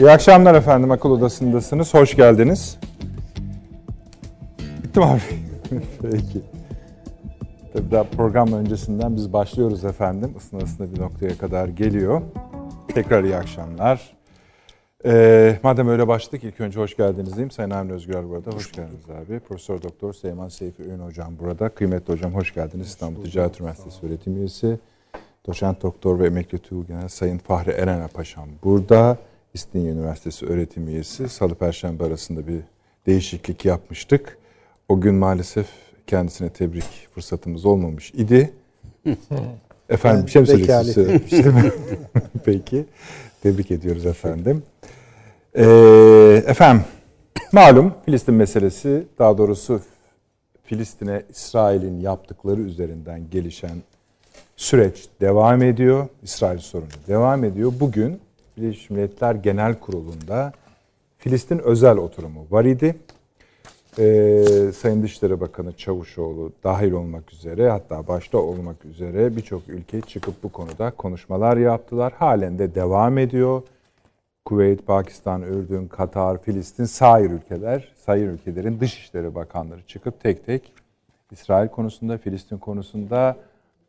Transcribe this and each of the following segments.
İyi akşamlar efendim. Akıl Odası'ndasınız. Hoş geldiniz. Bitti mi abi? Peki. Tabii daha program öncesinden biz başlıyoruz efendim. Isına ısına bir noktaya kadar geliyor. Tekrar iyi akşamlar. Ee, madem öyle başladık ilk önce hoş geldiniz diyeyim. Sayın Avni Özgür burada. Hoş geldiniz abi. Profesör Doktor Seyman Seyfi Öğün hocam burada. Kıymetli hocam hoş geldiniz. İstanbul Ticaret Üniversitesi öğretim üyesi. Doçent Doktor ve Emekli Tuğgenel Sayın Fahri Eren'e Paşam burada. İstinye Üniversitesi öğretim üyesi. Salı Perşembe arasında bir değişiklik yapmıştık. O gün maalesef kendisine tebrik fırsatımız olmamış idi. Efendim bir şey mi söyleyeceksiniz? Peki. Tebrik ediyoruz efendim. Ee, efendim malum Filistin meselesi daha doğrusu Filistin'e İsrail'in yaptıkları üzerinden gelişen süreç devam ediyor. İsrail sorunu devam ediyor. Bugün Birleşmiş Milletler Genel Kurulu'nda Filistin özel oturumu var idi. Ee, Sayın Dışişleri Bakanı Çavuşoğlu dahil olmak üzere hatta başta olmak üzere birçok ülke çıkıp bu konuda konuşmalar yaptılar. Halen de devam ediyor. Kuveyt, Pakistan, Ürdün, Katar, Filistin, sair ülkeler, sair ülkelerin Dışişleri Bakanları çıkıp tek tek İsrail konusunda, Filistin konusunda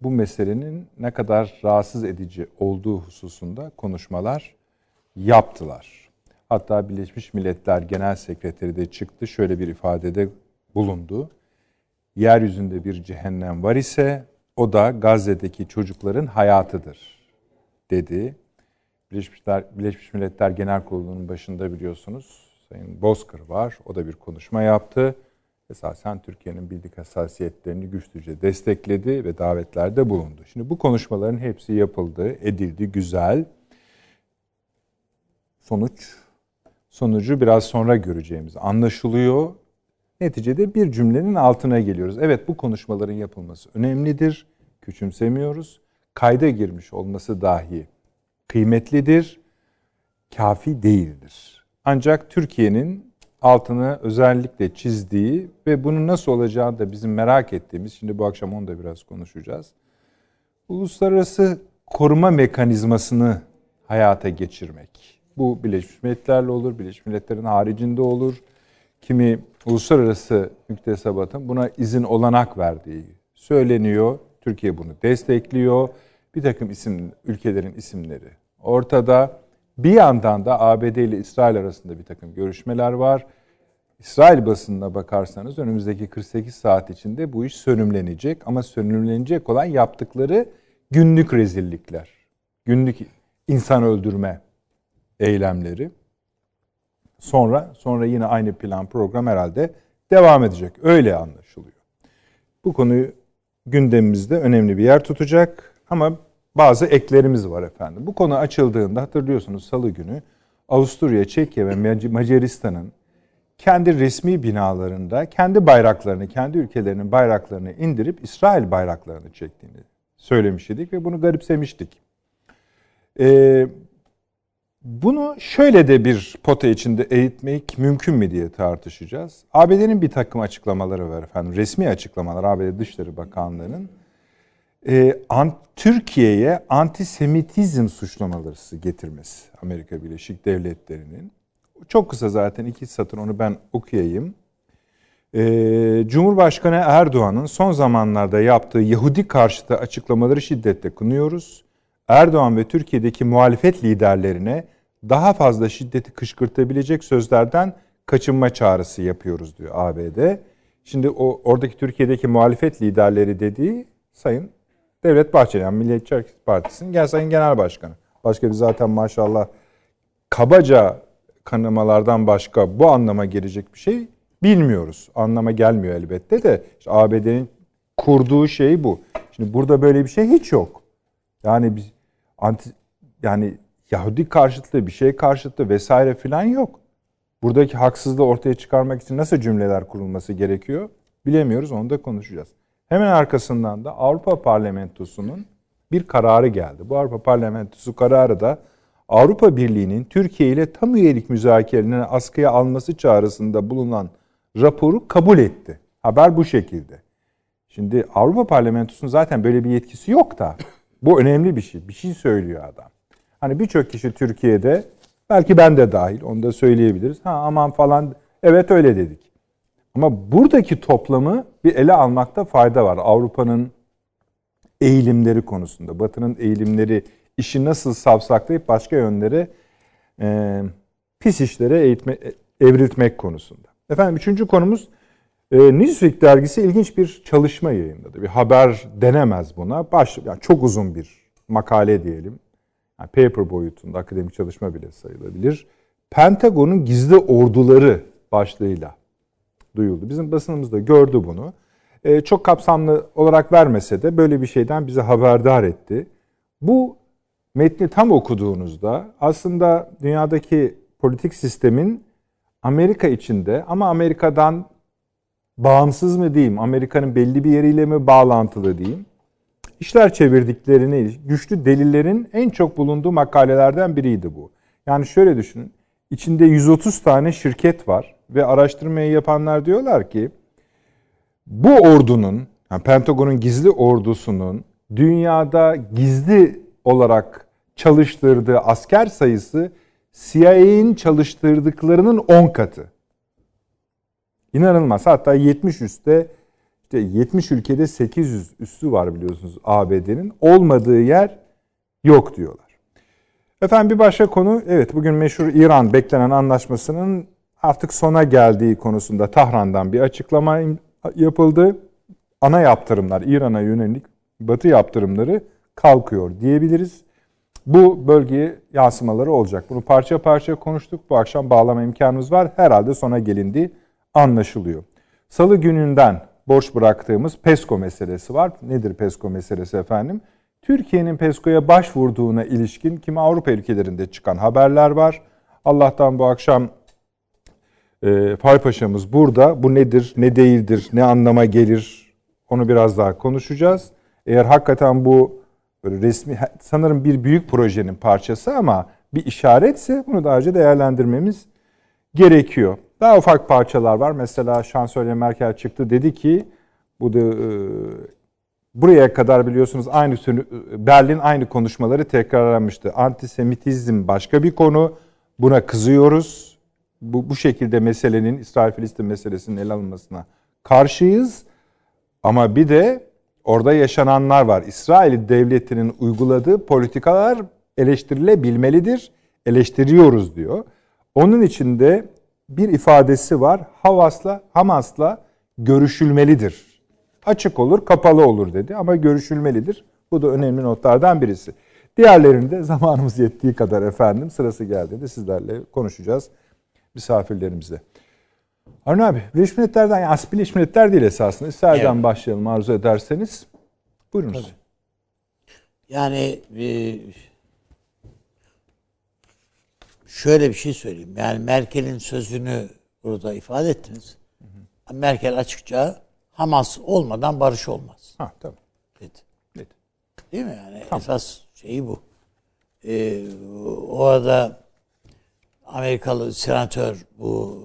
bu meselenin ne kadar rahatsız edici olduğu hususunda konuşmalar yaptılar. Hatta Birleşmiş Milletler Genel Sekreteri de çıktı şöyle bir ifadede bulundu. Yeryüzünde bir cehennem var ise o da Gazze'deki çocukların hayatıdır dedi. Birleşmiş Milletler, Birleşmiş Milletler Genel Kurulu'nun başında biliyorsunuz Sayın Bozkır var. O da bir konuşma yaptı. Esasen Türkiye'nin bildik hassasiyetlerini güçlüce destekledi ve davetlerde bulundu. Şimdi bu konuşmaların hepsi yapıldı, edildi, güzel. Sonuç, sonucu biraz sonra göreceğimiz anlaşılıyor. Neticede bir cümlenin altına geliyoruz. Evet bu konuşmaların yapılması önemlidir, küçümsemiyoruz. Kayda girmiş olması dahi kıymetlidir, kafi değildir. Ancak Türkiye'nin altını özellikle çizdiği ve bunun nasıl olacağını da bizim merak ettiğimiz, şimdi bu akşam onu da biraz konuşacağız. Uluslararası koruma mekanizmasını hayata geçirmek. Bu Birleşmiş Milletler'le olur, Birleşmiş Milletler'in haricinde olur. Kimi uluslararası müktesebatın buna izin olanak verdiği söyleniyor. Türkiye bunu destekliyor. Bir takım isim ülkelerin isimleri ortada. Bir yandan da ABD ile İsrail arasında bir takım görüşmeler var. İsrail basınına bakarsanız önümüzdeki 48 saat içinde bu iş sönümlenecek ama sönümlenecek olan yaptıkları günlük rezillikler. Günlük insan öldürme eylemleri. Sonra sonra yine aynı plan program herhalde devam edecek. Öyle anlaşılıyor. Bu konuyu gündemimizde önemli bir yer tutacak ama bazı eklerimiz var efendim. Bu konu açıldığında hatırlıyorsunuz salı günü Avusturya, Çekya ve Macaristan'ın kendi resmi binalarında kendi bayraklarını, kendi ülkelerinin bayraklarını indirip İsrail bayraklarını çektiğini söylemiş idik ve bunu garipsemiştik. Ee, bunu şöyle de bir pota içinde eğitmek mümkün mü diye tartışacağız. ABD'nin bir takım açıklamaları var efendim. Resmi açıklamalar ABD Dışişleri Bakanlığı'nın e, Türkiye'ye antisemitizm suçlamaları getirmesi Amerika Birleşik Devletleri'nin. Çok kısa zaten iki satır onu ben okuyayım. E, Cumhurbaşkanı Erdoğan'ın son zamanlarda yaptığı Yahudi karşıtı açıklamaları şiddetle kınıyoruz. Erdoğan ve Türkiye'deki muhalefet liderlerine daha fazla şiddeti kışkırtabilecek sözlerden kaçınma çağrısı yapıyoruz diyor ABD. Şimdi o oradaki Türkiye'deki muhalefet liderleri dediği Sayın Devlet Bahçeli yani Milliyetçi Hareket Partisi'nin gel Sayın Genel Başkanı. Başka bir zaten maşallah kabaca kanamalardan başka bu anlama gelecek bir şey bilmiyoruz. Anlama gelmiyor elbette de işte ABD'nin kurduğu şey bu. Şimdi burada böyle bir şey hiç yok. Yani biz anti yani Yahudi karşıtlığı bir şey karşıtlığı vesaire filan yok. Buradaki haksızlığı ortaya çıkarmak için nasıl cümleler kurulması gerekiyor bilemiyoruz onu da konuşacağız. Hemen arkasından da Avrupa Parlamentosu'nun bir kararı geldi. Bu Avrupa Parlamentosu kararı da Avrupa Birliği'nin Türkiye ile tam üyelik müzakerelerini askıya alması çağrısında bulunan raporu kabul etti. Haber bu şekilde. Şimdi Avrupa Parlamentosu'nun zaten böyle bir yetkisi yok da bu önemli bir şey. Bir şey söylüyor adam. Hani birçok kişi Türkiye'de Belki ben de dahil onu da söyleyebiliriz. Ha aman falan evet öyle dedik. Ama buradaki toplamı bir ele almakta fayda var. Avrupa'nın eğilimleri konusunda, Batı'nın eğilimleri işi nasıl savsaklayıp başka yönlere e, pis işlere eğitme, evriltmek konusunda. Efendim üçüncü konumuz e, Newsweek dergisi ilginç bir çalışma yayınladı. Bir haber denemez buna. Baş, yani çok uzun bir makale diyelim. Yani paper boyutunda akademik çalışma bile sayılabilir. Pentagon'un gizli orduları başlığıyla duyuldu. Bizim basınımız da gördü bunu. E, çok kapsamlı olarak vermese de böyle bir şeyden bizi haberdar etti. Bu metni tam okuduğunuzda aslında dünyadaki politik sistemin Amerika içinde ama Amerika'dan bağımsız mı diyeyim, Amerika'nın belli bir yeriyle mi bağlantılı diyeyim, işler çevirdiklerini, güçlü delillerin en çok bulunduğu makalelerden biriydi bu. Yani şöyle düşünün, içinde 130 tane şirket var ve araştırmayı yapanlar diyorlar ki, bu ordunun, yani Pentagon'un gizli ordusunun dünyada gizli olarak çalıştırdığı asker sayısı CIA'in çalıştırdıklarının 10 katı. İnanılmaz. Hatta 70 üstte işte 70 ülkede 800 üssü var biliyorsunuz ABD'nin. Olmadığı yer yok diyorlar. Efendim bir başka konu evet bugün meşhur İran beklenen anlaşmasının artık sona geldiği konusunda Tahran'dan bir açıklama yapıldı. Ana yaptırımlar İran'a yönelik batı yaptırımları kalkıyor diyebiliriz. Bu bölgeye yansımaları olacak. Bunu parça parça konuştuk. Bu akşam bağlama imkanımız var. Herhalde sona gelindi anlaşılıyor. Salı gününden borç bıraktığımız PESCO meselesi var. Nedir PESCO meselesi efendim? Türkiye'nin PESCO'ya başvurduğuna ilişkin kimi Avrupa ülkelerinde çıkan haberler var. Allah'tan bu akşam e, Fay Paşa'mız burada. Bu nedir, ne değildir, ne anlama gelir onu biraz daha konuşacağız. Eğer hakikaten bu böyle resmi sanırım bir büyük projenin parçası ama bir işaretse bunu daha önce değerlendirmemiz gerekiyor. Daha ufak parçalar var. Mesela Şansölye Merkel çıktı dedi ki bu da e, buraya kadar biliyorsunuz aynı Berlin aynı konuşmaları tekrarlamıştı. Antisemitizm başka bir konu. Buna kızıyoruz. Bu, bu şekilde meselenin İsrail-Filistin meselesinin ele alınmasına karşıyız. Ama bir de orada yaşananlar var. İsrail devletinin uyguladığı politikalar eleştirilebilmelidir. Eleştiriyoruz diyor. Onun içinde bir ifadesi var. Havas'la, Hamas'la görüşülmelidir. Açık olur, kapalı olur dedi ama görüşülmelidir. Bu da önemli notlardan birisi. Diğerlerinde zamanımız yettiği kadar efendim sırası geldiğinde sizlerle konuşacağız misafirlerimizle. Harun abi, Birleşmiş Milletler'den, yani aslında Birleşmiş Milletler değil esasında. İsrail'den evet. başlayalım arzu ederseniz. Buyurunuz. Tabii. Yani e, şöyle bir şey söyleyeyim. Yani Merkel'in sözünü burada ifade ettiniz. Hı hı. Merkel açıkça Hamas olmadan barış olmaz. Ha tamam. Dedi. Dedi. Değil mi yani? Tamam. Esas şeyi bu. Ee, orada Amerikalı senatör bu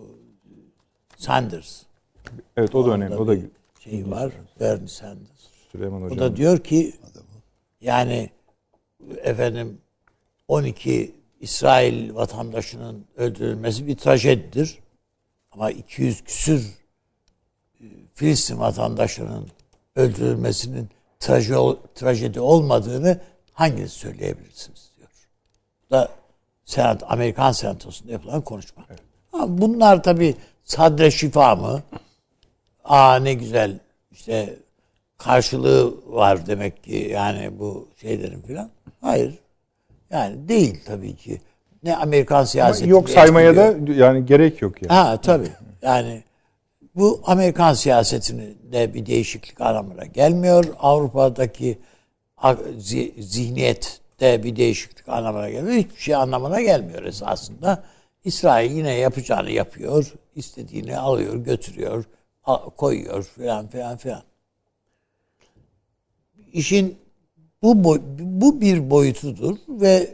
Sanders. Evet o da önemli. O da şey var. Bernie Sanders. Süleyman Hocam. O da diyor ki yani efendim 12 İsrail vatandaşının öldürülmesi bir trajedidir. Ama 200 küsür e, Filistin vatandaşının öldürülmesinin trajedi olmadığını hanginiz söyleyebilirsiniz diyor. Bu da Senat, Amerikan Senatosu'nda yapılan konuşma. Evet. Ama bunlar tabi sadre şifa mı? Aa ne güzel işte karşılığı var demek ki yani bu şeylerin filan. Hayır. Yani değil tabii ki. Ne Amerikan siyaseti. Yok saymaya da yani gerek yok yani. Ha tabii. Yani bu Amerikan siyasetinde bir değişiklik anlamına gelmiyor. Avrupa'daki zihniyette bir değişiklik anlamına gelmiyor. Hiçbir şey anlamına gelmiyor esasında. İsrail yine yapacağını yapıyor. istediğini alıyor, götürüyor, koyuyor filan filan filan. İşin bu bu bir boyutudur ve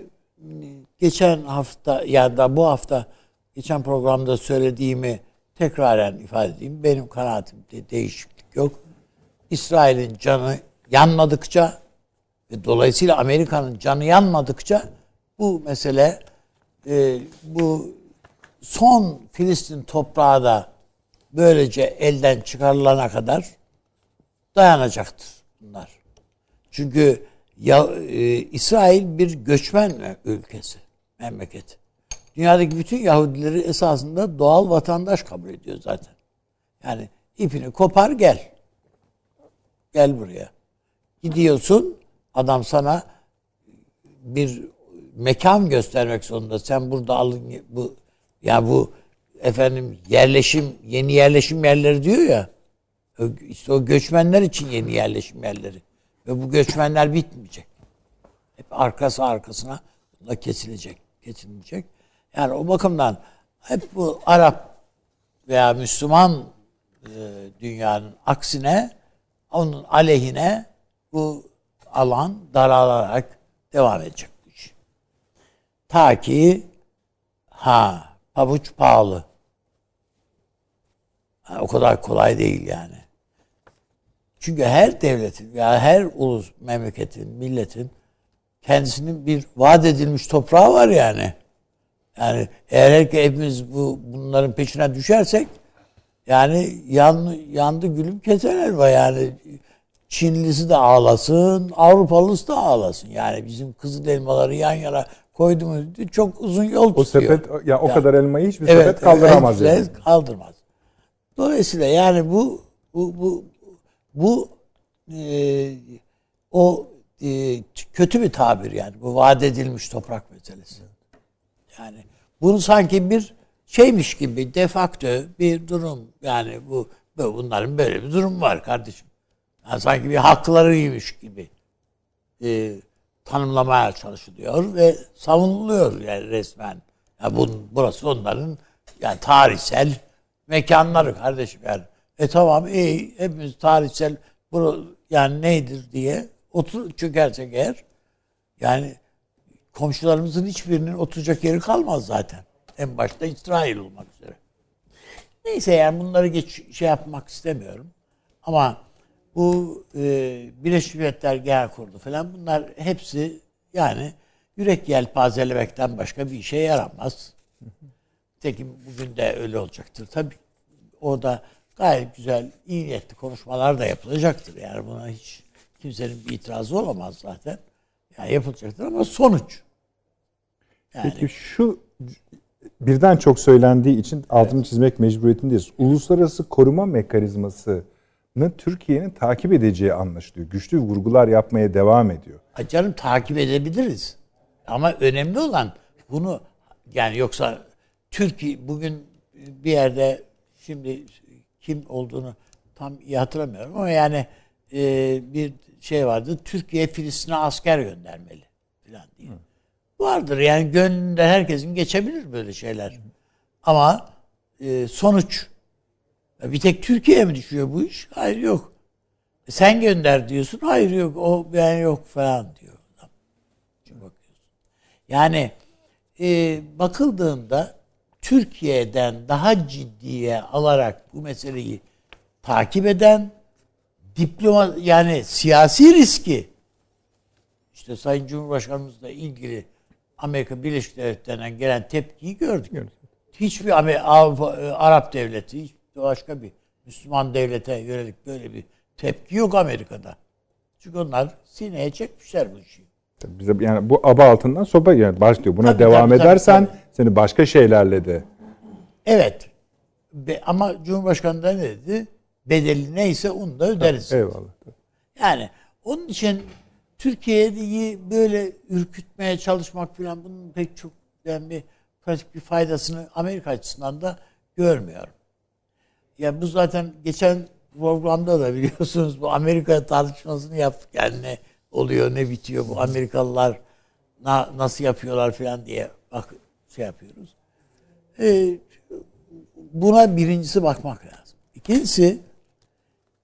geçen hafta ya da bu hafta geçen programda söylediğimi tekraren ifade edeyim. Benim kanaatimde değişiklik yok. İsrail'in canı yanmadıkça ve dolayısıyla Amerika'nın canı yanmadıkça bu mesele e, bu son Filistin toprağı da böylece elden çıkarılana kadar dayanacaktır bunlar. Çünkü ya, e, İsrail bir göçmen ülkesi, memleket. Dünyadaki bütün Yahudileri esasında doğal vatandaş kabul ediyor zaten. Yani ipini kopar gel. Gel buraya. Gidiyorsun adam sana bir mekan göstermek zorunda. Sen burada alın bu ya bu efendim yerleşim yeni yerleşim yerleri diyor ya. İşte o göçmenler için yeni yerleşim yerleri. Ve bu göçmenler bitmeyecek. Hep arkası arkasına da kesilecek, kesilecek. Yani o bakımdan hep bu Arap veya Müslüman e, dünyanın aksine onun aleyhine bu alan daralarak devam edecek bu iş. Ta ki ha pabuç pahalı. Ha, o kadar kolay değil yani. Çünkü her devletin ya her ulus memleketin, milletin kendisinin bir vaat edilmiş toprağı var yani. Yani eğer hepimiz bu bunların peşine düşersek yani yan, yandı gülüm keten elva yani Çinlisi de ağlasın, Avrupalısı da ağlasın. Yani bizim kızıl elmaları yan yana koyduğumuz çok uzun yol o tutuyor. sepet ya o yani, kadar elmayı hiçbir evet, sepet kaldıramaz evet, yani. Kaldırmaz. Dolayısıyla yani bu bu bu bu e, o e, kötü bir tabir yani. Bu vaat edilmiş toprak meselesi. Yani bunu sanki bir şeymiş gibi defakto bir durum yani bu bunların böyle bir durum var kardeşim. Yani sanki bir haklarıymış gibi e, tanımlamaya çalışılıyor ve savunuluyor yani resmen. Yani bunun, burası onların yani tarihsel mekanları kardeşim yani. E tamam iyi hepimiz tarihsel bu yani neydir diye otur çökersek eğer yani komşularımızın hiçbirinin oturacak yeri kalmaz zaten. En başta İsrail olmak üzere. Neyse yani bunları geç şey yapmak istemiyorum. Ama bu e, Birleşmiş Milletler Genel Kurulu falan bunlar hepsi yani yürek yelpazelemekten başka bir işe yaramaz. Tekim bugün de öyle olacaktır. Tabii orada gayet güzel, iyi niyetli konuşmalar da yapılacaktır. Yani buna hiç kimsenin bir itirazı olamaz zaten. Yani yapılacaktır ama sonuç. Yani, Peki şu birden çok söylendiği için altını evet. çizmek mecburiyetindeyiz. Uluslararası koruma mekanizması Türkiye'nin takip edeceği anlaşılıyor. Güçlü vurgular yapmaya devam ediyor. Canım takip edebiliriz. Ama önemli olan bunu yani yoksa Türkiye bugün bir yerde şimdi kim olduğunu tam iyi hatırlamıyorum ama yani e, bir şey vardı. Türkiye Filistin'e asker göndermeli falan diye. Hı. Vardır yani gönlünde herkesin geçebilir böyle şeyler. Hı. Ama e, sonuç bir tek Türkiye'ye mi düşüyor bu iş? Hayır yok. E, sen gönder diyorsun. Hayır yok. O ben yok falan diyor. Yani e, bakıldığında Türkiye'den daha ciddiye alarak bu meseleyi takip eden diploma yani siyasi riski işte Sayın Cumhurbaşkanımızla ilgili Amerika Birleşik Devletleri'nden gelen tepkiyi gördük. gördük. Hiçbir Avrupa, Arap devleti, hiç başka bir Müslüman devlete yönelik böyle bir tepki yok Amerika'da. Çünkü onlar sineye çekmişler bu işi. Bize yani bu aba altından sopa yani başlıyor. Buna tabii, devam tabii, edersen tabii, tabii. seni başka şeylerle de. Evet. Be, ama Cumhurbaşkanı da ne dedi? Bedeli neyse onu da öderiz. Tabii, eyvallah. Yani onun için Türkiye'yi böyle ürkütmeye çalışmak falan bunun pek çok ben bir pratik bir faydasını Amerika açısından da görmüyorum. Ya bu zaten geçen programda da biliyorsunuz bu Amerika tartışmasını yaptık. Yani oluyor, ne bitiyor bu Amerikalılar na, nasıl yapıyorlar falan diye bak şey yapıyoruz. Ee, buna birincisi bakmak lazım. İkincisi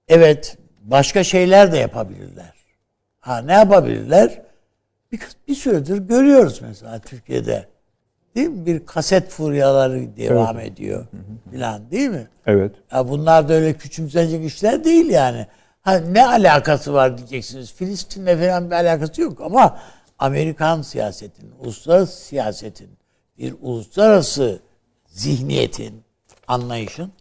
evet başka şeyler de yapabilirler. Ha ne yapabilirler? Bir, bir süredir görüyoruz mesela Türkiye'de Değil mi? Bir kaset furyaları devam evet. ediyor filan değil mi? Evet. Ya bunlar da öyle küçümsenecek işler değil yani. Ha, ne alakası var diyeceksiniz. Filistin'le falan bir alakası yok ama Amerikan siyasetinin, uluslararası siyasetin, bir uluslararası zihniyetin, anlayışın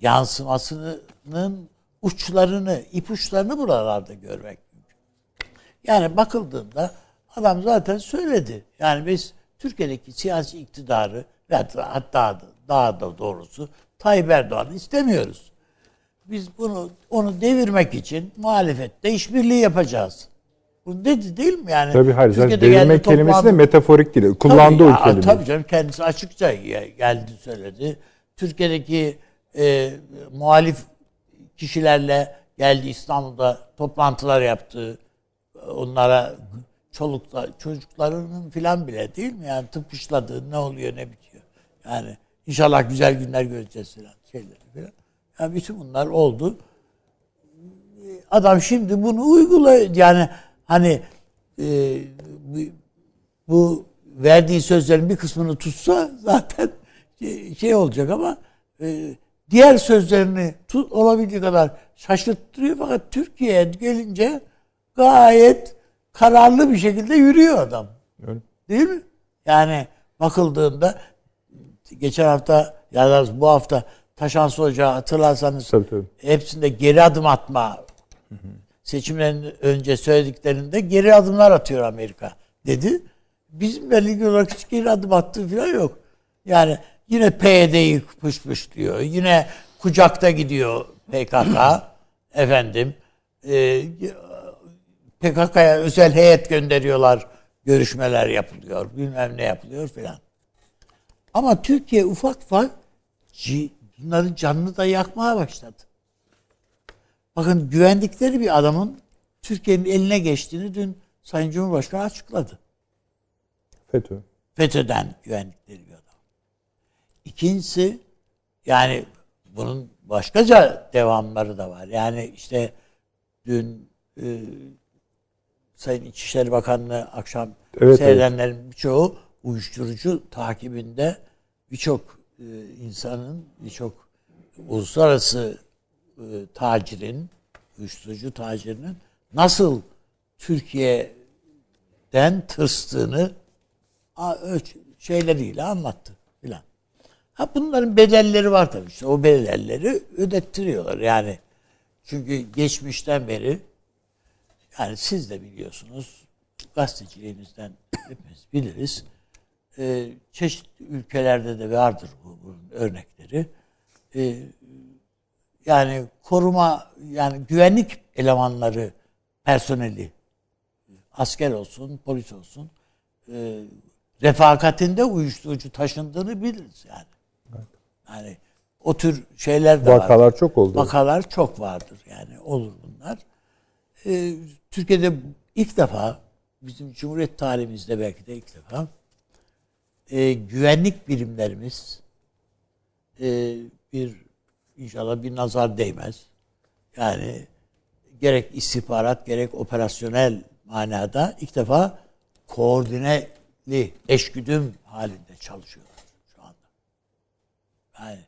yansımasının uçlarını, ipuçlarını buralarda görmek mümkün. Yani bakıldığında adam zaten söyledi. Yani biz Türkiye'deki siyasi iktidarı hatta daha da doğrusu Tayyip Erdoğan'ı istemiyoruz. Biz bunu onu devirmek için muhalefette işbirliği yapacağız. Bu dedi değil mi yani? Tabii hayır. Türkiye'de devirmek kelimesi toplandı. de metaforik değil. Kullandığı tabii, o kelime. Tabii canım kendisi açıkça geldi söyledi. Türkiye'deki e, muhalif kişilerle geldi İstanbul'da toplantılar yaptı. Onlara çoluklar, çocuklarının filan bile değil mi? Yani tıpışladığı ne oluyor ne bitiyor. Yani inşallah güzel günler göreceğiz filan şeyleri filan. Yani bütün bunlar oldu. Adam şimdi bunu uyguluyor. Yani hani e, bu verdiği sözlerin bir kısmını tutsa zaten şey olacak ama e, diğer sözlerini tut, olabildiği kadar şaşırttırıyor fakat Türkiye'ye gelince gayet kararlı bir şekilde yürüyor adam. Öyle. Değil mi? Yani bakıldığında geçen hafta ya da bu hafta Taşansı Hoca hatırlarsanız tabii, tabii. hepsinde geri adım atma hı hı. seçimlerin önce söylediklerinde geri adımlar atıyor Amerika dedi. Bizim belli olarak hiç geri adım attığı falan yok. Yani yine PYD'yi pış diyor. Yine kucakta gidiyor PKK. efendim. E, PKK'ya özel heyet gönderiyorlar. Görüşmeler yapılıyor. Bilmem ne yapılıyor filan. Ama Türkiye ufak ufak bunların canını da yakmaya başladı. Bakın güvendikleri bir adamın Türkiye'nin eline geçtiğini dün Sayın Cumhurbaşkanı açıkladı. FETÖ. FETÖ'den güvendikleri bir adam. İkincisi yani bunun başkaca devamları da var. Yani işte dün e, Sayın İçişleri Bakanlığı akşam evet, seyredenlerin evet. birçoğu uyuşturucu takibinde birçok insanın, birçok uluslararası e, tacirin, uyuşturucu tacirinin nasıl Türkiye'den tırstığını şeyleriyle anlattı filan. Ha bunların bedelleri var tabii işte o bedelleri ödettiriyorlar yani. Çünkü geçmişten beri yani siz de biliyorsunuz gazeteciliğinizden hepimiz biliriz. Ee, çeşitli ülkelerde de vardır bu bunun örnekleri. Ee, yani koruma yani güvenlik elemanları personeli asker olsun, polis olsun e, refakatinde uyuşturucu taşındığını biliriz yani. Evet. Yani o tür şeyler de Vakalar var. çok oldu. Vakalar çok vardır yani olur bunlar. Ee, Türkiye'de ilk defa bizim Cumhuriyet tarihimizde belki de ilk defa e, güvenlik birimlerimiz e, bir inşallah bir nazar değmez. Yani gerek istihbarat gerek operasyonel manada ilk defa koordineli eşgüdüm halinde çalışıyorlar şu anda. Yani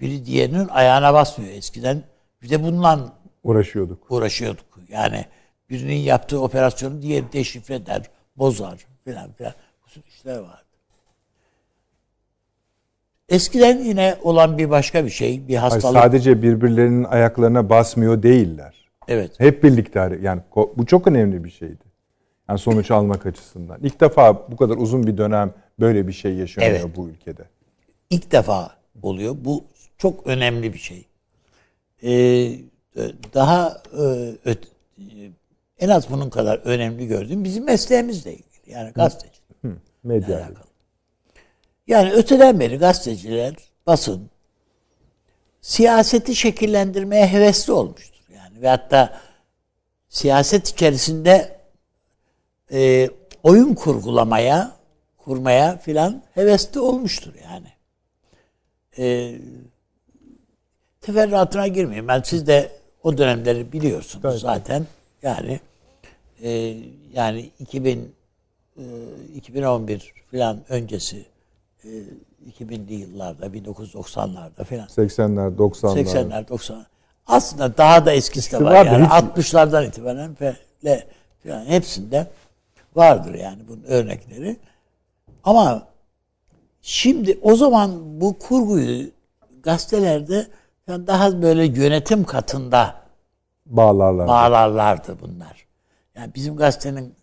biri diğerinin ayağına basmıyor. Eskiden bir de bununla uğraşıyorduk. Uğraşıyorduk. Yani birinin yaptığı operasyonu diğeri deşifre eder, bozar filan filan. Bu işler vardı. Eskiden yine olan bir başka bir şey, bir hastalık. Hayır, sadece birbirlerinin ayaklarına basmıyor değiller. Evet. Hep birlikte yani bu çok önemli bir şeydi. Yani sonuç almak açısından. İlk defa bu kadar uzun bir dönem böyle bir şey yaşanıyor evet. bu ülkede. İlk defa oluyor. Bu çok önemli bir şey. Ee, daha e, öt, en az bunun kadar önemli gördüğüm bizim mesleğimizle ilgili. Yani gazeteci. Hı, medya. Yani öteden beri gazeteciler, basın siyaseti şekillendirmeye hevesli olmuştur. Yani ve hatta siyaset içerisinde e, oyun kurgulamaya, kurmaya filan hevesli olmuştur yani. E, teferruatına girmeyeyim. Ben siz de o dönemleri biliyorsunuz evet. zaten. Yani e, yani 2000 e, 2011 filan öncesi 2000'li yıllarda 1990'larda filan 80'ler 90'lar 80'ler 90'lar aslında daha da eskisi de var. Yani hiç... 60'lardan itibaren ve yani hepsinde vardır yani bunun örnekleri. Ama Şimdi o zaman bu kurguyu gazetelerde daha böyle yönetim katında bağlarlardı. bağlarlardı bunlar. Yani bizim gazetenin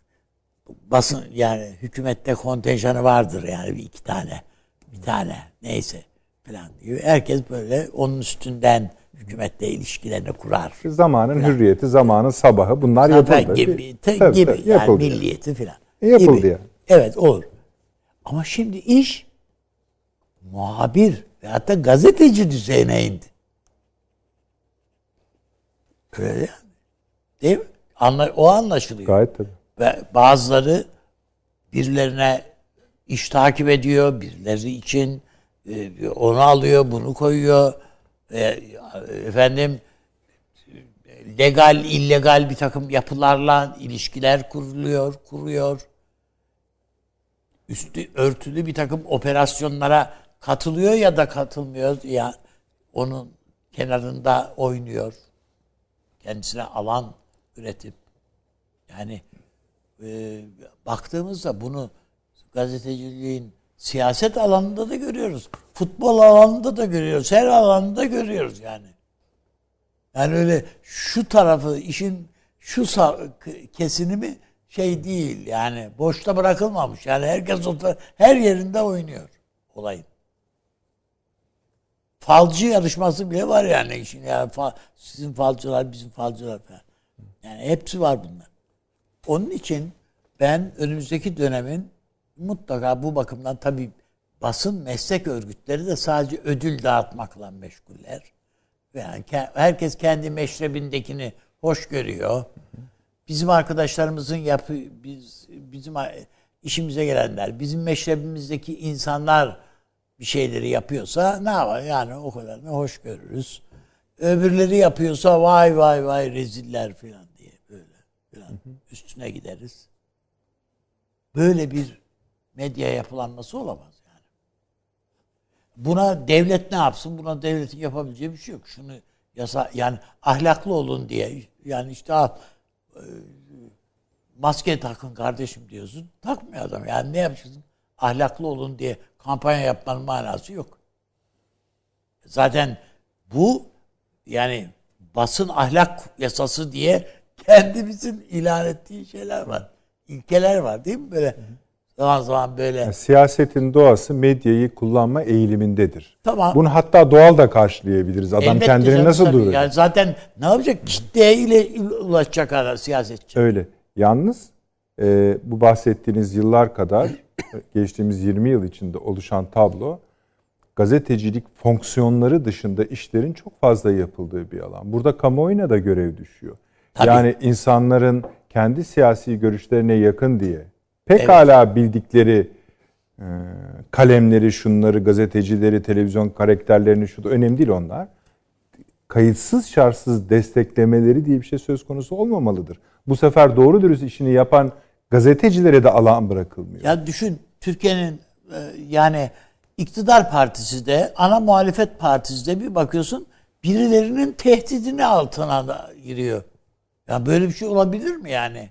basın yani hükümette kontenjanı vardır yani bir iki tane bir tane neyse falan diyor. Herkes böyle onun üstünden hükümetle ilişkilerini kurar. Zamanın falan. hürriyeti, zamanın sabahı bunlar Zaten yapıldı. Gibi, te, tabii, gibi tabii, yani milliyeti falan. E, yapıldı gibi. yani. Evet olur. Ama şimdi iş muhabir ve hatta gazeteci düzeyine indi. Öyle yani. Değil mi? Anla, o anlaşılıyor. Gayet tabii. Ve bazıları birilerine iş takip ediyor, birileri için e, onu alıyor, bunu koyuyor. E, efendim legal, illegal bir takım yapılarla ilişkiler kuruluyor, kuruyor. Üstü örtülü bir takım operasyonlara katılıyor ya da katılmıyor ya onun kenarında oynuyor. Kendisine alan üretip yani e, baktığımızda bunu gazeteciliğin siyaset alanında da görüyoruz. Futbol alanında da görüyoruz. Her alanında görüyoruz yani. Yani öyle şu tarafı işin şu kesinimi şey değil yani boşta bırakılmamış. Yani herkes her yerinde oynuyor olayın. Falcı yarışması bile var yani işin yani fa, sizin falcılar bizim falcılar falan. Yani hepsi var bunlar. Onun için ben önümüzdeki dönemin mutlaka bu bakımdan tabii basın meslek örgütleri de sadece ödül dağıtmakla meşguller. Yani herkes kendi meşrebindekini hoş görüyor. Bizim arkadaşlarımızın yapı biz bizim işimize gelenler, bizim meşrebimizdeki insanlar bir şeyleri yapıyorsa ne var yani o kadarını hoş görürüz. Öbürleri yapıyorsa vay vay vay reziller filan diye böyle filan üstüne gideriz. Böyle bir medya yapılanması olamaz yani. Buna devlet ne yapsın? Buna devletin yapabileceği bir şey yok. Şunu yasa yani ahlaklı olun diye yani işte al e, maske takın kardeşim diyorsun. Takmıyor adam. Yani ne yapacaksın? Ahlaklı olun diye kampanya yapmanın manası yok. Zaten bu yani basın ahlak yasası diye kendimizin ilan ettiği şeyler var. İlkeler var değil mi? Böyle zaman zaman böyle. Yani siyasetin doğası medyayı kullanma eğilimindedir. Tamam. Bunu hatta doğal da karşılayabiliriz. Adam Elbette kendini canım, nasıl durur? Yani zaten ne yapacak? Kitleye ile ulaşacak ara siyasetçi. Öyle. Yalnız e, bu bahsettiğiniz yıllar kadar geçtiğimiz 20 yıl içinde oluşan tablo gazetecilik fonksiyonları dışında işlerin çok fazla yapıldığı bir alan. Burada kamuoyuna da görev düşüyor. Tabii. Yani insanların kendi siyasi görüşlerine yakın diye pekala evet. bildikleri e, kalemleri, şunları, gazetecileri, televizyon karakterlerini şu da önemli değil onlar. Kayıtsız şartsız desteklemeleri diye bir şey söz konusu olmamalıdır. Bu sefer doğru dürüst işini yapan gazetecilere de alan bırakılmıyor. Ya düşün Türkiye'nin e, yani iktidar partisi de ana muhalefet partisi de bir bakıyorsun birilerinin tehdidini altına da giriyor. Ya böyle bir şey olabilir mi yani?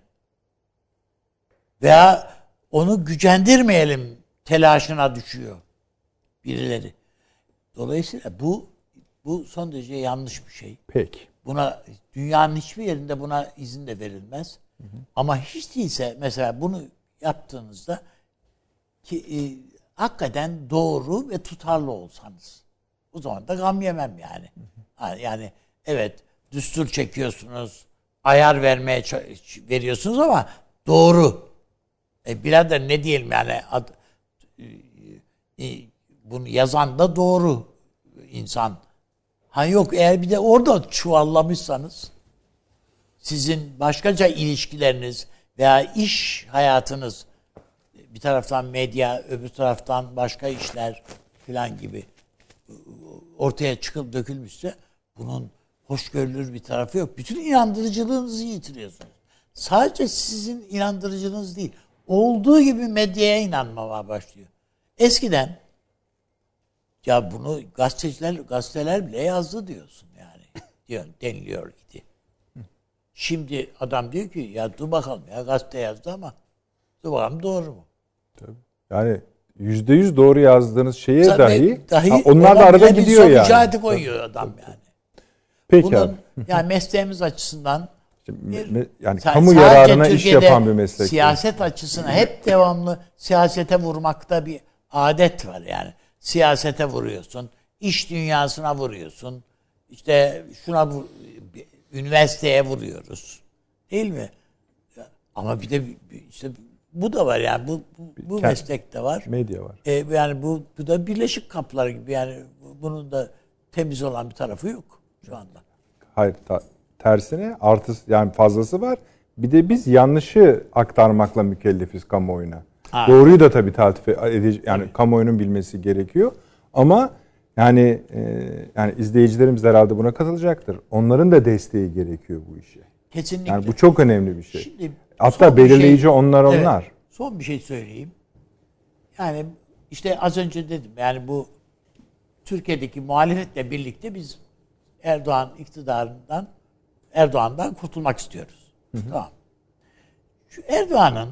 Veya onu gücendirmeyelim telaşına düşüyor birileri. Dolayısıyla bu bu son derece yanlış bir şey. Peki. Buna dünyanın hiçbir yerinde buna izin de verilmez. Hı hı. Ama hiç değilse mesela bunu yaptığınızda ki e, hakikaten doğru ve tutarlı olsanız. O zaman da gam yemem yani. Hı hı. Yani evet düstur çekiyorsunuz, ayar vermeye veriyorsunuz ama doğru. E birader ne diyelim yani ad, e, e, bunu yazan da doğru insan. Ha yok eğer bir de orada çuvallamışsanız sizin başkaca ilişkileriniz veya iş hayatınız bir taraftan medya, öbür taraftan başka işler falan gibi ortaya çıkıp dökülmüşse bunun hoş görülür bir tarafı yok. Bütün inandırıcılığınızı yitiriyorsunuz. Sadece sizin inandırıcınız değil, olduğu gibi medyaya inanmaya başlıyor. Eskiden ya bunu gazeteciler, gazeteler bile yazdı diyorsun yani. Diyor, deniliyor idi. Şimdi adam diyor ki ya dur bakalım ya gazete yazdı ama dur bakalım doğru mu? Tabii. Yani yüzde yüz doğru yazdığınız şeye Tabii, dahi, dahi ha, onlar da arada bir gidiyor yani. işareti koyuyor adam yani. Peki Bunun, abi. yani mesleğimiz açısından Yani Sa- kamu yararına iş Türkiye'de yapan bir meslek. Siyaset açısından hep devamlı siyasete vurmakta bir adet var yani. Siyasete vuruyorsun, iş dünyasına vuruyorsun. İşte şuna vur, üniversiteye vuruyoruz. Değil mi? Ama bir de işte bu da var yani bu bu, bu Kend- meslekte var. Medya var. E, yani bu, bu da birleşik kaplar gibi yani bunun da temiz olan bir tarafı yok şu anda. Hayır ta- tersine artı yani fazlası var. Bir de biz yanlışı aktarmakla mükellefiz kamuoyuna. Ha. Doğruyu da tabii taltif edici yani kamuoyunun bilmesi gerekiyor. Ama yani e, yani izleyicilerimiz herhalde buna katılacaktır. Onların da desteği gerekiyor bu işe. Kesinlikle. Yani bu çok önemli bir şey. Şimdi Hatta bir belirleyici şey- onlar Evet, onlar. son bir şey söyleyeyim. Yani işte az önce dedim yani bu Türkiye'deki muhalefetle birlikte biz Erdoğan iktidarından Erdoğan'dan kurtulmak istiyoruz. Tamam. Şu Erdoğan'ın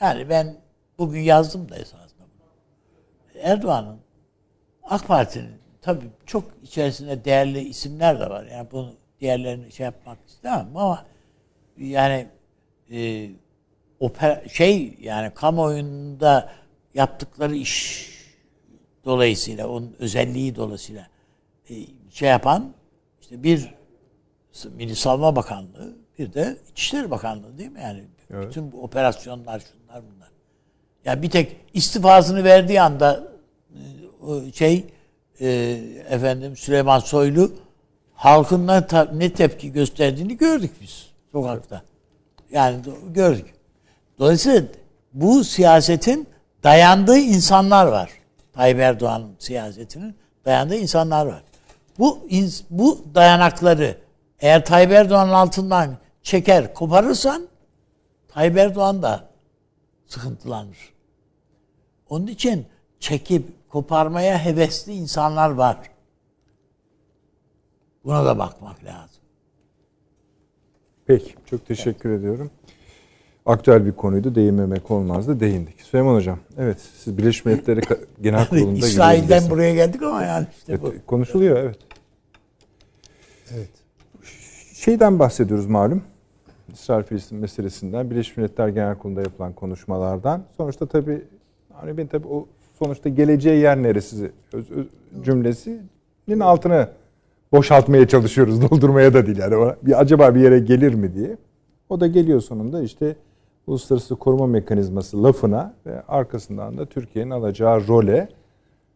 yani ben bugün yazdım da esasında bunu. Erdoğan'ın AK Parti'nin tabii çok içerisinde değerli isimler de var. Yani bunu diğerlerini şey yapmak istemem ama yani e, oper, şey yani kamuoyunda yaptıkları iş dolayısıyla onun özelliği dolayısıyla e, şey yapan işte bir Milli Savunma Bakanlığı bir de İçişleri Bakanlığı değil mi yani Evet. bütün bu operasyonlar şunlar bunlar. Ya bir tek istifasını verdiği anda e, şey e, efendim Süleyman Soylu halkın ne, tepki gösterdiğini gördük biz sokakta. Yani gördük. Dolayısıyla bu siyasetin dayandığı insanlar var. Tayyip Erdoğan'ın siyasetinin dayandığı insanlar var. Bu bu dayanakları eğer Tayyip Erdoğan'ın altından çeker, koparırsan Tayyip Erdoğan da sıkıntılanır. Onun için çekip koparmaya hevesli insanlar var. Buna da bakmak lazım. Peki. Çok teşekkür ediyorum. Aktüel bir konuydu. Değinmemek olmazdı. Değindik. Süleyman Hocam. Evet. Siz Birleşmiş Milletler Ka- Genel Kurulu'nda İsrail'den buraya geldik ama yani işte bu. Evet, konuşuluyor evet. Evet. Şeyden bahsediyoruz malum. İsrail-Filistin meselesinden, Birleşmiş Milletler Genel Kurulu'nda yapılan konuşmalardan. Sonuçta tabii hani ben tabii o sonuçta geleceği yer neresi öz, cümlesinin altını boşaltmaya çalışıyoruz. Doldurmaya da değil yani. Bir, acaba bir yere gelir mi diye. O da geliyor sonunda işte Uluslararası Koruma Mekanizması lafına ve arkasından da Türkiye'nin alacağı role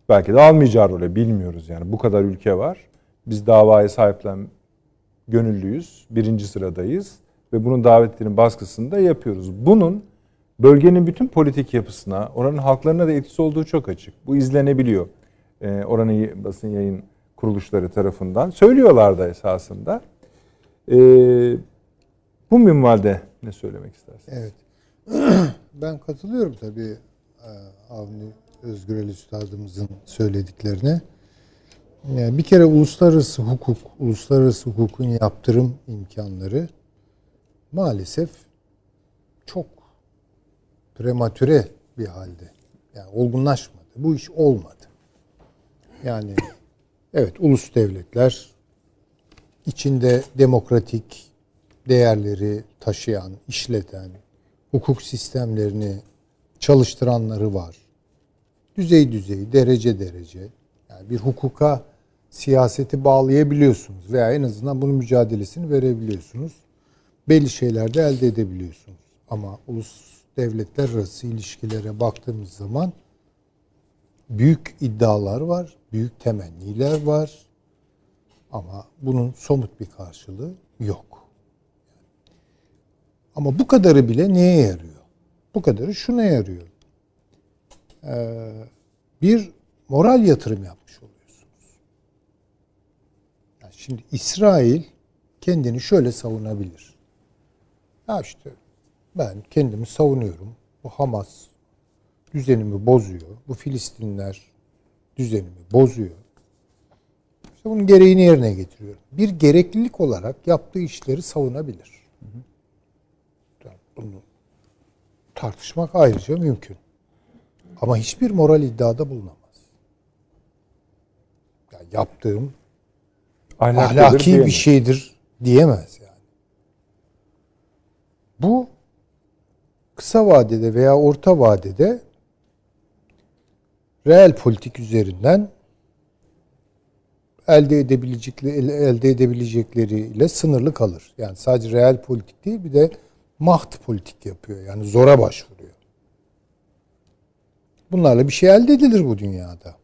belki de almayacağı role bilmiyoruz yani. Bu kadar ülke var. Biz davaya sahiplen gönüllüyüz. Birinci sıradayız. Ve bunun davetlerinin baskısını da yapıyoruz. Bunun bölgenin bütün politik yapısına, oranın halklarına da etkisi olduğu çok açık. Bu izlenebiliyor. Ee, oranın basın yayın kuruluşları tarafından. Söylüyorlar da esasında. Ee, bu minvalde ne söylemek istersin? Evet. ben katılıyorum tabii e, Avni Özgürel Üstadımızın söylediklerine. Yani bir kere uluslararası hukuk, uluslararası hukukun yaptırım imkanları maalesef çok prematüre bir halde. Yani olgunlaşmadı. Bu iş olmadı. Yani evet ulus devletler içinde demokratik değerleri taşıyan, işleten, hukuk sistemlerini çalıştıranları var. Düzey düzey, derece derece. Yani bir hukuka siyaseti bağlayabiliyorsunuz veya en azından bunun mücadelesini verebiliyorsunuz. Belli şeyler de elde edebiliyorsunuz. Ama ulus devletler arası ilişkilere baktığımız zaman büyük iddialar var, büyük temenniler var. Ama bunun somut bir karşılığı yok. Ama bu kadarı bile neye yarıyor? Bu kadarı şuna yarıyor. Ee, bir moral yatırım yapmış oluyorsunuz. Yani şimdi İsrail kendini şöyle savunabilir. Ya işte ben kendimi savunuyorum. Bu Hamas düzenimi bozuyor. Bu Filistinler düzenimi bozuyor. İşte bunun gereğini yerine getiriyorum. Bir gereklilik olarak yaptığı işleri savunabilir. Yani bunu tartışmak ayrıca mümkün. Ama hiçbir moral iddiada bulunamaz. Yani yaptığım Ahlaklıdır ahlaki bir diyemez. şeydir diyemez yani. Bu kısa vadede veya orta vadede reel politik üzerinden elde edebilecekleri elde edebilecekleriyle sınırlı kalır. Yani sadece reel politik değil bir de maht politik yapıyor. Yani zora başvuruyor. Bunlarla bir şey elde edilir bu dünyada.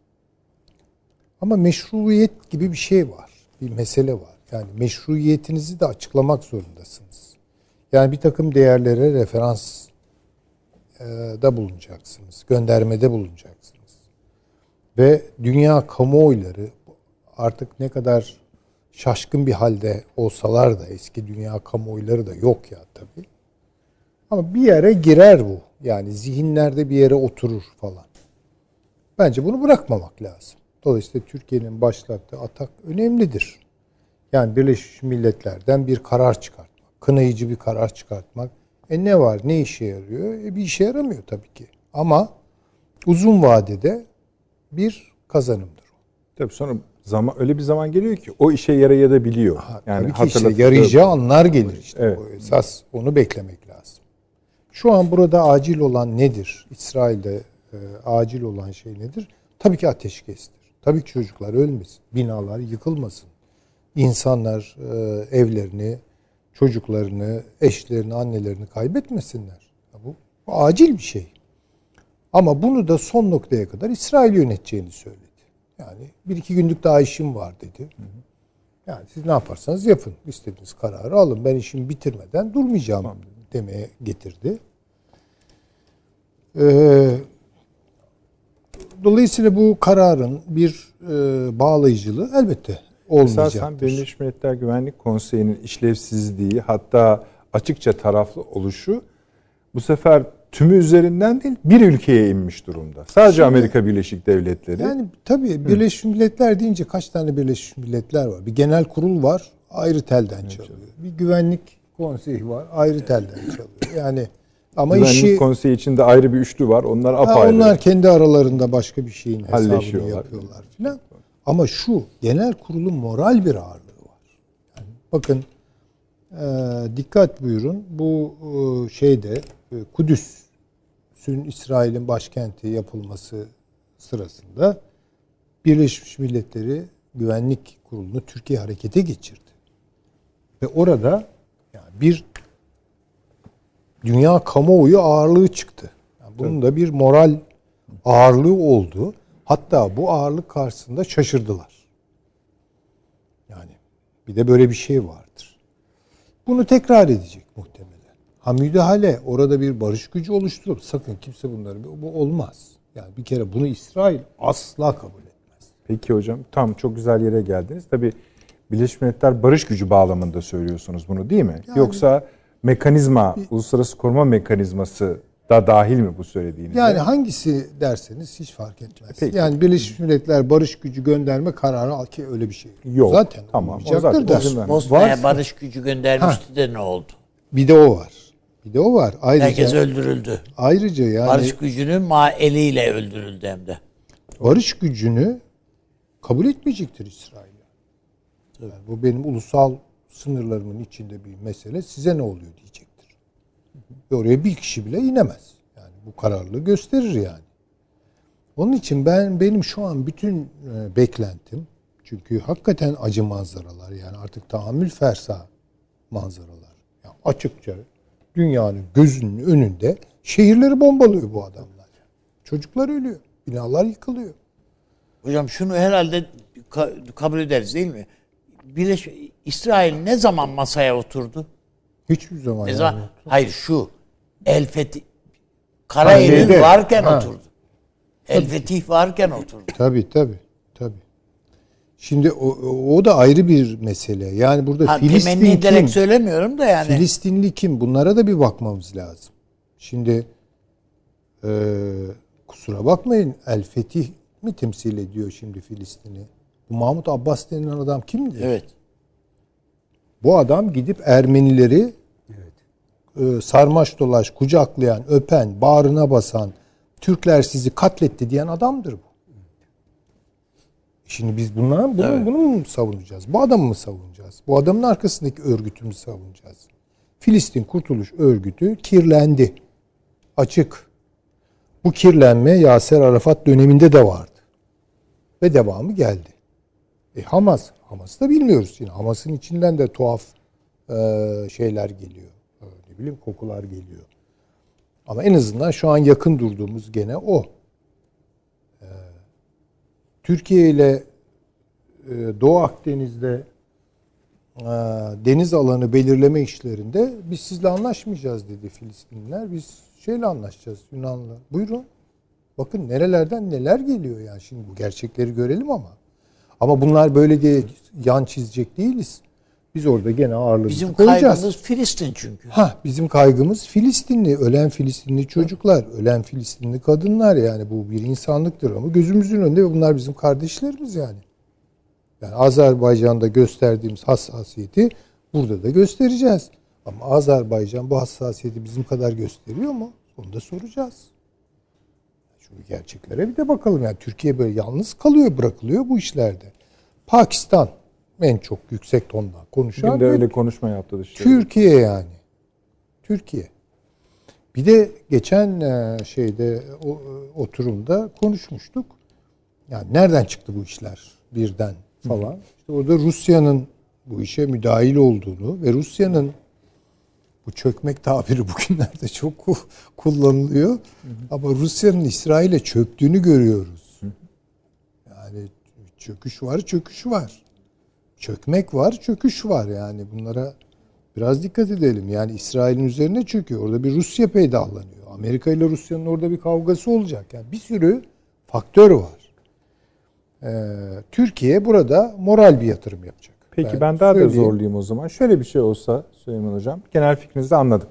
Ama meşruiyet gibi bir şey var. Bir mesele var. Yani meşruiyetinizi de açıklamak zorundasınız. Yani bir takım değerlere referans e, da bulunacaksınız. Göndermede bulunacaksınız. Ve dünya kamuoyları artık ne kadar şaşkın bir halde olsalar da eski dünya kamuoyları da yok ya tabii. Ama bir yere girer bu. Yani zihinlerde bir yere oturur falan. Bence bunu bırakmamak lazım. Dolayısıyla Türkiye'nin başlattığı atak önemlidir. Yani Birleşmiş Milletler'den bir karar çıkartmak, kınayıcı bir karar çıkartmak. E ne var, ne işe yarıyor? E bir işe yaramıyor tabii ki. Ama uzun vadede bir kazanımdır. Tabii sonra zaman öyle bir zaman geliyor ki o işe yarayabiliyor. Yani tabii ki işte yarayacağı anlar gelir işte. Evet. O esas onu beklemek lazım. Şu an burada acil olan nedir? İsrail'de e, acil olan şey nedir? Tabii ki ateşkestir. Tabii ki çocuklar ölmesin. Binalar yıkılmasın. İnsanlar e, evlerini, çocuklarını, eşlerini, annelerini kaybetmesinler. Bu, bu acil bir şey. Ama bunu da son noktaya kadar İsrail yöneteceğini söyledi. Yani bir iki günlük daha işim var dedi. Yani siz ne yaparsanız yapın. İstediğiniz kararı alın. Ben işimi bitirmeden durmayacağım demeye getirdi. Ee, dolayısıyla bu kararın bir e, bağlayıcılığı elbette olmayacaktır. Esasen Birleşmiş Milletler Güvenlik Konseyi'nin işlevsizliği hatta açıkça taraflı oluşu bu sefer tümü üzerinden değil bir ülkeye inmiş durumda. Sadece Şimdi- Amerika Birleşik Devletleri. Yani tabii Birleşmiş Milletler deyince kaç tane Birleşmiş Milletler var? Bir genel kurul var, ayrı telden çalıyor. Bir güvenlik konseyi var, ayrı telden çalıyor. Yani ama Güvenlik işi Konseyi içinde ayrı bir üçlü var. Onlar Ha, apayrı. onlar kendi aralarında başka bir şeyin hesabını yapıyorlar filan. Ama şu genel kurulun moral bir ağırlığı var. Yani bakın e, dikkat buyurun bu e, şeyde e, Kudüs'ün İsrail'in başkenti yapılması sırasında Birleşmiş Milletleri Güvenlik Kurulu'nu Türkiye harekete geçirdi. Ve orada yani bir dünya kamuoyu ağırlığı çıktı. Yani bunun da bir moral ağırlığı oldu. Hatta bu ağırlık karşısında şaşırdılar. Yani bir de böyle bir şey vardır. Bunu tekrar edecek muhtemelen. Ha müdahale orada bir barış gücü oluşturup sakın kimse bunları bu olmaz. Yani bir kere bunu İsrail asla kabul etmez. Peki hocam tam çok güzel yere geldiniz. Tabii Birleşmiş Milletler barış gücü bağlamında söylüyorsunuz bunu değil mi? Yani- Yoksa mekanizma, uluslararası koruma mekanizması da dahil mi bu söylediğiniz? Yani hangisi derseniz hiç fark etmez. Peki. Yani Birleşmiş Milletler barış gücü gönderme kararı al ki öyle bir şey Yok. Zaten Tamam, o olmayacaktır zaten da. Bosna'ya barış gücü göndermişti de ne oldu? Bir de o var. Bir de o var. Ayrıca Herkes öldürüldü. ayrıca yani Barış gücünün ma eliyle öldürüldü hem de. barış gücünü kabul etmeyecektir İsrail. Yani bu benim ulusal sınırlarımın içinde bir mesele. Size ne oluyor diyecektir. Ve oraya bir kişi bile inemez. Yani bu kararlılığı gösterir yani. Onun için ben benim şu an bütün e, beklentim çünkü hakikaten acı manzaralar yani artık tahammül fersa manzaralar. Yani açıkça dünyanın gözünün önünde şehirleri bombalıyor bu adamlar. Çocuklar ölüyor. Binalar yıkılıyor. Hocam şunu herhalde ka- kabul ederiz değil mi? Birleş İsrail ne zaman masaya oturdu? Hiçbir zaman. Ne yani. zaman? Hayır şu. El Fetih Kara Ha, Eylül şeyde. varken Ha. oturdu. El Fetih varken oturdu. Tabii tabii. Tabii. Şimdi o, o da ayrı bir mesele. Yani burada Ha, Filistin kim? söylemiyorum da yani. Filistinli kim? Bunlara da bir bakmamız lazım. Şimdi e, kusura bakmayın El Fetih mi temsil ediyor şimdi Filistin'i? Bu Mahmut Abbas denilen adam kimdi? Evet. Bu adam gidip Ermenileri e, sarmaş dolaş, kucaklayan, öpen, bağrına basan, Türkler sizi katletti diyen adamdır bu. Şimdi biz bunlar bunu, evet. bunu mu savunacağız? Bu adamı mı savunacağız? Bu adamın arkasındaki örgütü mü savunacağız? Filistin Kurtuluş Örgütü kirlendi. Açık. Bu kirlenme Yaser Arafat döneminde de vardı. Ve devamı geldi. E Hamas. Hamas'ı da bilmiyoruz. Yine Hamas'ın içinden de tuhaf e, şeyler geliyor. E, ne bileyim kokular geliyor. Ama en azından şu an yakın durduğumuz gene o. E, Türkiye ile e, Doğu Akdeniz'de e, deniz alanı belirleme işlerinde biz sizle anlaşmayacağız dedi Filistinliler. Biz şeyle anlaşacağız Yunanlı. Buyurun. Bakın nerelerden neler geliyor yani. Şimdi bu gerçekleri görelim ama. Ama bunlar böyle diye yan çizecek değiliz. Biz orada gene ağırlığımızı bizim koyacağız. Bizim kaygımız Filistin çünkü. Ha, bizim kaygımız Filistinli, ölen Filistinli çocuklar, ölen Filistinli kadınlar yani bu bir insanlıktır ama gözümüzün önünde ve bunlar bizim kardeşlerimiz yani. Yani Azerbaycan'da gösterdiğimiz hassasiyeti burada da göstereceğiz. Ama Azerbaycan bu hassasiyeti bizim kadar gösteriyor mu? Onu da soracağız. Şu gerçeklere bir de bakalım. Yani Türkiye böyle yalnız kalıyor, bırakılıyor bu işlerde. Pakistan en çok yüksek tonda konuşan. Bugün de öyle konuşma yaptı dışarı. Türkiye yani. Türkiye. Bir de geçen e, şeyde o, e, oturumda konuşmuştuk. Yani nereden çıktı bu işler birden falan. İşte orada Rusya'nın bu işe müdahil olduğunu ve Rusya'nın bu çökmek tabiri bugünlerde çok kullanılıyor. Hı hı. Ama Rusya'nın İsrail'e çöktüğünü görüyoruz. Hı. Yani çöküş var, çöküş var. Çökmek var, çöküş var yani bunlara biraz dikkat edelim. Yani İsrail'in üzerine çöküyor. Orada bir Rusya peydahlanıyor. Amerika ile Rusya'nın orada bir kavgası olacak. Yani bir sürü faktör var. Ee, Türkiye burada moral bir yatırım yapacak. Peki ben, ben daha söyleyeyim. da zorlayayım o zaman. Şöyle bir şey olsa Süleyman Hocam. Genel fikrinizi anladık.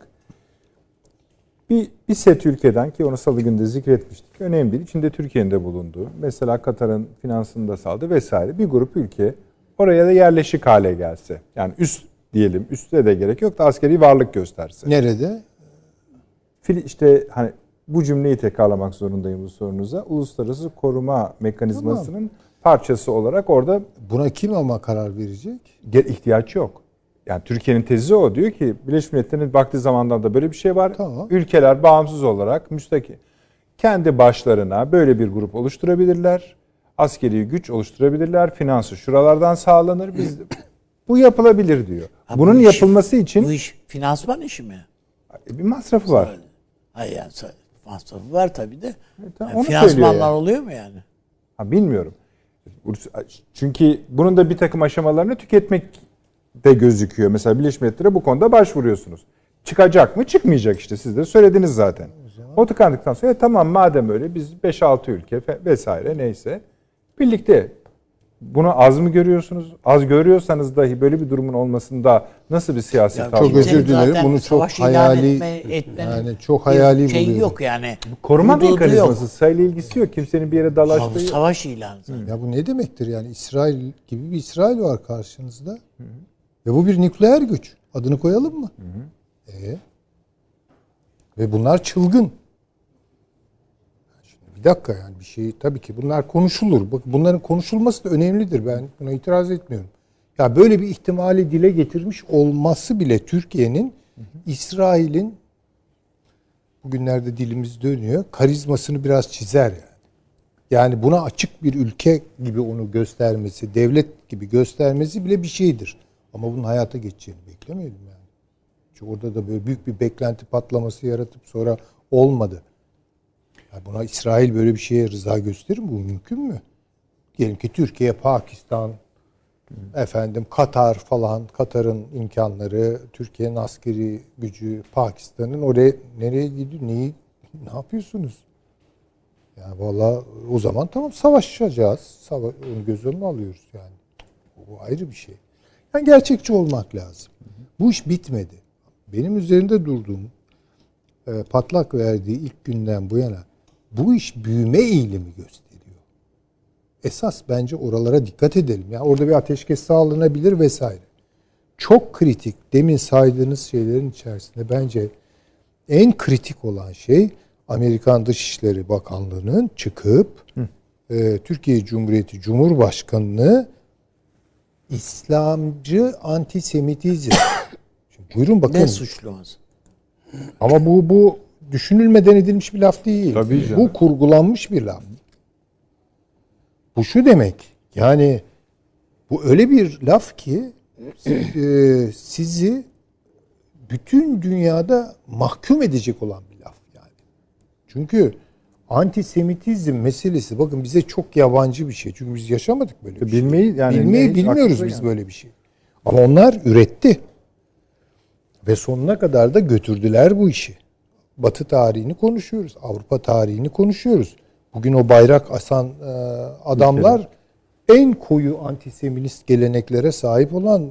Bir, bir set ülkeden ki onu salı günde zikretmiştik. Önemli değil. İçinde Türkiye'nin de bulunduğu. Mesela Katar'ın finansını da sağladı vesaire. Bir grup ülke oraya da yerleşik hale gelse. Yani üst diyelim. Üste de gerek yok da askeri varlık gösterse. Nerede? Fil işte hani bu cümleyi tekrarlamak zorundayım bu sorunuza. Uluslararası koruma mekanizmasının tamam. parçası olarak orada buna kim ama karar verecek? ihtiyaç yok. Yani Türkiye'nin tezi o. Diyor ki Birleşmiş Milletler'in baktığı zamandan da böyle bir şey var. Tamam. Ülkeler bağımsız olarak müstakil kendi başlarına böyle bir grup oluşturabilirler. Askeri güç oluşturabilirler. Finansı şuralardan sağlanır. Biz bu yapılabilir diyor. Ha, Bunun bu iş, yapılması için bu iş finansman işi mi? Bir masrafı var. Hayır yani masrafı var tabii de. E, tamam, yani finansmanlar yani. oluyor mu yani? Ha, bilmiyorum. Çünkü bunun da bir takım aşamalarını tüketmek de gözüküyor. Mesela Birleşmiş Milletler'e bu konuda başvuruyorsunuz. Çıkacak mı? Çıkmayacak işte. Siz de söylediniz zaten. O tıkandıktan sonra e, tamam madem öyle biz 5-6 ülke vesaire neyse birlikte bunu az mı görüyorsunuz? Az görüyorsanız dahi böyle bir durumun olmasında nasıl bir siyasi yani Çok özür dilerim. Bunu çok hayali etme, yani çok hayali şey buluyorum. yok yani. Koruma mekanizması sayıyla ilgisi yok. Kimsenin bir yere dalaştığı yok. Savaş ilanı. Ya bu ne demektir yani? İsrail gibi bir İsrail var karşınızda. Hı hı. Ve bu bir nükleer güç. Adını koyalım mı? Hı hı. E? Ve bunlar çılgın. Şimdi bir dakika yani bir şey tabii ki bunlar konuşulur. Bak bunların konuşulması da önemlidir. Ben buna itiraz etmiyorum. Ya böyle bir ihtimali dile getirmiş olması bile Türkiye'nin İsrail'in bugünlerde dilimiz dönüyor. Karizmasını biraz çizer yani. Yani buna açık bir ülke gibi onu göstermesi, devlet gibi göstermesi bile bir şeydir. Ama bunun hayata geçeceğini beklemiyordum yani. Çünkü orada da böyle büyük bir beklenti patlaması yaratıp sonra olmadı. Yani buna İsrail böyle bir şeye rıza gösterir mi? Bu mümkün mü? Diyelim ki Türkiye, Pakistan, efendim Katar falan, Katar'ın imkanları, Türkiye'nin askeri gücü, Pakistan'ın oraya nereye gidiyor? Neyi ne yapıyorsunuz? Yani valla o zaman tamam savaşacağız. Sava onu göz önüne alıyoruz yani. Bu ayrı bir şey. Yani gerçekçi olmak lazım. Bu iş bitmedi. Benim üzerinde durduğum e, patlak verdiği ilk günden bu yana bu iş büyüme eğilimi gösteriyor. Esas bence oralara dikkat edelim. Yani orada bir ateşkes sağlanabilir vesaire. Çok kritik demin saydığınız şeylerin içerisinde bence en kritik olan şey Amerikan Dışişleri Bakanlığı'nın çıkıp e, Türkiye Cumhuriyeti Cumhurbaşkanı'nı İslamcı antisemitizm. Şimdi buyurun bakın. Ne suçlaması? Ama bu bu düşünülmeden edilmiş bir laf değil. Tabii canım. Bu kurgulanmış bir laf. Bu şu demek. Yani bu öyle bir laf ki e, sizi bütün dünyada mahkum edecek olan bir laf yani. Çünkü antisemitizm meselesi bakın bize çok yabancı bir şey. Çünkü biz yaşamadık böyle bir şey. Bilmeyi yani Bilmeyi bilmiyoruz biz gelmedi. böyle bir şey. Ama onlar üretti. Ve sonuna kadar da götürdüler bu işi. Batı tarihini konuşuyoruz. Avrupa tarihini konuşuyoruz. Bugün o bayrak asan e, adamlar en koyu antiseminist geleneklere sahip olan e,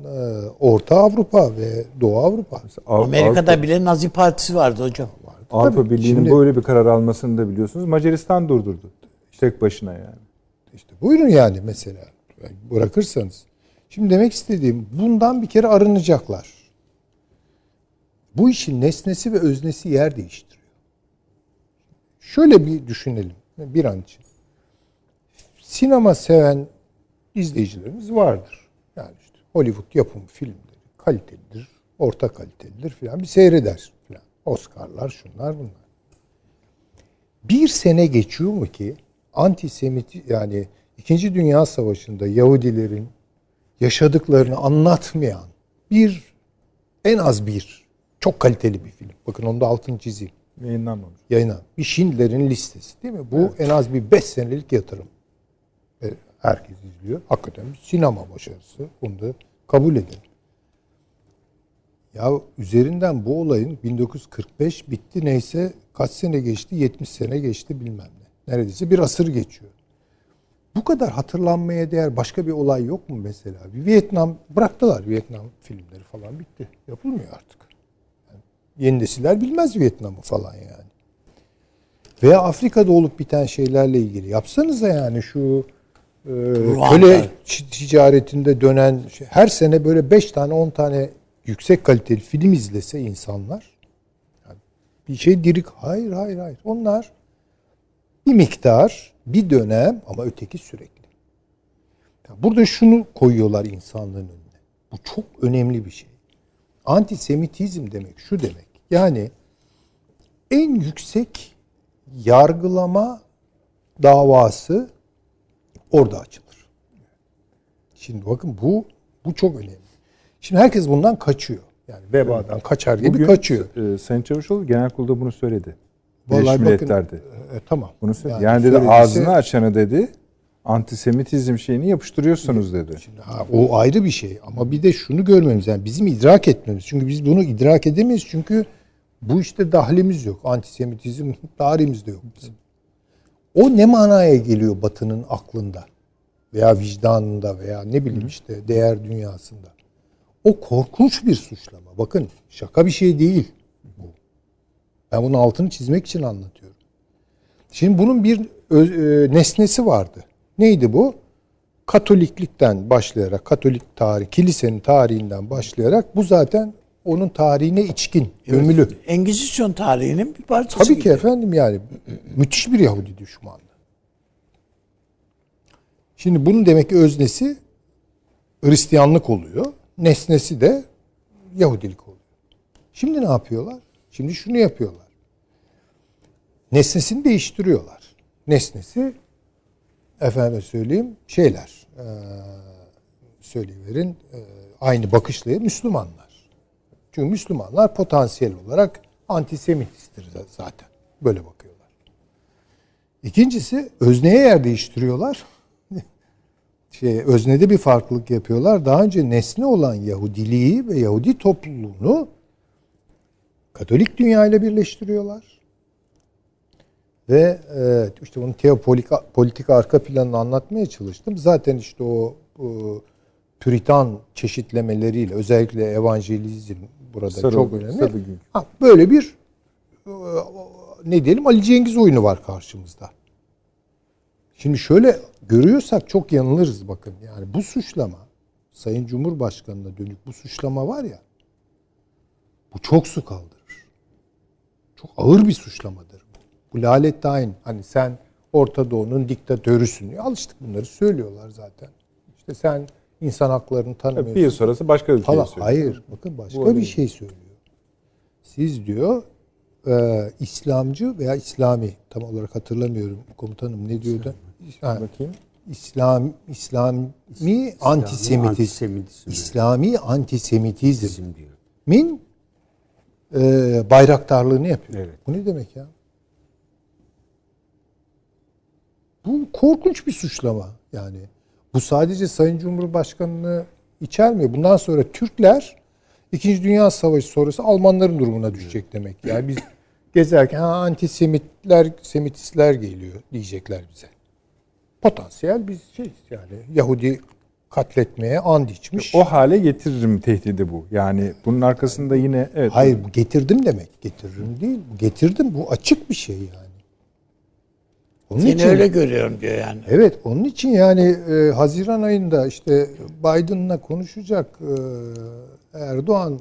Orta Avrupa ve Doğu Avrupa. Av- Amerika'da Avrupa, bile Nazi Partisi vardı hocam. Avrupa Tabii, Birliği'nin şimdi- böyle bir karar almasını da biliyorsunuz. Macaristan durdurdu. Tek başına yani. İşte buyurun yani mesela bırakırsanız. Şimdi demek istediğim bundan bir kere arınacaklar. Bu işin nesnesi ve öznesi yer değiştiriyor. Şöyle bir düşünelim bir an için. Sinema seven izleyicilerimiz vardır. Yani işte Hollywood yapımı filmleri kalitelidir, orta kalitelidir filan bir seyreder. Oscar'lar şunlar bunlar. Bir sene geçiyor mu ki antisemit yani İkinci Dünya Savaşı'nda Yahudilerin yaşadıklarını anlatmayan bir en az bir çok kaliteli bir film. Bakın onu da altını çizeyim. Yayınlanmamış. Yayına. Bir Schindler'in listesi değil mi? Bu en az bir 5 senelik yatırım. Ve herkes izliyor. Hakikaten bir sinema başarısı. Bunu da kabul edin. Ya üzerinden bu olayın 1945 bitti neyse kaç sene geçti? 70 sene geçti bilmem ne. Neredeyse bir asır geçiyor. Bu kadar hatırlanmaya değer başka bir olay yok mu mesela? Bir Vietnam bıraktılar Vietnam filmleri falan bitti. Yapılmıyor artık. Yani yeni nesiller bilmez Vietnam'ı falan yani. Veya Afrika'da olup biten şeylerle ilgili yapsanız da yani şu e, köle ticaretinde dönen şey, her sene böyle 5 tane 10 tane yüksek kaliteli film izlese insanlar yani bir şey dirik hayır hayır hayır onlar bir miktar bir dönem ama öteki sürekli. Ya Burada şunu koyuyorlar insanlığın önüne. Bu çok önemli bir şey. Antisemitizm demek şu demek. Yani en yüksek yargılama davası orada açılır. Şimdi bakın bu bu çok önemli. Şimdi herkes bundan kaçıyor. Yani vebadan kaçar gibi Bugün kaçıyor. e, Sayın Çavuşoğlu genel kurulda bunu söyledi. Vallahi Milletler'de. E, tamam. Bunu söyledi. Yani, dedi söylediyse- ağzını açanı dedi antisemitizm şeyini yapıştırıyorsunuz dedi. Ha, o ayrı bir şey ama bir de şunu görmemiz yani bizim idrak etmemiz. Çünkü biz bunu idrak edemeyiz çünkü bu işte dahlimiz yok. Antisemitizm tarihimizde yok bizim. O ne manaya geliyor Batı'nın aklında veya vicdanında veya ne bileyim işte değer dünyasında. O korkunç bir suçlama. Bakın şaka bir şey değil bu. Ben bunun altını çizmek için anlatıyorum. Şimdi bunun bir öz- e, nesnesi vardı. Neydi bu? Katoliklikten başlayarak, Katolik tarih, kilisenin tarihinden başlayarak bu zaten onun tarihine içkin, gömülü. Engizisyon tarihinin bir parçası Tabii gibi. ki efendim yani müthiş bir Yahudi düşmanlığı. Şimdi bunun demek ki öznesi Hristiyanlık oluyor. Nesnesi de Yahudilik oluyor. Şimdi ne yapıyorlar? Şimdi şunu yapıyorlar. Nesnesini değiştiriyorlar. Nesnesi efendime söyleyeyim şeyler söyleyiverin aynı bakışlı Müslümanlar. Çünkü Müslümanlar potansiyel olarak antisemitisttir zaten. Böyle bakıyorlar. İkincisi özneye yer değiştiriyorlar. Şey, öznede bir farklılık yapıyorlar. Daha önce nesne olan Yahudiliği ve Yahudi topluluğunu Katolik dünya ile birleştiriyorlar. Ve e, işte bunun teopolitik politik arka planını anlatmaya çalıştım. Zaten işte o, Püritan çeşitlemeleriyle özellikle evangelizm burada Sarı- çok önemli. sarı. Ha, böyle bir e, ne diyelim Ali Cengiz oyunu var karşımızda. Şimdi şöyle görüyorsak çok yanılırız bakın. Yani bu suçlama Sayın Cumhurbaşkanı'na dönük bu suçlama var ya bu çok su kaldırır. Çok ağır bir suçlamadır bu. Bu lalet tayin. Hani sen Orta Doğu'nun diktatörüsün. Alıştık bunları söylüyorlar zaten. İşte sen insan haklarını tanımıyorsun. Bir yıl sonrası başka bir şey söylüyor. Hayır. Bakın başka Bu bir şey söylüyor. Siz diyor e, İslamcı veya İslami tam olarak hatırlamıyorum komutanım ne diyordu? Ha, Bakayım. İslam İslami antisemitizm. antisemitizm. İslami antisemitizm min e, bayraktarlığını yapıyor. Evet. Bu ne demek ya? Bu korkunç bir suçlama yani. Bu sadece Sayın Cumhurbaşkanı'nı içermiyor. Bundan sonra Türkler İkinci Dünya Savaşı sonrası Almanların durumuna düşecek demek. Yani biz gezerken ha, antisemitler, semitistler geliyor diyecekler bize. Potansiyel biz şey yani Yahudi katletmeye and içmiş. O hale getiririm tehdidi bu. Yani bunun arkasında yine evet. Hayır getirdim demek. Getiririm değil. Getirdim bu açık bir şey yani. Onun Seni öyle görüyorum diyor yani. Evet onun için yani e, Haziran ayında işte Biden'la konuşacak e, Erdoğan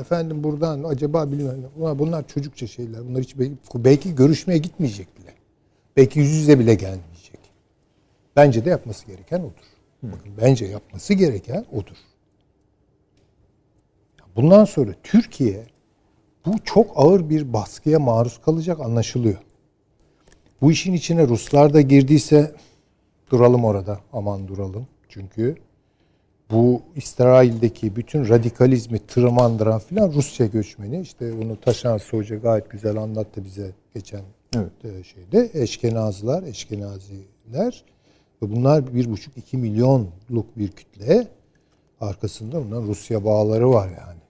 efendim buradan acaba bilmem ne. Bunlar, bunlar çocukça şeyler. Bunlar hiç belki, belki görüşmeye gitmeyecek bile. Belki yüz yüze bile gelmeyecek. Bence de yapması gereken odur. Bakın bence yapması gereken odur. Bundan sonra Türkiye bu çok ağır bir baskıya maruz kalacak anlaşılıyor. Bu işin içine Ruslar da girdiyse duralım orada. Aman duralım. Çünkü bu İsrail'deki bütün radikalizmi tırmandıran filan Rusya göçmeni. İşte onu Taşan Hoca gayet güzel anlattı bize geçen Evet. e, şeyde. Eşkenazlılar, Eşkenaziler ve bunlar bir buçuk iki milyonluk bir kütle. Arkasında bunların Rusya bağları var yani.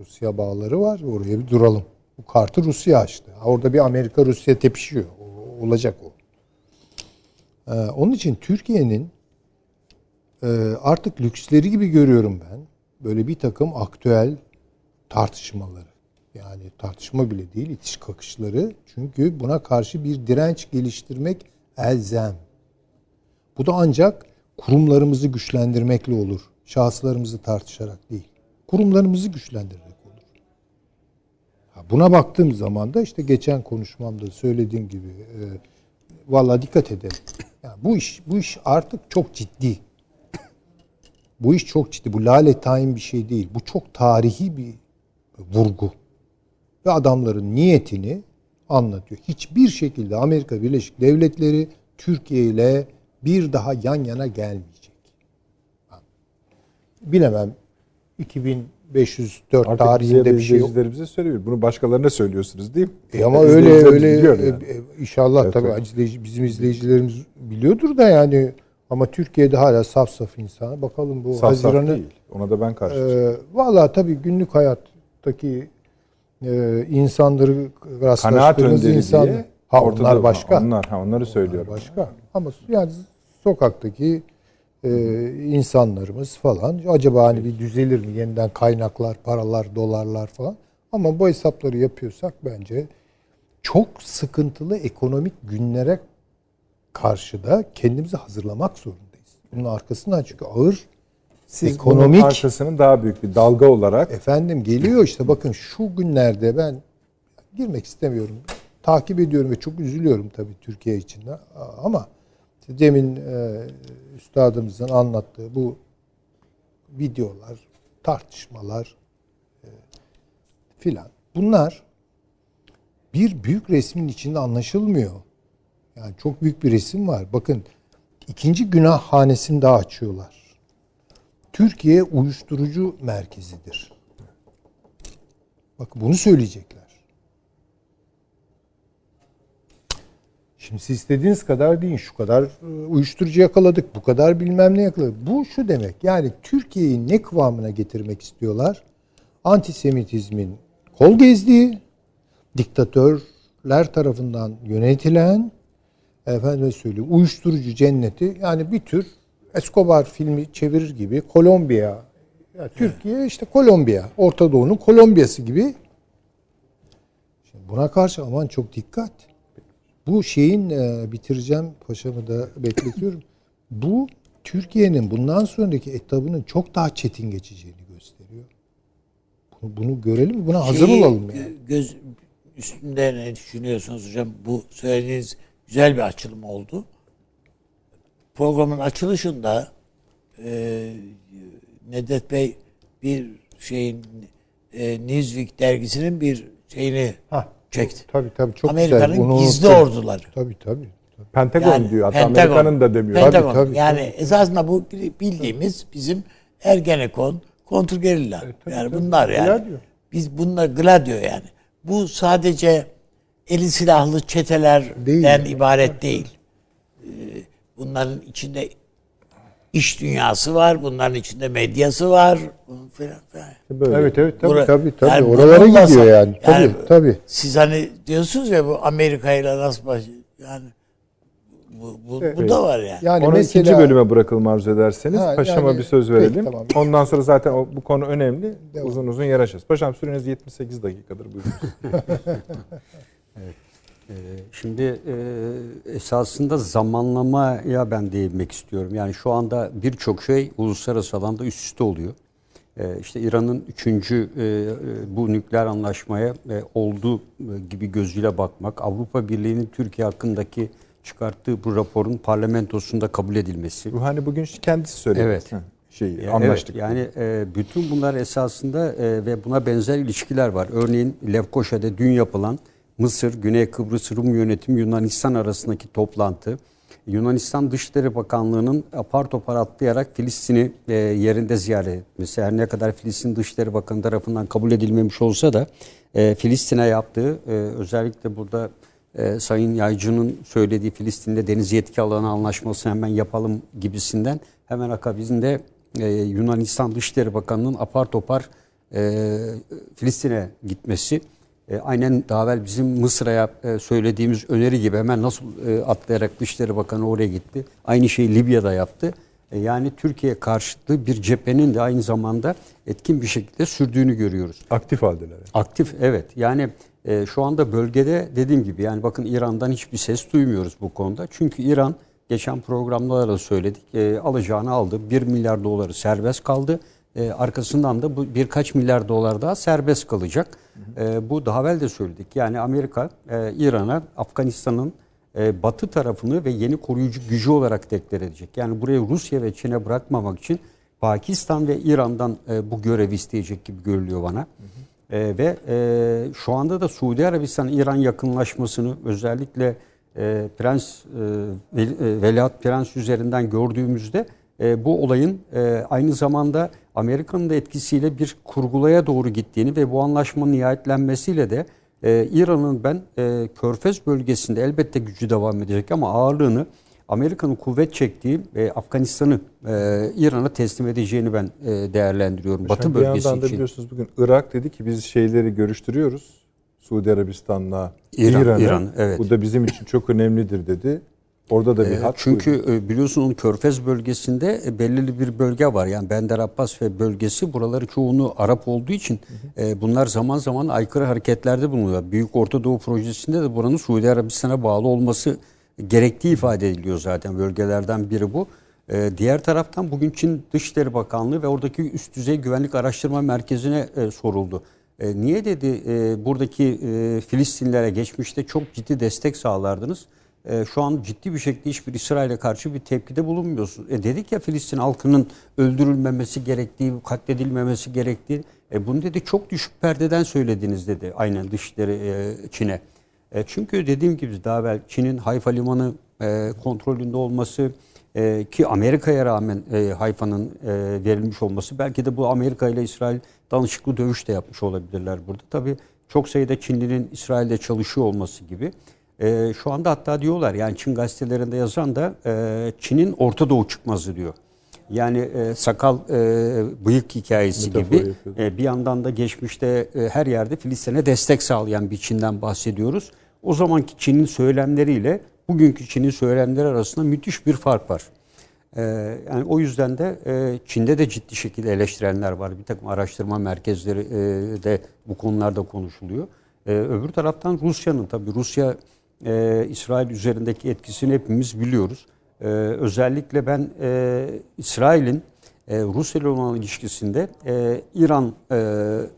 Rusya bağları var. Oraya bir duralım. Bu kartı Rusya açtı. Orada bir Amerika Rusya tepişiyor. Olacak o. Ee, onun için Türkiye'nin e, artık lüksleri gibi görüyorum ben. Böyle bir takım aktüel tartışmaları. Yani tartışma bile değil, itiş kakışları. Çünkü buna karşı bir direnç geliştirmek elzem. Bu da ancak kurumlarımızı güçlendirmekle olur. Şahıslarımızı tartışarak değil. Kurumlarımızı güçlendirerek olur. Buna baktığım zaman da işte geçen konuşmamda söylediğim gibi e, valla dikkat edelim. Yani bu iş bu iş artık çok ciddi. Bu iş çok ciddi. Bu lale tayin bir şey değil. Bu çok tarihi bir vurgu. Ve adamların niyetini anlatıyor. Hiçbir şekilde Amerika Birleşik Devletleri Türkiye ile bir daha yan yana gelmeyecek. Bilemem 2504 Artık bize tarihinde de bir şey yok. izleyicilerimize söylüyor. Bunu başkalarına söylüyorsunuz değil mi? E ama öyle öyle biliyor yani. e, e, inşallah Evet, tabii izleyici- bizim izleyicilerimiz biliyordur da yani ama Türkiye'de hala saf saf insan. Bakalım bu Saf saf Haziran'ı değil. Ona da ben karşı. e, valla tabii günlük hayattaki e, insanları Kanaat rastlaştığımız önderi insan diye. ha onlar başka. Onlar, ha, onları söylüyorum. Başka. Ama yani sokaktaki e, insanlarımız falan acaba hani bir düzelir mi yeniden kaynaklar, paralar, dolarlar falan. Ama bu hesapları yapıyorsak bence çok sıkıntılı ekonomik günlere karşı da kendimizi hazırlamak zorundayız. Bunun arkasından çünkü ağır Siz ekonomik bunun arkasının daha büyük bir dalga olarak Efendim geliyor işte bakın şu günlerde ben girmek istemiyorum. Takip ediyorum ve çok üzülüyorum tabii Türkiye için. Ama işte demin e, üstadımızın anlattığı bu videolar, tartışmalar e, filan bunlar bir büyük resmin içinde anlaşılmıyor. Yani çok büyük bir resim var. Bakın ikinci günah hanesini daha açıyorlar. Türkiye uyuşturucu merkezidir. Bakın bunu söyleyecekler. Şimdi siz istediğiniz kadar deyin şu kadar e, uyuşturucu yakaladık, bu kadar bilmem ne yakaladık. Bu şu demek yani Türkiye'yi ne kıvamına getirmek istiyorlar? Antisemitizmin kol gezdiği, diktatörler tarafından yönetilen, efendim söyleyeyim uyuşturucu cenneti yani bir tür Escobar filmi çevirir gibi Kolombiya, ya Türkiye işte Kolombiya, Orta Doğu'nun Kolombiyası gibi. Şimdi buna karşı aman çok dikkat. Bu şeyin e, bitireceğim paşamı da bekletiyorum. Bu Türkiye'nin bundan sonraki etabının çok daha çetin geçeceğini gösteriyor. Bunu, bunu görelim, buna hazır Şeyi, olalım yani. gö- Göz, üstünde ne düşünüyorsunuz hocam? Bu söylediğiniz güzel bir açılım oldu. Programın açılışında e, Nedet Bey bir şeyin e, Newsweek dergisinin bir şeyini Hah, çekti. Tabii tabii çok Amerika'nın güzel. Gizli unuttum. orduları. Tabii tabii. tabii. Pentagon Yani diyor. Hatta Pentagon. Amerika'nın da demiyor. Pentagon. Tabii, tabii, yani tabii. esasında bu bildiğimiz bizim Ergenekon, kontrgerilla. yani bunlar yani. Gladio. Biz bunlar Gladio yani. Bu sadece eli silahlı çetelerden Değil. ibaret değil. Ee, Bunların içinde iş dünyası var, bunların içinde medyası var falan filan. Böyle. Evet evet tabii Bura- tabii tabii. yani Oralara gidiyor yani. Tabii yani tabii. Siz hani diyorsunuz ya bu Amerika ile nasıl baş yani bu, bu, bu da var yani. Yani Onu mesela ikinci bölüme bırakalım arzu ederseniz. Ha, Paşama yani- bir söz Peki, verelim. tamam. Ondan sonra zaten o, bu konu önemli. Devam. Uzun uzun yer açacağız. Paşam süreniz 78 dakikadır. Buyurun. Ee, Şimdi e, esasında zamanlamaya ben değinmek istiyorum. Yani şu anda birçok şey uluslararası alanda üst üste oluyor. Ee, İşte İran'ın üçüncü e, e, bu nükleer anlaşmaya olduğu gibi gözüyle bakmak, Avrupa Birliği'nin Türkiye hakkındaki çıkarttığı bu raporun parlamentosunda kabul edilmesi. Ruhani bugün kendisi söyledi. Evet. Hı, Şey, anlaştık. Evet, yani e, bütün bunlar esasında e, ve buna benzer ilişkiler var. Örneğin Lefkoşa'da dün yapılan Mısır, Güney Kıbrıs Rum yönetim Yunanistan arasındaki toplantı, Yunanistan Dışişleri Bakanlığı'nın apar topar atlayarak Filistin'i e, yerinde ziyaret etmesi. Her ne kadar Filistin Dışişleri Bakanı tarafından kabul edilmemiş olsa da e, Filistin'e yaptığı e, özellikle burada e, Sayın Yaycı'nın söylediği Filistin'de deniz yetki alanı anlaşması hemen yapalım gibisinden hemen akabinde e, Yunanistan Dışişleri Bakanı'nın apar topar e, Filistin'e gitmesi e, aynen daha evvel bizim Mısır'a e, söylediğimiz öneri gibi hemen nasıl e, atlayarak Dışişleri Bakanı oraya gitti. Aynı şeyi Libya'da yaptı. E, yani Türkiye karşıtı bir cephenin de aynı zamanda etkin bir şekilde sürdüğünü görüyoruz. Aktif haldeler. Aktif evet. Yani e, şu anda bölgede dediğim gibi yani bakın İran'dan hiçbir ses duymuyoruz bu konuda. Çünkü İran geçen programlarda da söyledik e, alacağını aldı. 1 milyar doları serbest kaldı. E, arkasından da bu birkaç milyar dolar daha serbest kalacak. E, bu daha evvel de söyledik. Yani Amerika e, İran'a Afganistan'ın e, batı tarafını ve yeni koruyucu gücü olarak deklar edecek. Yani burayı Rusya ve Çin'e bırakmamak için Pakistan ve İran'dan e, bu görevi isteyecek gibi görülüyor bana. E, ve e, şu anda da Suudi Arabistan-İran yakınlaşmasını özellikle e, Prens e, e, Veliaht Prens üzerinden gördüğümüzde e, bu olayın e, aynı zamanda Amerika'nın da etkisiyle bir kurgulaya doğru gittiğini ve bu anlaşmanın nihayetlenmesiyle de e, İran'ın ben e, Körfez bölgesinde elbette gücü devam edecek ama ağırlığını Amerika'nın kuvvet çektiği e, Afganistan'ı e, İran'a teslim edeceğini ben e, değerlendiriyorum. Batı Şimdi bir bölgesi yandan da için. biliyorsunuz bugün Irak dedi ki biz şeyleri görüştürüyoruz. Suudi Arabistan'la İran, İran'ı. İran, evet. Bu da bizim için çok önemlidir dedi. Orada da bir E, hat Çünkü koydu. e, biliyorsun Körfez bölgesinde e, belirli bir bölge var. Yani Bender Abbas ve bölgesi buraları çoğunu Arap olduğu için e, bunlar zaman zaman aykırı hareketlerde bulunuyor. Büyük Orta Doğu projesinde de buranın Suudi Arabistan'a bağlı olması gerektiği ifade ediliyor zaten bölgelerden biri bu. Diğer taraftan bugün Çin Dışişleri Bakanlığı ve oradaki üst düzey güvenlik araştırma merkezine soruldu. Niye dedi buradaki Filistinlere geçmişte çok ciddi destek sağlardınız. E, şu an ciddi bir şekilde hiçbir İsrail'e karşı bir tepkide bulunmuyorsun. E, dedik ya Filistin halkının öldürülmemesi gerektiği, katledilmemesi gerektiği. E, bunu dedi çok düşük perdeden söylediniz dedi aynen dışları e, Çin'e. E, çünkü dediğim gibi daha evvel Çin'in Hayfa limanı e, kontrolünde olması e, ki Amerika'ya rağmen e, Hayfa'nın e, verilmiş olması belki de bu Amerika ile İsrail danışıklı dövüş de yapmış olabilirler burada. Tabii çok sayıda Çinlinin İsrail'de çalışıyor olması gibi. E, şu anda hatta diyorlar yani Çin gazetelerinde yazan da e, Çin'in Orta Doğu çıkmazı diyor. Yani e, sakal e, bıyık hikayesi Metafor gibi yapıyordu. e, bir yandan da geçmişte e, her yerde Filistin'e destek sağlayan bir Çin'den bahsediyoruz. O zamanki Çin'in söylemleriyle bugünkü Çin'in söylemleri arasında müthiş bir fark var. E, yani o yüzden de e, Çin'de de ciddi şekilde eleştirenler var. Bir takım araştırma merkezleri e, de bu konularda konuşuluyor. E, öbür taraftan Rusya'nın tabii Rusya e, İsrail üzerindeki etkisini hepimiz biliyoruz. E, özellikle ben e, İsrail'in e, Rusya ile olan ilişkisinde e, İran e,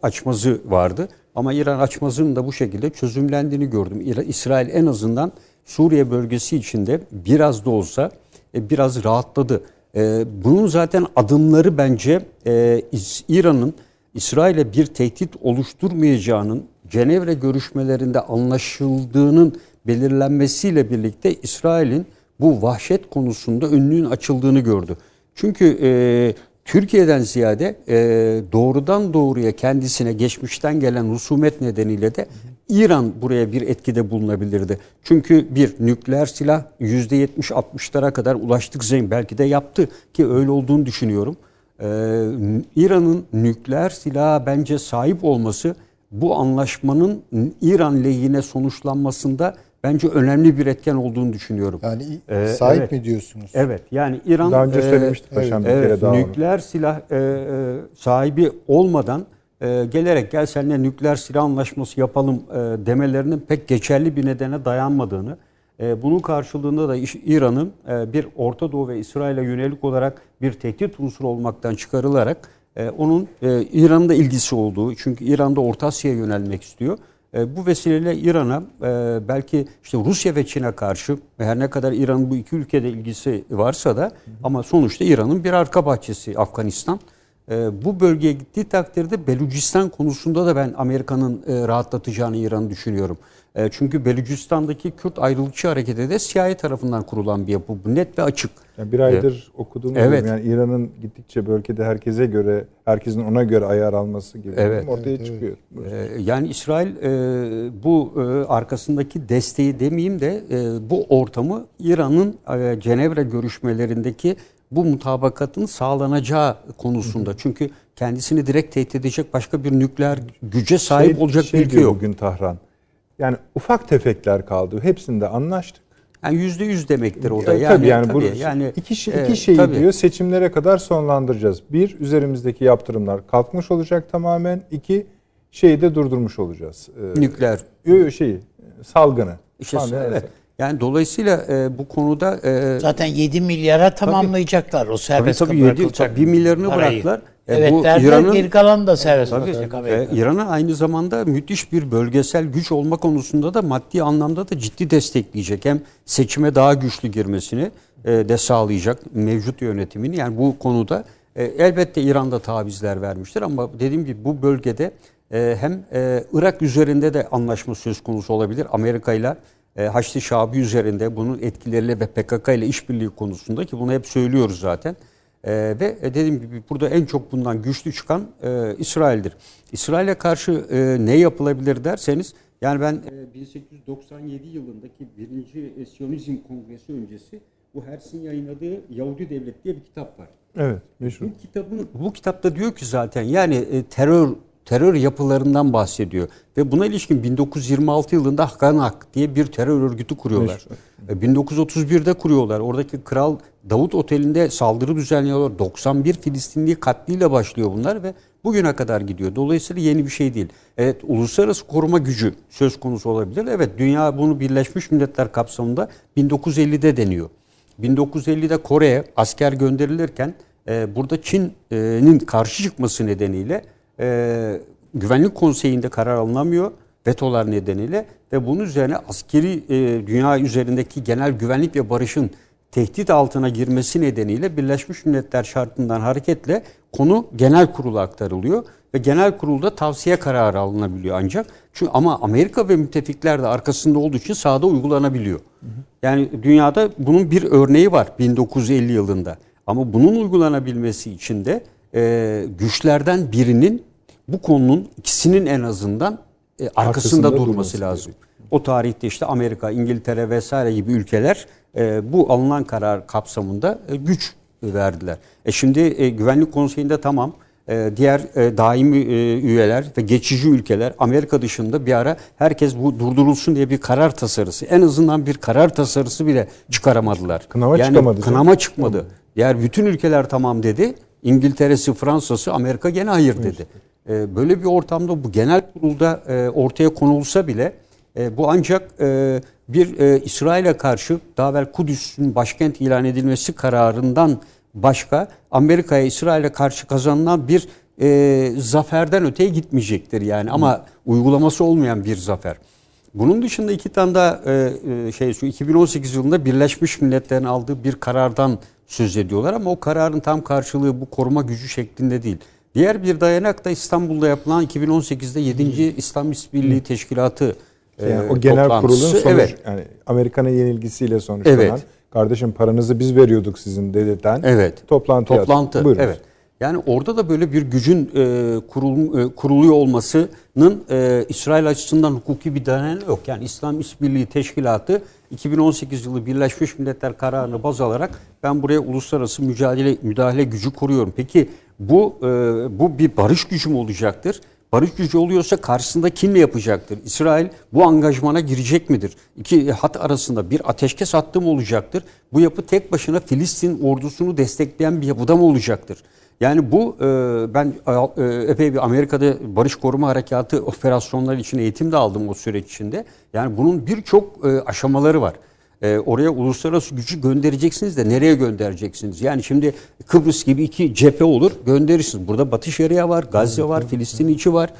açmazı vardı. Ama İran açmazının da bu şekilde çözümlendiğini gördüm. İsrail en azından Suriye bölgesi içinde biraz da olsa e, biraz rahatladı. E, bunun zaten adımları bence e, İran'ın İsrail'e bir tehdit oluşturmayacağının Cenevre görüşmelerinde anlaşıldığının belirlenmesiyle birlikte İsrail'in bu vahşet konusunda önlüğün açıldığını gördü. Çünkü e, Türkiye'den ziyade e, doğrudan doğruya kendisine geçmişten gelen husumet nedeniyle de İran buraya bir etkide bulunabilirdi. Çünkü bir nükleer silah %70-60'lara kadar ulaştık zeyn belki de yaptı ki öyle olduğunu düşünüyorum. Ee, İran'ın nükleer silaha bence sahip olması bu anlaşmanın İran lehine sonuçlanmasında bence önemli bir etken olduğunu düşünüyorum. Yani ee, sahip evet. mi diyorsunuz? Evet. Yani İran daha önce söylemiştik e, paşam evet, bir kere daha. Nükleer onu. silah e, e, sahibi olmadan e, gelerek gel seninle nükleer silah anlaşması yapalım e, demelerinin pek geçerli bir nedene dayanmadığını, e, bunun karşılığında da İran'ın e, bir Orta Doğu ve İsrail'e yönelik olarak bir tehdit unsuru olmaktan çıkarılarak e, onun e, İran'da ilgisi olduğu, çünkü İran'da Orta Asya'ya yönelmek istiyor. E, bu vesileyle İran'a e, belki işte Rusya ve Çin'e karşı her ne kadar İran'ın bu iki ülkede ilgisi varsa da ama sonuçta İran'ın bir arka bahçesi Afganistan. E, bu bölgeye gittiği takdirde Belucistan konusunda da ben Amerika'nın rahatlatacağını İran'ı düşünüyorum. E, çünkü Belucistan'daki Kürt ayrılıkçı hareketi de CIA tarafından kurulan bir yapı. Bu net ve açık. Yani bir aydır e, okuduğumuz evet. yani İran'ın gittikçe bölgede herkese göre, herkesin ona göre ayar alması gibi evet. ortaya evet, çıkıyor. Evet. E, yani İsrail e, bu e, arkasındaki desteği demeyeyim de e, bu ortamı İran'ın e, Cenevre görüşmelerindeki bu mutabakatın sağlanacağı konusunda. Hı hı. Çünkü kendisini direkt tehdit edecek başka bir nükleer güce sahip şey, olacak şey bir ülke yok. bugün Tahran. Yani ufak tefekler kaldı. Hepsinde anlaştık. Yani yüzde yüz demektir o da. Yani, tabii yani, tabii, yani iki, şey, iki şeyi tabii. diyor seçimlere kadar sonlandıracağız. Bir, üzerimizdeki yaptırımlar kalkmış olacak tamamen. İki, şeyi de durdurmuş olacağız. Ee, Nükleer. Yok yok şeyi, salgını. İşte, evet. Yani dolayısıyla e, bu konuda... E, Zaten 7 milyara tamamlayacaklar tabii, o serbest tabii, tabii, 7, tabii 1 milyarını parayı. bıraktılar. E, evet bu İran'ın geri kalan da serbest tabii, e, İran'ın aynı zamanda müthiş bir bölgesel güç olma konusunda da maddi anlamda da ciddi destekleyecek. Hem seçime daha güçlü girmesini e, de sağlayacak mevcut yönetimini. Yani bu konuda e, elbette İran'da tavizler vermiştir ama dediğim gibi bu bölgede e, hem e, Irak üzerinde de anlaşma söz konusu olabilir. Amerika ile Haçlı Şabi üzerinde bunun etkileriyle ve PKK ile işbirliği konusunda ki bunu hep söylüyoruz zaten. E, ve dediğim gibi burada en çok bundan güçlü çıkan e, İsrail'dir. İsrail'e karşı e, ne yapılabilir derseniz yani ben e, 1897 yılındaki birinci e, Siyonizm Kongresi öncesi bu Herz'in yayınladığı Yahudi Devlet diye bir kitap var. Evet, meşhur. Bu kitabın bu kitapta diyor ki zaten yani e, terör terör yapılarından bahsediyor. Ve buna ilişkin 1926 yılında Hakanak diye bir terör örgütü kuruyorlar. Meşhur. 1931'de kuruyorlar. Oradaki Kral Davut Oteli'nde saldırı düzenliyorlar. 91 Filistinli katliyle başlıyor bunlar ve bugüne kadar gidiyor. Dolayısıyla yeni bir şey değil. Evet uluslararası koruma gücü söz konusu olabilir. Evet dünya bunu Birleşmiş Milletler kapsamında 1950'de deniyor. 1950'de Kore'ye asker gönderilirken e, burada Çin'in karşı çıkması nedeniyle e, Güvenlik Konseyi'nde karar alınamıyor vetolar nedeniyle ve bunun üzerine askeri e, dünya üzerindeki genel güvenlik ve barışın tehdit altına girmesi nedeniyle Birleşmiş Milletler şartından hareketle konu genel kurula aktarılıyor ve genel kurulda tavsiye kararı alınabiliyor ancak. Çünkü ama Amerika ve müttefikler de arkasında olduğu için sahada uygulanabiliyor. Yani dünyada bunun bir örneği var 1950 yılında. Ama bunun uygulanabilmesi için de e, güçlerden birinin bu konunun ikisinin en azından e, arkasında, arkasında durması, durması lazım. Gerekiyor. O tarihte işte Amerika, İngiltere vesaire gibi ülkeler e, bu alınan karar kapsamında e, güç verdiler. E şimdi e, Güvenlik Konseyi'nde tamam e, diğer e, daimi e, üyeler ve geçici ülkeler Amerika dışında bir ara herkes bu durdurulsun diye bir karar tasarısı en azından bir karar tasarısı bile çıkaramadılar. Kınama yani çıkamadı. Kınama çıkmadı. Diğer bütün ülkeler tamam dedi. İngiltere'si, Fransa'sı, Amerika gene hayır dedi. Ee, böyle bir ortamda bu genel kurulda e, ortaya konulsa bile e, bu ancak e, bir İsrail'e karşı daha evvel Kudüs'ün başkent ilan edilmesi kararından başka Amerika'ya İsrail'e karşı kazanılan bir e, zaferden öteye gitmeyecektir yani ama uygulaması olmayan bir zafer. Bunun dışında iki tane daha e, şey şu 2018 yılında Birleşmiş Milletler'in aldığı bir karardan söz ediyorlar ama o kararın tam karşılığı bu koruma gücü şeklinde değil. Diğer bir dayanak da İstanbul'da yapılan 2018'de 7. İslam İşbirliği Teşkilatı e, yani o genel kurulun sonuç, evet. yani Amerika'nın yenilgisiyle sonuçlanan evet. kardeşim paranızı biz veriyorduk sizin dedirten evet. toplantı. Toplantı. Buyurun. Evet. Yani orada da böyle bir gücün e, kurul, e, kuruluyor olmasının e, İsrail açısından hukuki bir dayanağı yok. Yani İslam İşbirliği Teşkilatı 2018 yılı Birleşmiş Milletler kararını baz alarak ben buraya uluslararası mücadele müdahale gücü kuruyorum. Peki bu e, bu bir barış gücü mü olacaktır? Barış gücü oluyorsa karşısında kimle yapacaktır? İsrail bu angajmana girecek midir? İki hat arasında bir ateşkes hattı mı olacaktır? Bu yapı tek başına Filistin ordusunu destekleyen bir yapıda mı olacaktır? Yani bu e, ben e, epey bir Amerika'da barış koruma harekatı operasyonları için eğitim de aldım o süreç içinde. Yani bunun birçok e, aşamaları var. Oraya uluslararası gücü göndereceksiniz de nereye göndereceksiniz? Yani şimdi Kıbrıs gibi iki cephe olur gönderirsiniz. Burada Batı Şeria var, Gazze var, Filistin içi var.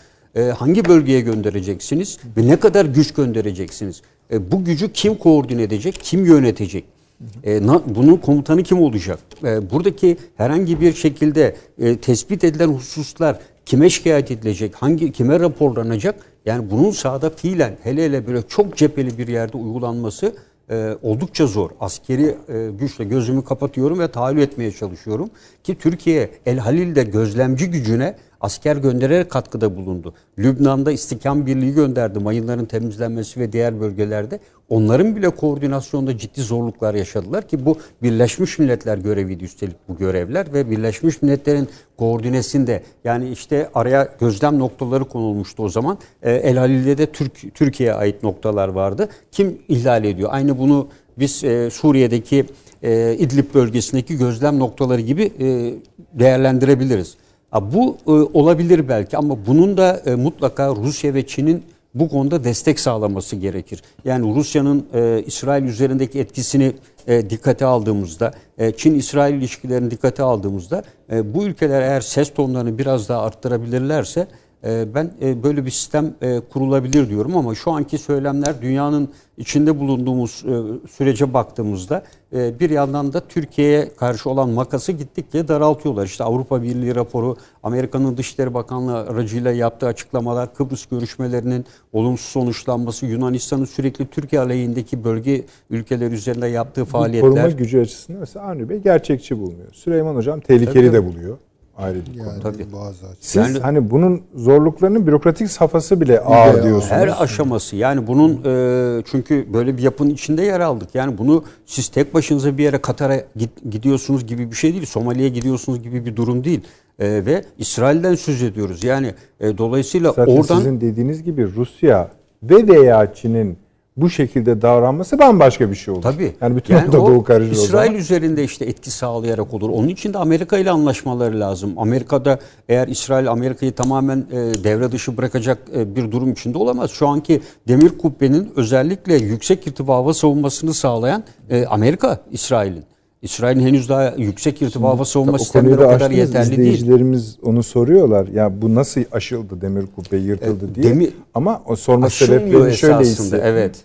Hangi bölgeye göndereceksiniz ve ne kadar güç göndereceksiniz? Bu gücü kim koordine edecek, kim yönetecek? E, na, bunun komutanı kim olacak? E, buradaki herhangi bir şekilde e, tespit edilen hususlar kime şikayet edilecek, hangi kime raporlanacak? Yani bunun sahada fiilen hele hele böyle çok cepheli bir yerde uygulanması e, oldukça zor. Askeri e, güçle gözümü kapatıyorum ve tahayyül etmeye çalışıyorum ki Türkiye El Halil'de gözlemci gücüne asker göndererek katkıda bulundu. Lübnan'da istikam birliği gönderdi mayınların temizlenmesi ve diğer bölgelerde. Onların bile koordinasyonda ciddi zorluklar yaşadılar ki bu Birleşmiş Milletler göreviydi üstelik bu görevler ve Birleşmiş Milletler'in koordinesinde yani işte araya gözlem noktaları konulmuştu o zaman. E, El Halil'de de Türk, Türkiye'ye ait noktalar vardı. Kim ihlal ediyor? Aynı bunu biz e, Suriye'deki e, İdlib bölgesindeki gözlem noktaları gibi e, değerlendirebiliriz. Bu e, olabilir belki ama bunun da e, mutlaka Rusya ve Çin'in bu konuda destek sağlaması gerekir. Yani Rusya'nın e, İsrail üzerindeki etkisini e, dikkate aldığımızda, e, Çin-İsrail ilişkilerini dikkate aldığımızda e, bu ülkeler eğer ses tonlarını biraz daha arttırabilirlerse ben e, böyle bir sistem e, kurulabilir diyorum ama şu anki söylemler dünyanın içinde bulunduğumuz sürece baktığımızda bir yandan da Türkiye'ye karşı olan makası gittikçe daraltıyorlar. İşte Avrupa Birliği raporu, Amerika'nın Dışişleri Bakanlığı aracıyla yaptığı açıklamalar, Kıbrıs görüşmelerinin olumsuz sonuçlanması, Yunanistan'ın sürekli Türkiye aleyhindeki bölge ülkeler üzerinde yaptığı faaliyetler. Koruma gücü açısından mesela Avni Bey gerçekçi bulmuyor. Süleyman Hocam tehlikeli Tabii. de buluyor ayrı bir yani, konu. Tabii. Bazı Siz yani, hani bunun zorluklarının bürokratik safhası bile ağır diyorsunuz. Her aşaması yani bunun e, çünkü böyle bir yapının içinde yer aldık. Yani bunu siz tek başınıza bir yere Katar'a gidiyorsunuz gibi bir şey değil. Somali'ye gidiyorsunuz gibi bir durum değil. E, ve İsrail'den söz ediyoruz. Yani e, dolayısıyla Zaten oradan... sizin dediğiniz gibi Rusya ve veya Çin'in bu şekilde davranması bambaşka bir şey olur. Tabii. Yani bütün yani Orta Doğu karışır İsrail üzerinde işte etki sağlayarak olur. Onun için de Amerika ile anlaşmaları lazım. Amerika'da eğer İsrail Amerika'yı tamamen e, devre dışı bırakacak e, bir durum içinde olamaz. Şu anki demir kubbenin özellikle yüksek irtifa hava savunmasını sağlayan e, Amerika İsrail'in. İsrail'in henüz daha yüksek irtifa hava savunma sistemleri o kadar yeterli değil. İzleyicilerimiz onu soruyorlar. Ya bu nasıl aşıldı demir kubbe yırtıldı e, diye. Demir, Ama o sorma sebepleri şöyle ise. Evet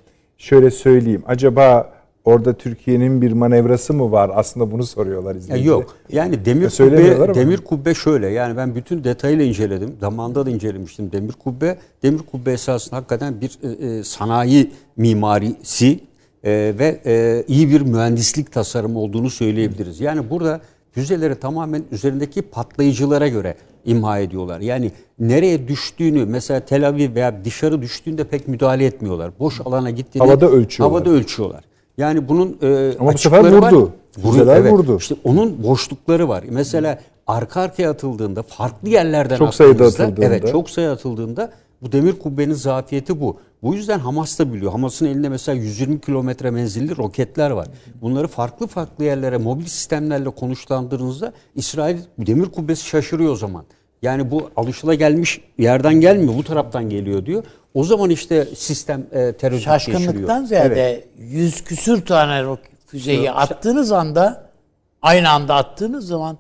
şöyle söyleyeyim. Acaba orada Türkiye'nin bir manevrası mı var? Aslında bunu soruyorlar izleyiciler. Yok. Yani demir kubbe demir kubbe şöyle. Yani ben bütün detayıyla inceledim. Zamanında da incelemiştim demir kubbe. Demir kubbe esasında hakikaten bir e, e, sanayi mimarisi e, ve e, iyi bir mühendislik tasarımı olduğunu söyleyebiliriz. Yani burada füzeleri tamamen üzerindeki patlayıcılara göre imha ediyorlar. Yani nereye düştüğünü mesela Tel Aviv veya dışarı düştüğünde pek müdahale etmiyorlar. Boş alana gittiğinde havada ölçüyorlar. Havada ölçüyorlar. Yani bunun e, Ama bu sefer vurdu. Füzeler evet. vurdu. İşte onun boşlukları var. Mesela arka arkaya atıldığında farklı yerlerden çok sayıda atıldığında evet çok sayı atıldığında bu demir kubbenin zafiyeti bu. Bu yüzden Hamas da biliyor. Hamas'ın elinde mesela 120 kilometre menzilli roketler var. Bunları farklı farklı yerlere mobil sistemlerle konuşlandırdığınızda İsrail demir kubbesi şaşırıyor o zaman. Yani bu alışıla gelmiş yerden gelmiyor bu taraftan geliyor diyor. O zaman işte sistem e, terör Şaşkınlıktan ziyade evet. yüz küsür tane füzeyi attığınız anda aynı anda attığınız zaman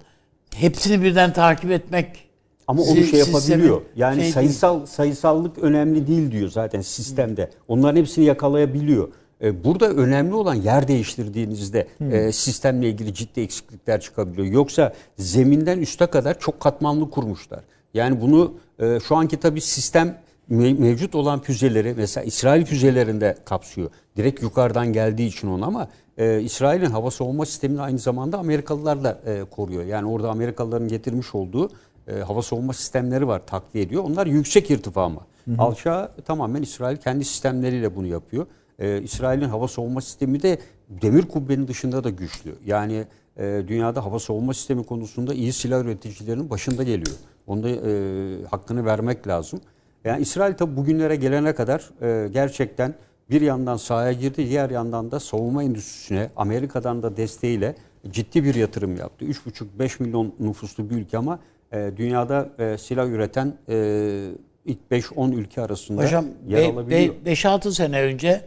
hepsini birden takip etmek Ama onu şey yapabiliyor. Yani şey sayısal sayısallık önemli değil diyor zaten sistemde. Onların hepsini yakalayabiliyor. E, Burada önemli olan yer değiştirdiğinizde e, sistemle ilgili ciddi eksiklikler çıkabiliyor. Yoksa zeminden üste kadar çok katmanlı kurmuşlar. Yani bunu e, şu anki tabii sistem me- mevcut olan füzeleri mesela İsrail füzelerinde kapsıyor. Direkt yukarıdan geldiği için onu ama e, İsrail'in hava savunma sistemini aynı zamanda Amerikalılar da e, koruyor. Yani orada Amerikalıların getirmiş olduğu e, hava savunma sistemleri var takviye ediyor. Onlar yüksek irtifa ama. Alçağı tamamen İsrail kendi sistemleriyle bunu yapıyor. E, İsrail'in hava savunma sistemi de demir kubbenin dışında da güçlü. Yani e, dünyada hava savunma sistemi konusunda iyi silah üreticilerinin başında geliyor. Onda e, hakkını vermek lazım. Yani İsrail tabi bugünlere gelene kadar e, gerçekten bir yandan sahaya girdi, diğer yandan da savunma endüstrisine Amerika'dan da desteğiyle ciddi bir yatırım yaptı. 3,5-5 milyon nüfuslu bir ülke ama dünyada e, silah üreten e, ilk 5-10 ülke arasında Hocam yer alabiliyor. 5-6 sene önce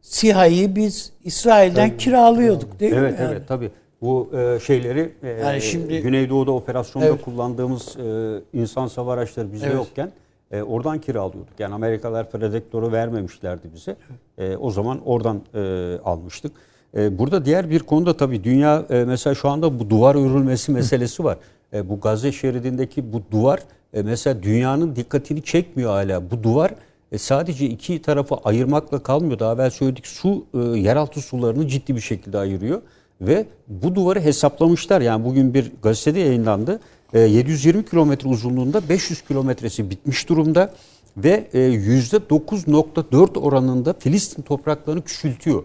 SİHA'yı biz İsrail'den kiralıyorduk değil Evet mi? Yani? evet tabii. Bu e, şeyleri e, Yani şimdi- Güneydoğu'da operasyonda Evet. kullandığımız e, insan hava araçları bizde Evet. yokken e, oradan kiralıyorduk. Yani Amerikalılar Predator'u vermemişlerdi bize. E, o zaman oradan e, almıştık. E, burada diğer bir konuda tabii dünya e, mesela şu anda bu duvar örülmesi meselesi var. E, bu Gazze şeridindeki bu duvar e, mesela dünyanın dikkatini çekmiyor hala. Bu duvar e, sadece iki tarafı ayırmakla kalmıyor. Daha evvel söyledik su yeraltı sularını ciddi bir şekilde ayırıyor. Ve bu duvarı hesaplamışlar. Yani bugün bir gazetede yayınlandı. E, 720 kilometre uzunluğunda 500 kilometresi bitmiş durumda. Ve e, %9.4 oranında Filistin topraklarını küçültüyor.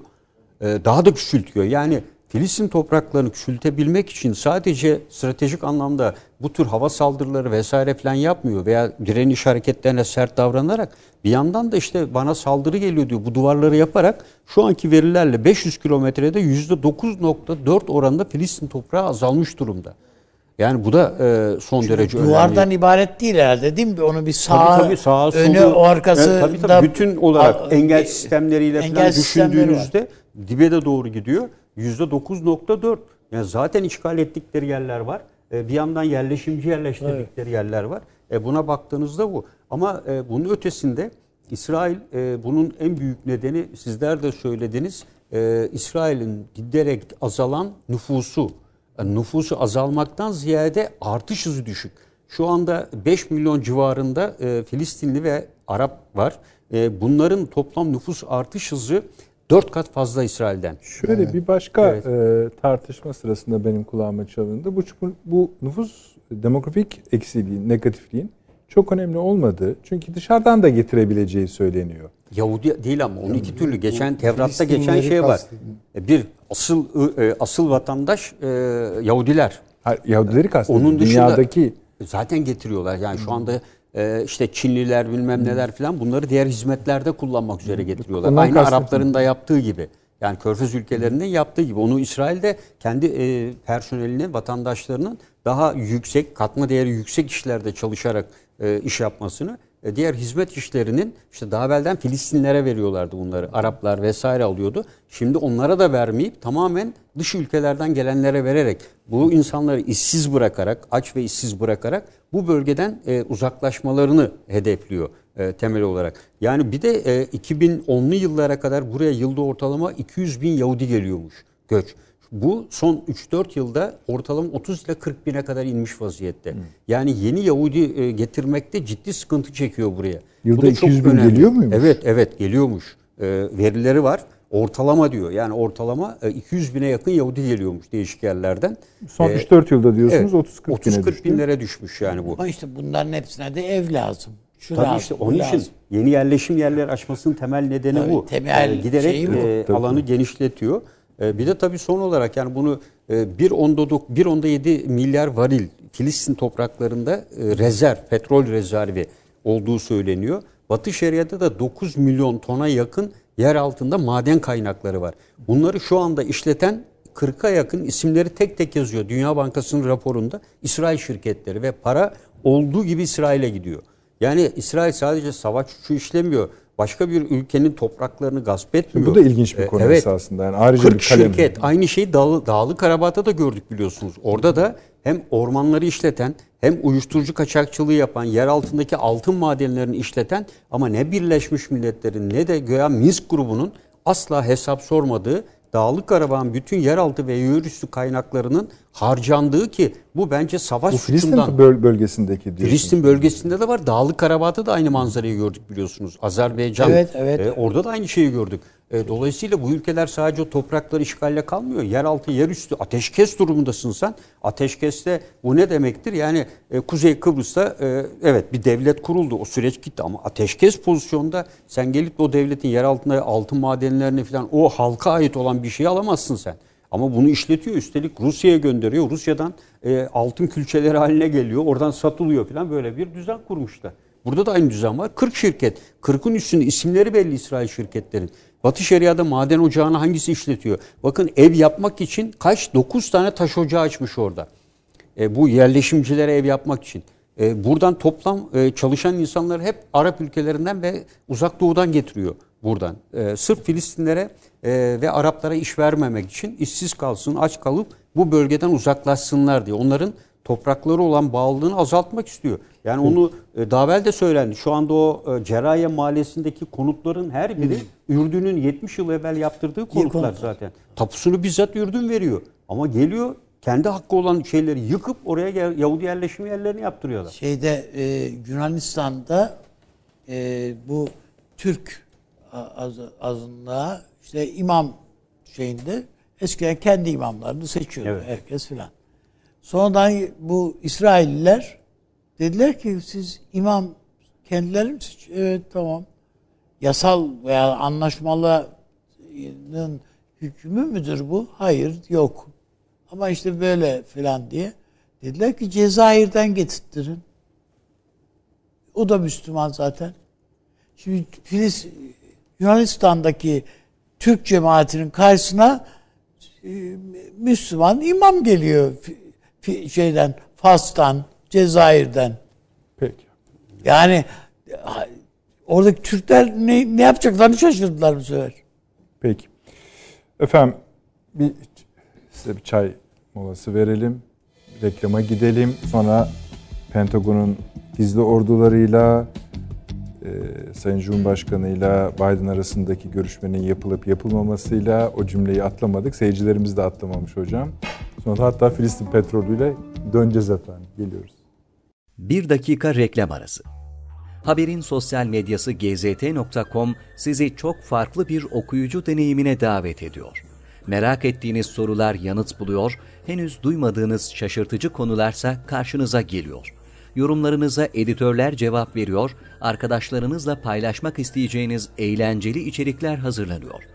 Daha da küçültüyor. Yani Filistin topraklarını küçültebilmek için sadece stratejik anlamda bu tür hava saldırıları vesaire falan yapmıyor veya direniş hareketlerine sert davranarak bir yandan da işte bana saldırı geliyor diyor. Bu duvarları yaparak şu anki verilerle 500 kilometrede %9.4 oranında Filistin toprağı azalmış durumda. Yani bu da e, son derece önemli. Duvardan ibaret değil herhalde değil mi? Onu bir sağ, Tabii tabii sağa önü, solu, arkası Evet, tabii, tabii. da- bütün olarak A- engel e, sistemleriyle engel falan sistemleri var. düşündüğünüzde dibe de doğru gidiyor. %9.4. Yani zaten işgal ettikleri yerler var. E, bir yandan yerleşimci yerleştirdikleri yerler var. E, buna baktığınızda bu. Ama e, bunun ötesinde İsrail e, bunun en büyük nedeni sizler de söylediniz. E, İsrail'in giderek azalan nüfusu. Yani nüfusu azalmaktan ziyade artış hızı düşük. Şu anda 5 milyon civarında e, Filistinli ve Arap var. E, bunların toplam nüfus artış hızı 4 kat fazla İsrail'den. Şöyle bir başka Evet. e, tartışma sırasında benim kulağıma çalındı. Bu, bu nüfus demografik eksiliğin, negatifliğin çok önemli olmadığı çünkü dışarıdan da getirebileceği söyleniyor. Yahudi değil ama onun iki türlü. Geçen Tevrat'ta geçen şey var. E, Bir asıl e, asıl vatandaş e, Yahudiler. Ha, Yahudileri kastediyor. Onun dışında Dünyadaki zaten getiriyorlar. Yani şu anda e, işte Çinliler bilmem neler falan bunları diğer hizmetlerde kullanmak üzere getiriyorlar. Ondan Aynı. Arapların da yaptığı gibi. Yani Körfez ülkelerinin yaptığı gibi. Onu İsrail'de kendi e, personelinin, vatandaşlarının daha yüksek, katma değeri yüksek işlerde çalışarak e, iş yapmasını, diğer hizmet işlerinin işte daha evvelden Filistinlere veriyorlardı bunları. Araplar vesaire alıyordu. Şimdi onlara da vermeyip tamamen dış ülkelerden gelenlere vererek bu insanları işsiz bırakarak, aç ve işsiz bırakarak bu bölgeden e, uzaklaşmalarını hedefliyor e, temel olarak. Yani bir de e, 2010'lu yıllara kadar buraya yılda ortalama 200 bin Yahudi geliyormuş göç. Bu son 3-4 yılda ortalama 30 ile 40 bine kadar inmiş vaziyette. Yani yeni Yahudi e, getirmekte ciddi sıkıntı çekiyor buraya. Yılda Bu da çok 200 bin önemli. geliyor muymuş? Evet evet geliyormuş. E, verileri var. Ortalama diyor. Yani ortalama e, 200 bine yakın Yahudi geliyormuş değişik yerlerden. son E, 3-4 yılda diyorsunuz evet, 30-40 bine 30-40 düştü. binlere düşmüş yani bu. Ama işte bunların hepsine de ev lazım. Şu Tabii lazım, işte onun için lazım. yeni yerleşim yerleri açmasının temel nedeni Tabii, bu. temel Ee, giderek şeyi bu. e, alanı genişletiyor. E, bir de tabii son olarak yani bunu e, 1.7 7 milyar varil Filistin topraklarında e, rezerv, petrol rezervi olduğu söyleniyor. Batı Şeria'da da 9 milyon tona yakın yer altında maden kaynakları var. Bunları şu anda işleten 40'a yakın isimleri tek tek yazıyor Dünya Bankası'nın raporunda İsrail şirketleri ve para olduğu gibi İsrail'e gidiyor. Yani İsrail sadece savaş suçu işlemiyor. Başka bir ülkenin topraklarını gasp etmiyor. Bu da ilginç bir E, konu evet. esasında. Yani ayrıca 40 bir kalem. şirket aynı şeyi Dağlı, Dağlı Karabağ'da da gördük biliyorsunuz. Orada da hem ormanları işleten hem uyuşturucu kaçakçılığı yapan, yer altındaki altın madenlerini işleten ama ne Birleşmiş Milletler'in ne de göya Minsk grubunun asla hesap sormadığı Dağlık Karabağ'ın bütün yeraltı ve yerüstü kaynaklarının harcandığı ki bu bence savaş Bu suçundan. Filistin böl- bölgesindeki diyorsunuz. Filistin bölgesinde de var. Dağlık Karabağ'da da aynı manzarayı gördük biliyorsunuz. Azerbaycan. Evet, evet. e, orada da aynı şeyi gördük. E, dolayısıyla bu ülkeler sadece o toprakları işgalle kalmıyor. Yeraltı, yerüstü ateşkes durumundasın sen. Ateşkeste bu ne demektir? Yani e, Kuzey Kıbrıs'ta e, evet bir devlet kuruldu. O süreç gitti ama ateşkes pozisyonda sen gelip de o devletin yer altında altın madenlerini falan o halka ait olan bir şeyi alamazsın sen. Ama bunu işletiyor üstelik Rusya'ya gönderiyor. Rusya'dan altın külçeleri haline geliyor. Oradan satılıyor falan böyle bir düzen kurmuşlar. Burada da aynı düzen var. 40 şirket. 40'ın üstünde isimleri belli İsrail şirketlerin. Batı Şeria'da maden ocağını hangisi işletiyor? Bakın ev yapmak için kaç? 9 tane taş ocağı açmış orada. E, bu yerleşimcilere ev yapmak için. E, buradan toplam e, çalışan insanları hep Arap ülkelerinden ve uzak doğudan getiriyor buradan. E, sırf Filistinlere e, ve Araplara iş vermemek için işsiz kalsın, aç kalıp bu bölgeden uzaklaşsınlar diye. Onların toprakları olan bağlılığını azaltmak istiyor. Yani onu e, daha evvel de söylendi. Şu anda o e, Ceraye Mahallesi'ndeki konutların her biri Ürdün'ün 70 yıl evvel yaptırdığı konutlar konutlar. zaten. Tapusunu bizzat Ürdün veriyor. Ama geliyor kendi hakkı olan şeyleri yıkıp oraya Yahudi yerleşim yerlerini yaptırıyorlar. Şeyde e, Yunanistan'da e, bu Türk az, azınlığa işte imam şeyinde eskiden kendi imamlarını seçiyordu Evet. herkes filan. Sonradan bu İsrailliler dediler ki siz imam kendileri mi? Evet tamam. Yasal veya anlaşmalının hükmü müdür bu? Hayır yok. Ama işte böyle filan diye. Dediler ki Cezayir'den getirttirin. O da Müslüman zaten. Şimdi Filiz, Yunanistan'daki Türk cemaatinin karşısına e, Müslüman imam geliyor şeyden Fas'tan, Cezayir'den. Peki. Yani oradaki Türkler ne, ne yapacaklarını şaşırdılar bu sefer. Peki. Efendim bir size bir çay molası verelim. Reklama gidelim. Sonra Pentagon'un gizli ordularıyla e, Sayın Cumhurbaşkanı'yla Biden arasındaki görüşmenin yapılıp yapılmamasıyla o cümleyi atlamadık. Seyircilerimiz de atlamamış hocam. Sonra hatta Filistin petrolüyle döneceğiz efendim. Geliyoruz. Bir dakika reklam arası. Haberin sosyal medyası gzt.com sizi çok farklı bir okuyucu deneyimine davet ediyor. Merak ettiğiniz sorular yanıt buluyor, henüz duymadığınız şaşırtıcı konularsa karşınıza geliyor. Yorumlarınıza editörler cevap veriyor, arkadaşlarınızla paylaşmak isteyeceğiniz eğlenceli içerikler hazırlanıyor.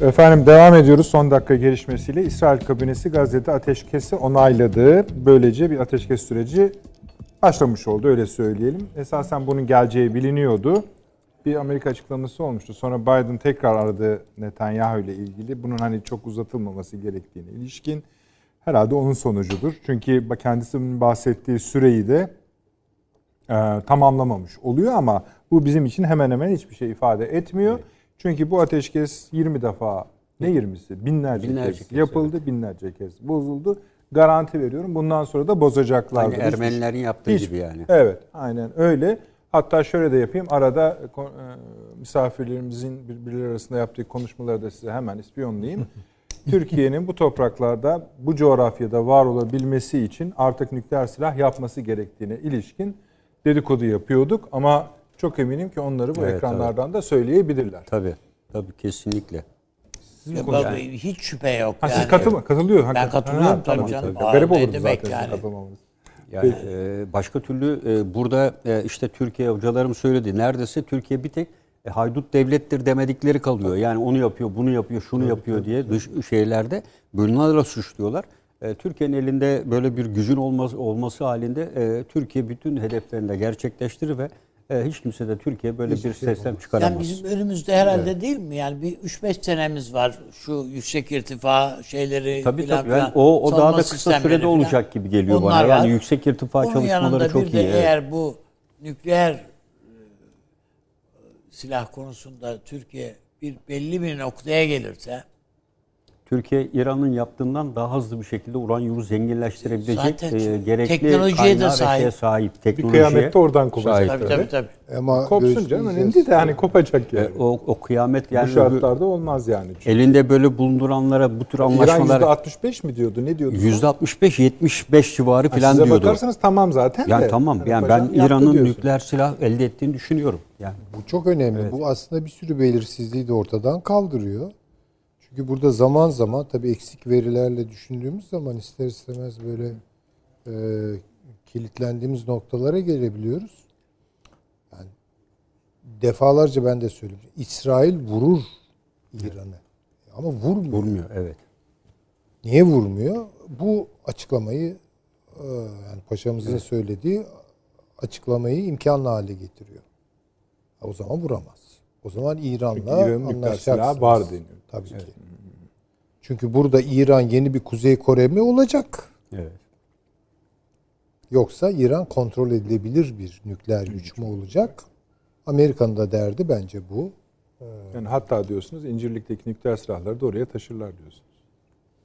Efendim devam ediyoruz son dakika gelişmesiyle. İsrail kabinesi Gazze'de ateşkesi onayladı. Böylece bir ateşkes süreci başlamış oldu öyle söyleyelim. Esasen bunun geleceği biliniyordu. Bir Amerika açıklaması olmuştu. Sonra Biden tekrar aradı Netanyahu ile ilgili. Bunun hani çok uzatılmaması gerektiğine ilişkin. Herhalde onun sonucudur. Çünkü kendisinin bahsettiği süreyi de e, tamamlamamış oluyor ama bu bizim için hemen hemen hiçbir şey ifade etmiyor. Çünkü bu ateşkes 20 defa ne 20'si binlerce, Binlerce kez, kez, yapıldı, binlerce kez bozuldu. Garanti veriyorum. Bundan sonra da bozacaklardır. Aynı Hiçbir- Ermenilerin yaptığı hiç- gibi yani. Evet, aynen öyle. Hatta şöyle de yapayım. Arada e, misafirlerimizin birbirleri arasında yaptığı konuşmaları da size hemen ispiyonlayayım. Türkiye'nin bu topraklarda, bu coğrafyada var olabilmesi için artık nükleer silah yapması gerektiğine ilişkin dedikodu yapıyorduk ama çok eminim ki onları bu Evet, ekranlardan da söyleyebilirler. Tabii. Tabii kesinlikle. Sizin Ya, bak, hiç şüphe yok. Ha, yani. siz katılma, katılıyor. Ben hakikaten. katılıyorum Ha, tabii tamam, canım. tabii. Garip olurdu demek zaten yani? katılmamanız. Yani e, başka türlü e, burada e, işte Türkiye hocalarım söyledi. Neredeyse Türkiye bir tek e, haydut devlettir demedikleri kalıyor. Yani onu yapıyor, bunu yapıyor, şunu yapıyor diye dış şeylerde bölünlerle suçluyorlar. E, Türkiye'nin elinde böyle bir gücün olması, olması halinde e, Türkiye bütün hedeflerini de gerçekleştirir ve e, hiç kimse de Türkiye böyle bir sistem çıkaramaz. Yani bizim önümüzde herhalde değil mi? Yani bir 3-5 senemiz var şu yüksek irtifa şeyleri Tabii filan tabii. Yani o, o daha da kısa sürede olacak gibi geliyor Onlar bana. Yani var. yüksek irtifa Bunun çalışmaları yanında çok bir de iyi. evet. eğer bu nükleer e, silah konusunda Türkiye bir belli bir noktaya gelirse Türkiye İran'ın yaptığından daha hızlı bir şekilde uranyumu zenginleştirebilecek Zaten e, gerekli teknolojiye de sahip. şeye sahip. Bir Teknolojiye kıyamette oradan kopacak. sahip. tabii tabii tabii. Ama Kopsun canım önemli de hani kopacak yani. E, o, o kıyamet Bu yani şartlarda olmaz yani. Çünkü elinde böyle bulunduranlara bu tür İran anlaşmalar %65 mi diyordu? Ne diyordu? %65-75 civarı Ha, falan Size diyordu. bakarsanız tamam zaten Yani de. tamam. Hani Yani ben paşam yaptı İran'ın nükleer silah elde ettiğini düşünüyorum. Yani Bu çok önemli. Bu aslında bir sürü belirsizliği de ortadan kaldırıyor. Çünkü burada zaman zaman tabii eksik verilerle düşündüğümüz zaman ister istemez böyle e, kilitlendiğimiz noktalara gelebiliyoruz. Yani defalarca ben de söyledim. İsrail vurur İran'ı. Ama vurmuyor. vurmuyor. Evet. Niye vurmuyor? Bu açıklamayı e, yani paşamızın söylediği açıklamayı imkanlı hale getiriyor. O zaman vuramaz. O zaman İran'la nükleer anlaşacaksınız. var deniyor. Tabii ki. Çünkü burada İran yeni bir Kuzey Kore mi olacak? Evet. Yoksa İran kontrol edilebilir bir nükleer güç mü olacak? Amerika'nın da derdi bence bu. Yani hatta diyorsunuz İncirlik'teki nükleer silahları da oraya taşırlar diyorsunuz.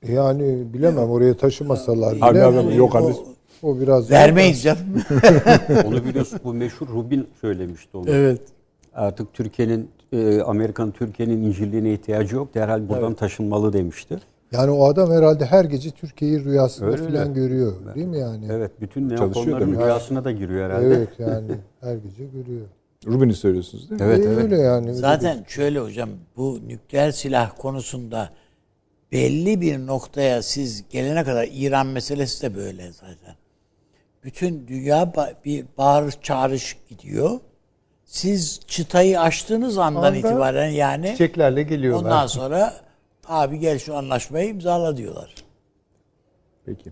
Yani bilemem oraya taşımasalar bile Abi, abi, yok o- hani o biraz Vermeyiz canım. Onu biliyorsun bu meşhur Rubin söylemişti onu. evet. Artık Türkiye'nin e, Amerikan Türkiye'nin incirliğine ihtiyacı yok. Derhal buradan taşınmalı demişti. Yani o adam herhalde her gece Türkiye'yi rüyasında Öyle falan görüyor. Değil mi yani? Evet, bütün neokonların rüyasına da giriyor herhalde. Evet yani her gece görüyor. Rubin'i söylüyorsunuz değil mi? Evet, evet. Öyle yani. öyle Zaten şöyle hocam bu nükleer silah konusunda belli bir noktaya siz gelene kadar İran meselesi de böyle zaten. Bütün dünya bir bağırış çağrış gidiyor. Siz çıtayı açtığınız andan Anda itibaren yani Çiçeklerle geliyorlar. ondan sonra abi gel şu anlaşmayı imzala diyorlar. Peki.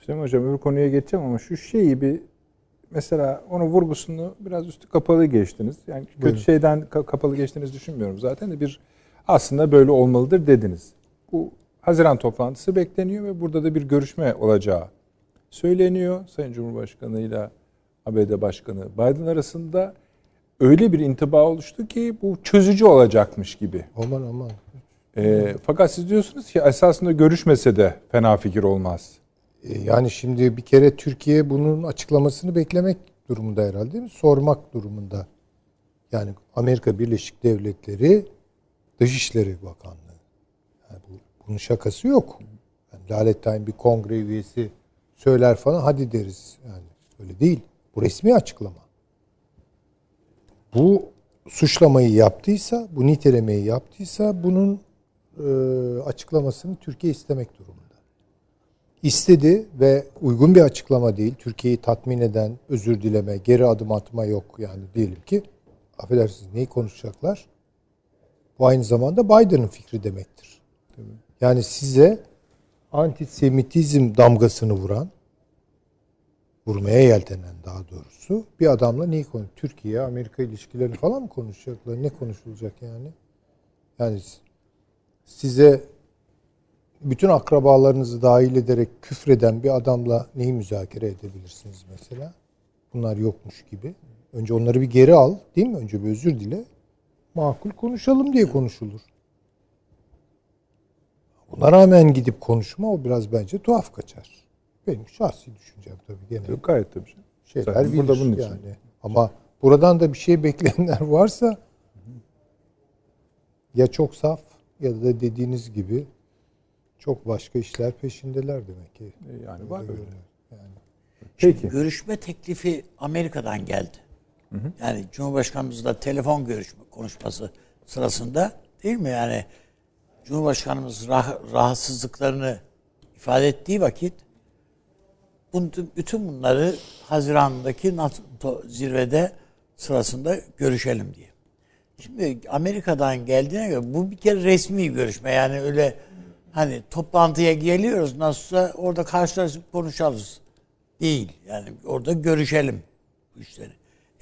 Süleyman Hocam öbür konuya geçeceğim ama şu şeyi bir mesela onun vurgusunu biraz üstü kapalı geçtiniz. Yani kötü Buyurun. şeyden ka- kapalı geçtiğinizi düşünmüyorum zaten de bir aslında böyle olmalıdır dediniz. Bu Haziran toplantısı bekleniyor ve burada da bir görüşme olacağı söyleniyor. Sayın Cumhurbaşkanı ile ABD Başkanı Biden arasında öyle bir intiba oluştu ki bu çözücü olacakmış gibi. Aman aman. Ee, fakat siz diyorsunuz ki esasında görüşmese de fena fikir olmaz. E, Yani şimdi bir kere Türkiye bunun açıklamasını beklemek durumunda herhalde değil mi? Sormak durumunda. Yani Amerika Birleşik Devletleri Dışişleri Bakanlığı. Yani bu, bunun şakası yok. Yani Lalettayn bir kongre üyesi söyler falan hadi deriz. Yani öyle değil. Bu resmi açıklama. Bu suçlamayı yaptıysa, bu nitelemeyi yaptıysa bunun e, açıklamasını Türkiye istemek durumunda istedi ve uygun bir açıklama değil. Türkiye'yi tatmin eden özür dileme, geri adım atma yok. Yani diyelim ki affedersiniz neyi konuşacaklar? Bu aynı zamanda Biden'ın fikri demektir. Yani size antisemitizm damgasını vuran, vurmaya yeltenen daha doğrusu bir adamla neyi konu? Türkiye, Amerika ilişkilerini falan mı konuşacaklar? Ne konuşulacak yani? Yani size bütün akrabalarınızı dahil ederek küfreden bir adamla neyi müzakere edebilirsiniz mesela? Bunlar yokmuş gibi. Önce onları bir geri al, değil mi? Önce bir özür dile. Makul konuşalım diye konuşulur. Buna rağmen gidip konuşma o biraz bence tuhaf kaçar. Benim şahsi düşüncem tabii gene Tabii, Gayet tabii. şeyler Zaten bilir burada bunun için. yani. Ama buradan da bir şey bekleyenler varsa ya çok saf ya da dediğiniz gibi çok başka işler peşindeler demek ki. E, Yani var öyle. Yani. Peki. Görüşme teklifi Amerika'dan geldi. Yani Cumhurbaşkanımızla telefon görüşme konuşması sırasında değil mi? Yani Cumhurbaşkanımız rah- rahatsızlıklarını ifade ettiği vakit bütün, bunları Haziran'daki NATO zirvede sırasında görüşelim diye. Şimdi Amerika'dan geldiğine göre bu bir kere resmi görüşme yani öyle hani toplantıya geliyoruz nasılsa orada karşılaşıp konuşalım. Değil. Yani orada görüşelim bu işleri.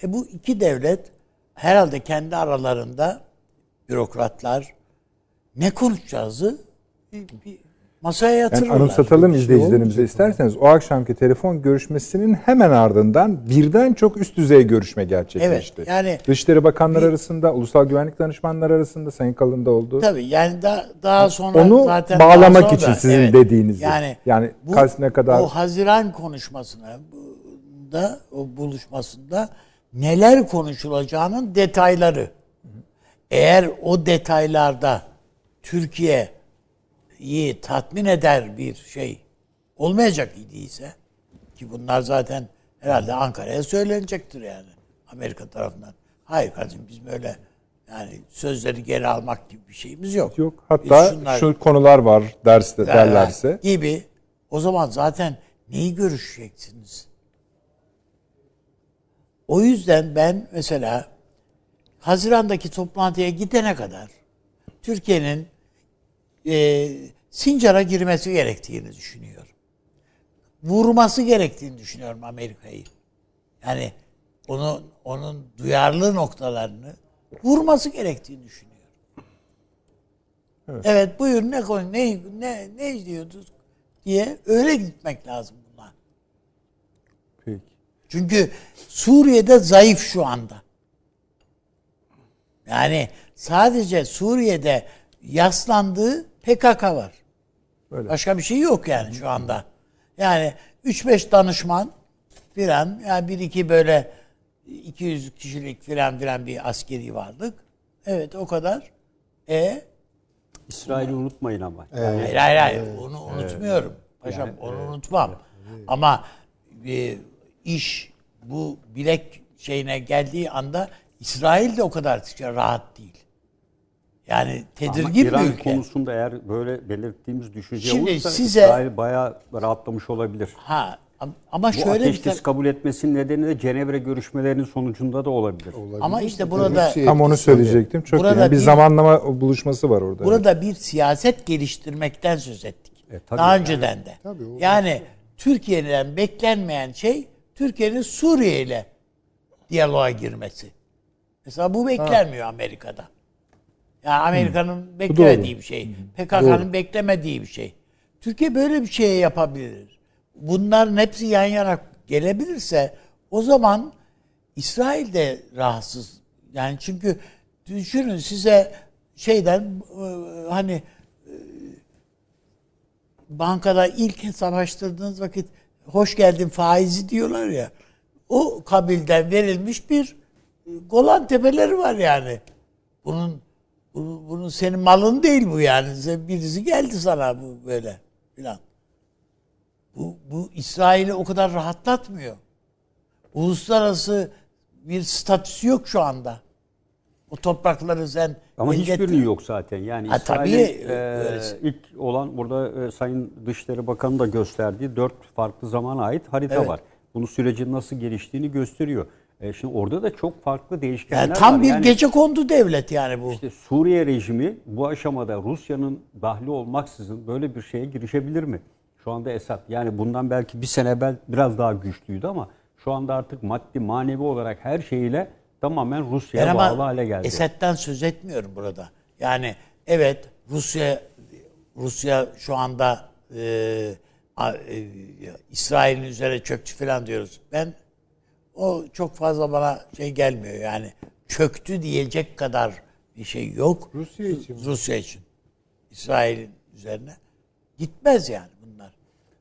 E bu iki devlet herhalde kendi aralarında bürokratlar ne konuşacağızı bir, bir masaya Yani yatırırlar. anımsatalım şey izleyicilerimize isterseniz. O akşamki telefon görüşmesinin hemen ardından birden çok üst düzey görüşme gerçekleşti. Evet, yani- Dışişleri Bakanları Bir- arasında, Ulusal Güvenlik Danışmanları arasında Sayın Kalın da oldu. Tabii yani daha, daha sonra Onu zaten bağlamak sonra- için sizin dediğinizi. Yani, Yani bu, ne kadar- o Haziran konuşmasına da o buluşmasında neler konuşulacağının detayları. Eğer o detaylarda Türkiye'yi tatmin eder bir şey olmayacak idiyse ki bunlar zaten herhalde Ankara'ya söylenecektir yani Amerika tarafından. Hayır kardeşim biz böyle yani sözleri geri almak gibi bir şeyimiz yok. Yok. Biz Hatta şunlar- şu konular var derste derlerse. gibi o zaman zaten neyi görüşeceksiniz? O yüzden ben mesela Haziran'daki toplantıya gidene kadar Türkiye'nin e, Sincar'a girmesi gerektiğini düşünüyorum. Vurması gerektiğini düşünüyorum Amerika'yı. Yani onu onun duyarlı noktalarını vurması gerektiğini düşünüyorum. Evet, buyur ne konu ne ne ne diyordunuz diye öyle gitmek lazım buna. Peki. Çünkü Suriye'de zayıf şu anda. Yani sadece Suriye'de yaslandığı PKK var. Böyle. Başka bir şey yok yani şu anda. Yani 3-5 danışman filan yani bir iki böyle 200 kişilik filan filan bir askeri varlık. Evet o kadar. E İsrail'i unutmayın ama. Hayır hayır hayır. Onu unutmuyorum. Paşam onu unutmam. Ama e, iş bu bilek şeyine geldiği anda İsrail de o kadar rahat değil. Yani Ama tedirgin İran bir ülke. konusunda eğer böyle belirttiğimiz düşünce Şimdi olursa size- İsrail bayağı rahatlamış olabilir. Ha am- ama Bu şöyle bir ateşkes ta- kabul etmesinin nedeni de Cenevre görüşmelerinin sonucunda da olabilir. ama işte burada Tam onu etkisi oluyor. söyleyecektim. Çok Burada. Yani bir bir- zamanlama buluşması var orada. Burada bir siyaset geliştirmekten söz ettik. E, tabii. Daha önceden de. Tabii, o- yani Türkiye'den beklenmeyen şey Türkiye'nin Suriye ile diyaloğa girmesi. Mesela bu beklenmiyor Amerika'da. Yani Amerika'nın beklemediği bir şey. PKK'nın beklemediği bir şey. Türkiye böyle bir şeye yapabilir. Bunların hepsi yan yana gelebilirse o zaman İsrail de rahatsız. Yani çünkü düşünün size şeyden e, hani e, bankada ilk hesaplaştırdığınız vakit hoş geldin faizi diyorlar ya. O kabilden verilmiş bir e, Golan tepeleri var yani. Bunun bu- bunun senin malın değil bu yani. Birisi geldi sana bu böyle filan. Bu, bu İsrail'i o kadar rahatlatmıyor. Uluslararası bir statüsü yok şu anda. O toprakları sen Ama hiçbirinin yok zaten. Yani Ha, İsrail'in tabii, e, öylesi. ilk olan burada e, Sayın Dışişleri Bakanı da gösterdiği dört farklı zamana ait harita Evet. var. Bunun sürecin nasıl geliştiğini gösteriyor. E, şimdi orada da çok farklı değişkenler Yani tam var. bir Yani gece kondu devlet yani bu. işte Suriye rejimi bu aşamada Rusya'nın dahli olmaksızın böyle bir şeye girişebilir mi? Şu anda Esad yani bundan belki bir sene evvel biraz daha güçlüydü ama şu anda artık maddi manevi olarak her şeyiyle tamamen Rusya'ya bağlı hale geldi. Esed'den söz etmiyorum burada. Yani evet Rusya Rusya şu anda e, e, İsrail'in üzerine çöktü falan diyoruz. Ben o çok fazla bana şey gelmiyor yani çöktü diyecek kadar bir şey yok. Rusya için mi? Rusya için. İsrail'in üzerine gitmez yani bunlar.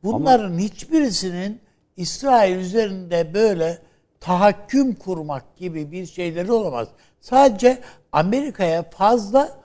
Bunların hiçbirisinin İsrail üzerinde böyle tahakküm kurmak gibi bir şeyleri olamaz. Sadece Amerika'ya fazla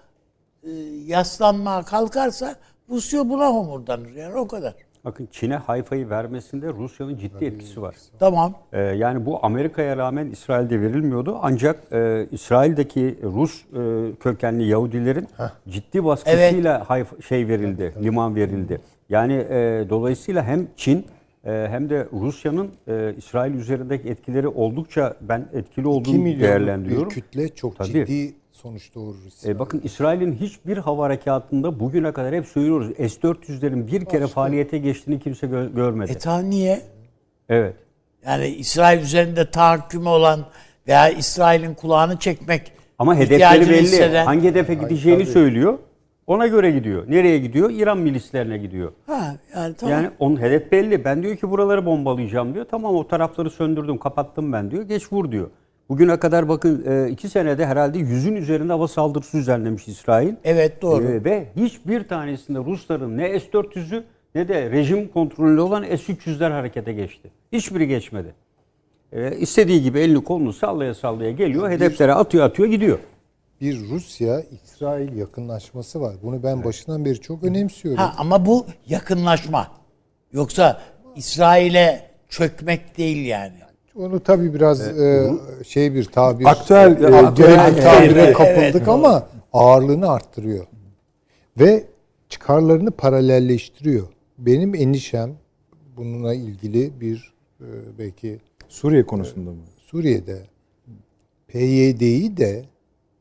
e, yaslanmaya kalkarsa Rusya buna homurdanır yani o kadar. Bakın Çin'e Hayfa'yı vermesinde Rusya'nın ciddi etkisi var. Tamam. Ee, yani bu Amerika'ya rağmen İsrail'de verilmiyordu. Ancak e, İsrail'deki Rus e, kökenli Yahudilerin ciddi baskısıyla Hayfa, şey verildi, liman verildi. Yani e, dolayısıyla hem Çin e, hem de Rusya'nın e, İsrail üzerindeki etkileri oldukça ben etkili 2 olduğunu milyonluk bir değerlendiriyorum. kütle çok Tabii. ciddi sonuç doğurur. E, bakın İsrail'in hiçbir hava harekatında bugüne kadar hep söylüyoruz. S-400'lerin bir kere faaliyete geçtiğini kimse gö- görmedi. E tamam niye? evet. Yani İsrail üzerinde tahakkümü olan veya İsrail'in kulağını çekmek Ama hedefleri belli. hisseden- Hangi hedefe gideceğini söylüyor. Ona göre gidiyor. Nereye gidiyor? İran milislerine gidiyor. Ha, yani tamam. Yani onun hedef belli. Ben diyor ki buraları bombalayacağım diyor. Tamam o tarafları söndürdüm, kapattım ben diyor. Geç vur diyor. Bugüne kadar bakın e, iki senede herhalde yüzün üzerinde hava saldırısı düzenlemiş İsrail. evet doğru. E, ve hiçbir tanesinde Rusların ne S-400'ü ne de rejim kontrolünde olan S-300'ler harekete geçti. Hiçbiri geçmedi. E, istediği gibi elini kolunu sallaya sallaya geliyor. Hedeflere atıyor atıyor gidiyor. bir Rusya-İsrail yakınlaşması var. Bunu ben başından beri çok önemsiyorum. Ha, ama bu yakınlaşma. Yoksa İsrail'e çökmek değil yani. Onu tabii biraz e, şey bir tabir, Aktüel- e, aktüel bir tabire Evet, kapıldık evet, ama ağırlığını arttırıyor. Ve çıkarlarını paralelleştiriyor. Benim endişem bununla ilgili bir e, belki Suriye konusunda mı? Suriye'de PYD'yi de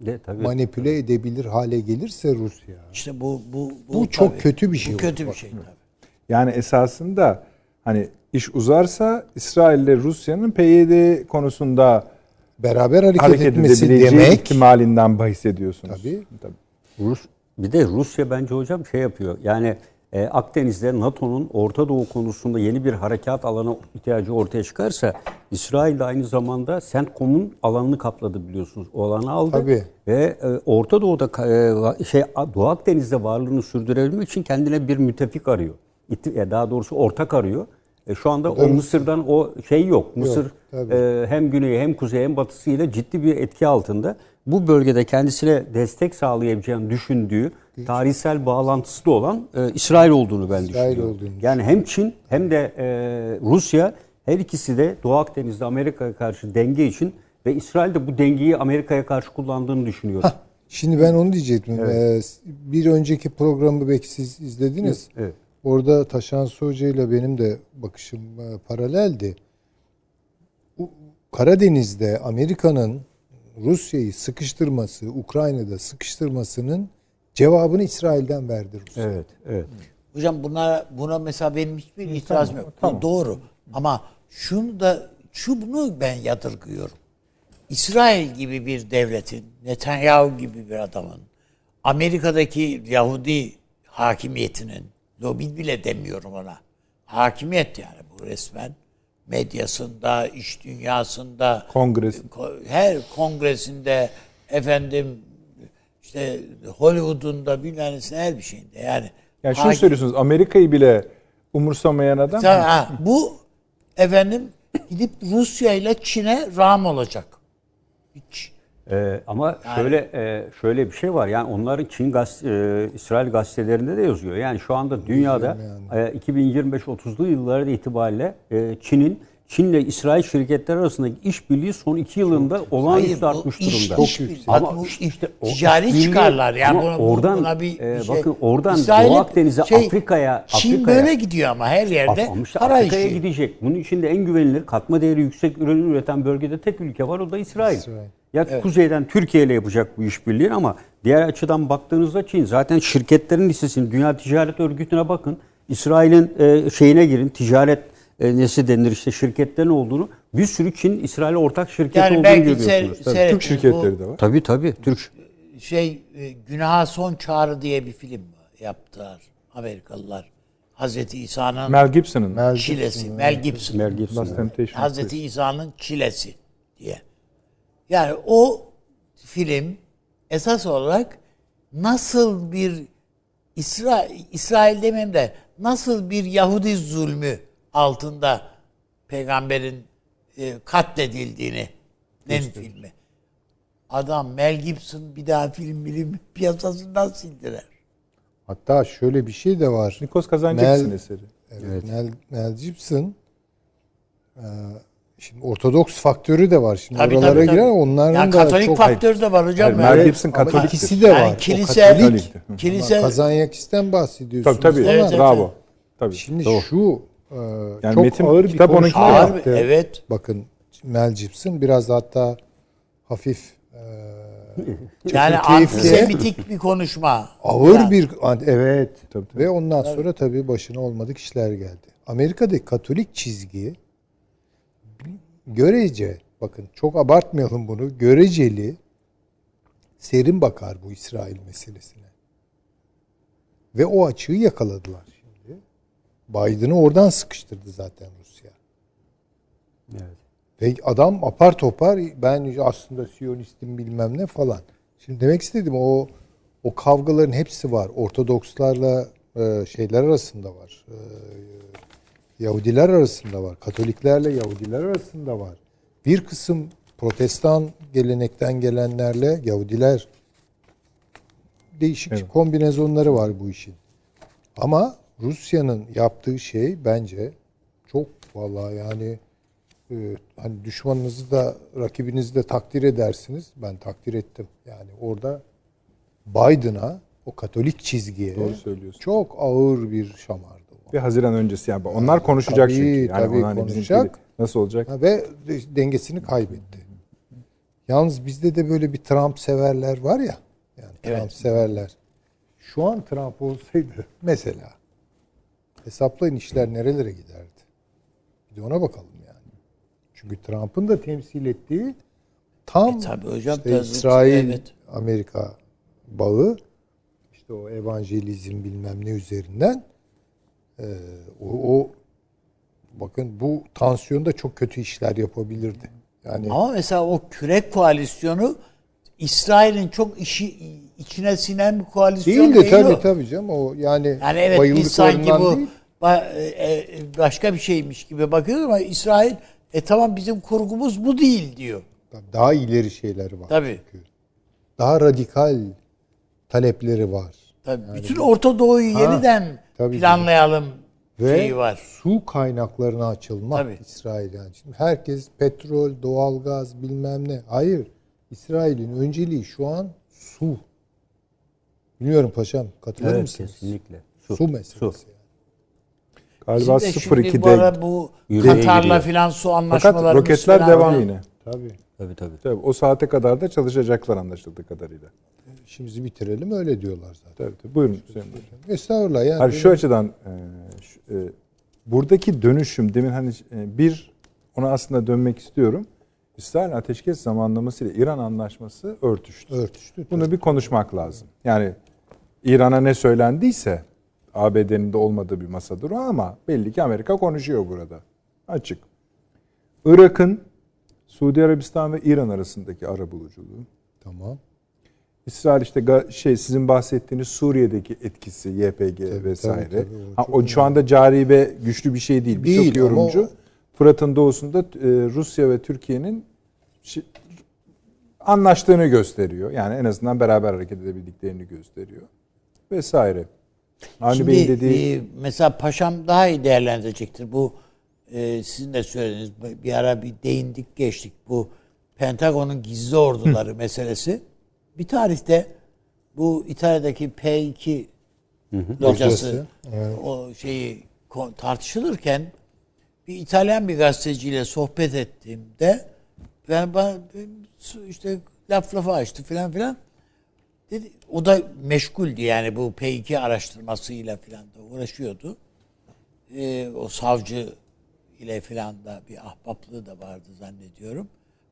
De, tabii. manipüle edebilir hale gelirse Rusya. İşte bu bu Bu çok tabii. kötü bir şey Bu kötü olur. bir şey tabii. Yani esasında hani iş uzarsa İsrail ile Rusya'nın PYD konusunda Beraber hareket, hareket etmesi edebileceği demek ihtimalinden bahis ediyorsunuz. Tabii. Tabii. Rus bir de Rusya bence hocam şey yapıyor. Yani e, Akdeniz'de NATO'nun Orta Doğu konusunda yeni bir harekat alanı ihtiyacı ortaya çıkarsa İsrail de aynı zamanda CENTCOM'un alanını kapladı biliyorsunuz. O alanı aldı. Tabii. Ve e, Orta Doğu'da e, şey Doğu Akdeniz'de varlığını sürdürebilmek için kendine bir müttefik arıyor. İtti- ya daha doğrusu ortak arıyor. E, şu anda o Mısır'dan o şey yok. Mısır tabii. e, hem güneyi hem kuzeyi hem batısıyla ciddi bir etki altında. Bu bölgede kendisine destek sağlayabileceğini düşündüğü tarihsel bağlantısı da olan e, İsrail olduğunu ben İsrail düşünüyorum. olduğunu yani hem Çin hem de e, Rusya her ikisi de Doğu Akdeniz'de Amerika'ya karşı denge için ve İsrail de bu dengeyi Amerika'ya karşı kullandığını düşünüyorum. Şimdi ben onu diyecektim. Ee, bir önceki programı belki siz izlediniz. Evet. Orada Taşan Hoca ile benim de bakışım e, paraleldi. Karadeniz'de Amerika'nın Rusya'yı sıkıştırması, Ukrayna'da sıkıştırmasının cevabını İsrail'den verdi Rusya. Evet, evet. Hocam buna buna mesela benim hiçbir itirazım yok. Bu doğru. Ama şunu da şu bunu ben yadırgıyorum. İsrail gibi bir devletin, Netanyahu gibi bir adamın, Amerika'daki Yahudi hakimiyetinin, lobi bile demiyorum ona. Hakimiyet yani bu resmen. Medyasında, iş dünyasında, Kongres. ko- her kongresinde, efendim işte Hollywood'unda bilmem nesinde her bir şeyinde yani. Yani şunu hakim- söylüyorsunuz Amerika'yı bile umursamayan adam ha, bu efendim gidip Rusya ile Çin'e rağm olacak. Hiç. Ee, ama şöyle e, şöyle bir şey var. Yani onların Çin gaz, e, İsrail gazetelerinde de yazıyor. Yani şu anda dünyada e, 2025-30'lu yılları itibariyle e, Çin'in Çin'le İsrail şirketleri arasındaki işbirliği son iki yılında olağanüstü bu artmış iş- durumda. iş birliği. Ama Bu işte o ticari işbirliği- çıkarlar. Yani ama buna- oradan buna bir- e, şey- bakın oradan İsrail'e Doğu Akdeniz'e şey, Afrika'ya Çin Afrika'ya böyle gidiyor ama her yerde Ama işte para Afrika'ya işi. gidecek. Bunun içinde en güvenilir katma değeri yüksek ürün üreten bölgede tek ülke var o da İsrail. İsrail. Ya kuzeyden Türkiye ile yapacak bu işbirliğini ama diğer açıdan baktığınızda Çin zaten şirketlerin listesini Dünya Ticaret Örgütü'ne bakın. İsrail'in e, şeyine girin ticaret e, nesi denir işte şirketlerin olduğunu bir sürü Çin İsrail'e ortak şirket Yani olduğunu belki görüyorsunuz. se- Tabii. seyret- Türk şirketleri de var. Tabii tabii Türk. şey e, Günaha Son Çağrı diye bir film yaptılar Amerikalılar. Hazreti İsa'nın Mel Gibson'ın Mel çilesi. Mel Gibson. Mel Gibson. Hazreti İsa'nın çilesi diye. Yani o film esas olarak nasıl bir İsrail, İsrail demeyeyim de nasıl bir Yahudi zulmü altında peygamberin e, katledildiğini nen filmi. Adam Mel Gibson bir daha film bilim piyasasından sildiler. Hatta şöyle bir şey de var. Nikos Mel- eseri. Evet, Mel, Mel Gibson e, şimdi Ortodoks faktörü de var. Şimdi Tabii, oralara tabii, tabii. girer onların Yani da Katolik çok faktörü de var hocam. Hayır, Mel Yani- Gibson Ama Katoliktir. ikisi de Yani var. O kilise- Katolik. Kilise Kazanyakis'ten bahsediyorsunuz. Tabii tabii. ama Evet, evet, Bravo. Tabii. Şimdi Doğru. şu e, Yani çok metin- ağır bir kitap de yaptı. Ağır evet. Bakın Mel Gibson biraz da hatta hafif e, Yani antisemitik bir konuşma. Ağır Yani. bir evet. Tabii, tabii. Ve ondan sonra tabii başına olmadık işler geldi. Amerika'daki Katolik çizgi görece bakın çok abartmayalım bunu. Göreceli serin bakar bu İsrail meselesine. Ve o açığı yakaladılar. Biden'ı oradan sıkıştırdı zaten Rusya. Evet. Ve adam apar topar ben aslında Siyonistim bilmem ne falan. Şimdi demek istedim o o kavgaların hepsi var. Ortodokslarla e, şeyler arasında var. E, Yahudiler arasında var. Katoliklerle Yahudiler arasında var. Bir kısım protestan gelenekten gelenlerle Yahudiler değişik Evet. kombinezonları var bu işin. Ama Rusya'nın yaptığı şey bence çok vallahi yani e, hani düşmanınızı da rakibinizi de takdir edersiniz. Ben takdir ettim. Yani orada Biden'a o Katolik çizgiye Doğru söylüyorsun. çok ağır bir şamardı. o. Bir Haziran öncesi yani onlar konuşacak Tabii, çünkü. Yani tabii hani konuşacak. nasıl olacak? Ha, ve de- dengesini kaybetti. Yalnız bizde de böyle bir Trump severler var ya. Yani Trump Evet. severler. Şu an Trump olsaydı mesela hesaplayın işler nerelere giderdi. Bir de ona bakalım yani. Çünkü Trump'ın da temsil ettiği tam E tabii hocam, işte İsrail evet. Amerika bağı işte o evangelizm bilmem ne üzerinden e, o, o bakın bu tansiyonda çok kötü işler yapabilirdi. Yani Ama mesela o kürek koalisyonu İsrail'in çok işi içine sinen bir koalisyon değil değil, de tabii o. tabii canım o yani, Yani evet biz sanki bu değil. e, e, başka bir şeymiş gibi bakıyoruz ama İsrail e tamam bizim kurgumuz bu değil diyor. daha ileri şeyleri var. Tabii. çünkü. Daha radikal talepleri var. Tabii bütün Orta Doğu'yu yeniden tabii planlayalım Ve şeyi var. su kaynaklarına açılmak Tabii. İsrail yani. Şimdi herkes petrol, doğalgaz bilmem ne. Hayır. İsrail'in önceliği şu an su. Bilmiyorum paşam katılır Evet, mısınız? kesinlikle. Su, Su. meselesi. Su. Galiba Bizim de şimdi bu 0-2'de ara bu Yürüye Katar'la filan su fakat anlaşmalarımız roketler falan devam yine. Tabii. Tabii tabii. Tabii, o saate kadar da çalışacaklar anlaşıldığı kadarıyla. İşimizi bitirelim öyle diyorlar zaten. Tabii tabii. Buyurun Hüseyin Bey. Estağfurullah yani. Hayır, şu açıdan e, şu- e, buradaki dönüşüm demin hani e, bir ona aslında dönmek istiyorum. İsrail ateşkes zamanlaması ile İran anlaşması örtüştü. örtüştü. Bunu bir konuşmak lazım. Yani İran'a ne söylendiyse ABD'nin de olmadığı bir masadır o ama belli ki Amerika konuşuyor burada. Açık. Irak'ın Suudi Arabistan ve İran arasındaki arabuluculuğu. Tamam. İsrail işte şey sizin bahsettiğiniz Suriye'deki etkisi YPG vesaire. tabii, tabii, o ha, o şu anda cari ve güçlü bir şey değil. Birçok ama yorumcu o- Fırat'ın doğusunda e, Rusya ve Türkiye'nin anlaştığını gösteriyor. Yani en azından beraber hareket edebildiklerini gösteriyor. Vesaire. Avni Şimdi Bey'in dediği e, mesela paşam daha iyi değerlendirecektir. Bu e, sizin de söylediğiniz bir ara bir değindik geçtik. Bu Pentagon'un gizli orduları meselesi. Bir tarihte bu İtalya'daki P2 locası o şeyi tartışılırken bir İtalyan bir gazeteciyle sohbet ettiğimde ben, ben işte laf lafa açtı filan filan. Dedi, o da meşguldü yani bu P2 araştırmasıyla filan da uğraşıyordu. Ee, o savcı ile filan da bir ahbaplığı da vardı zannediyorum.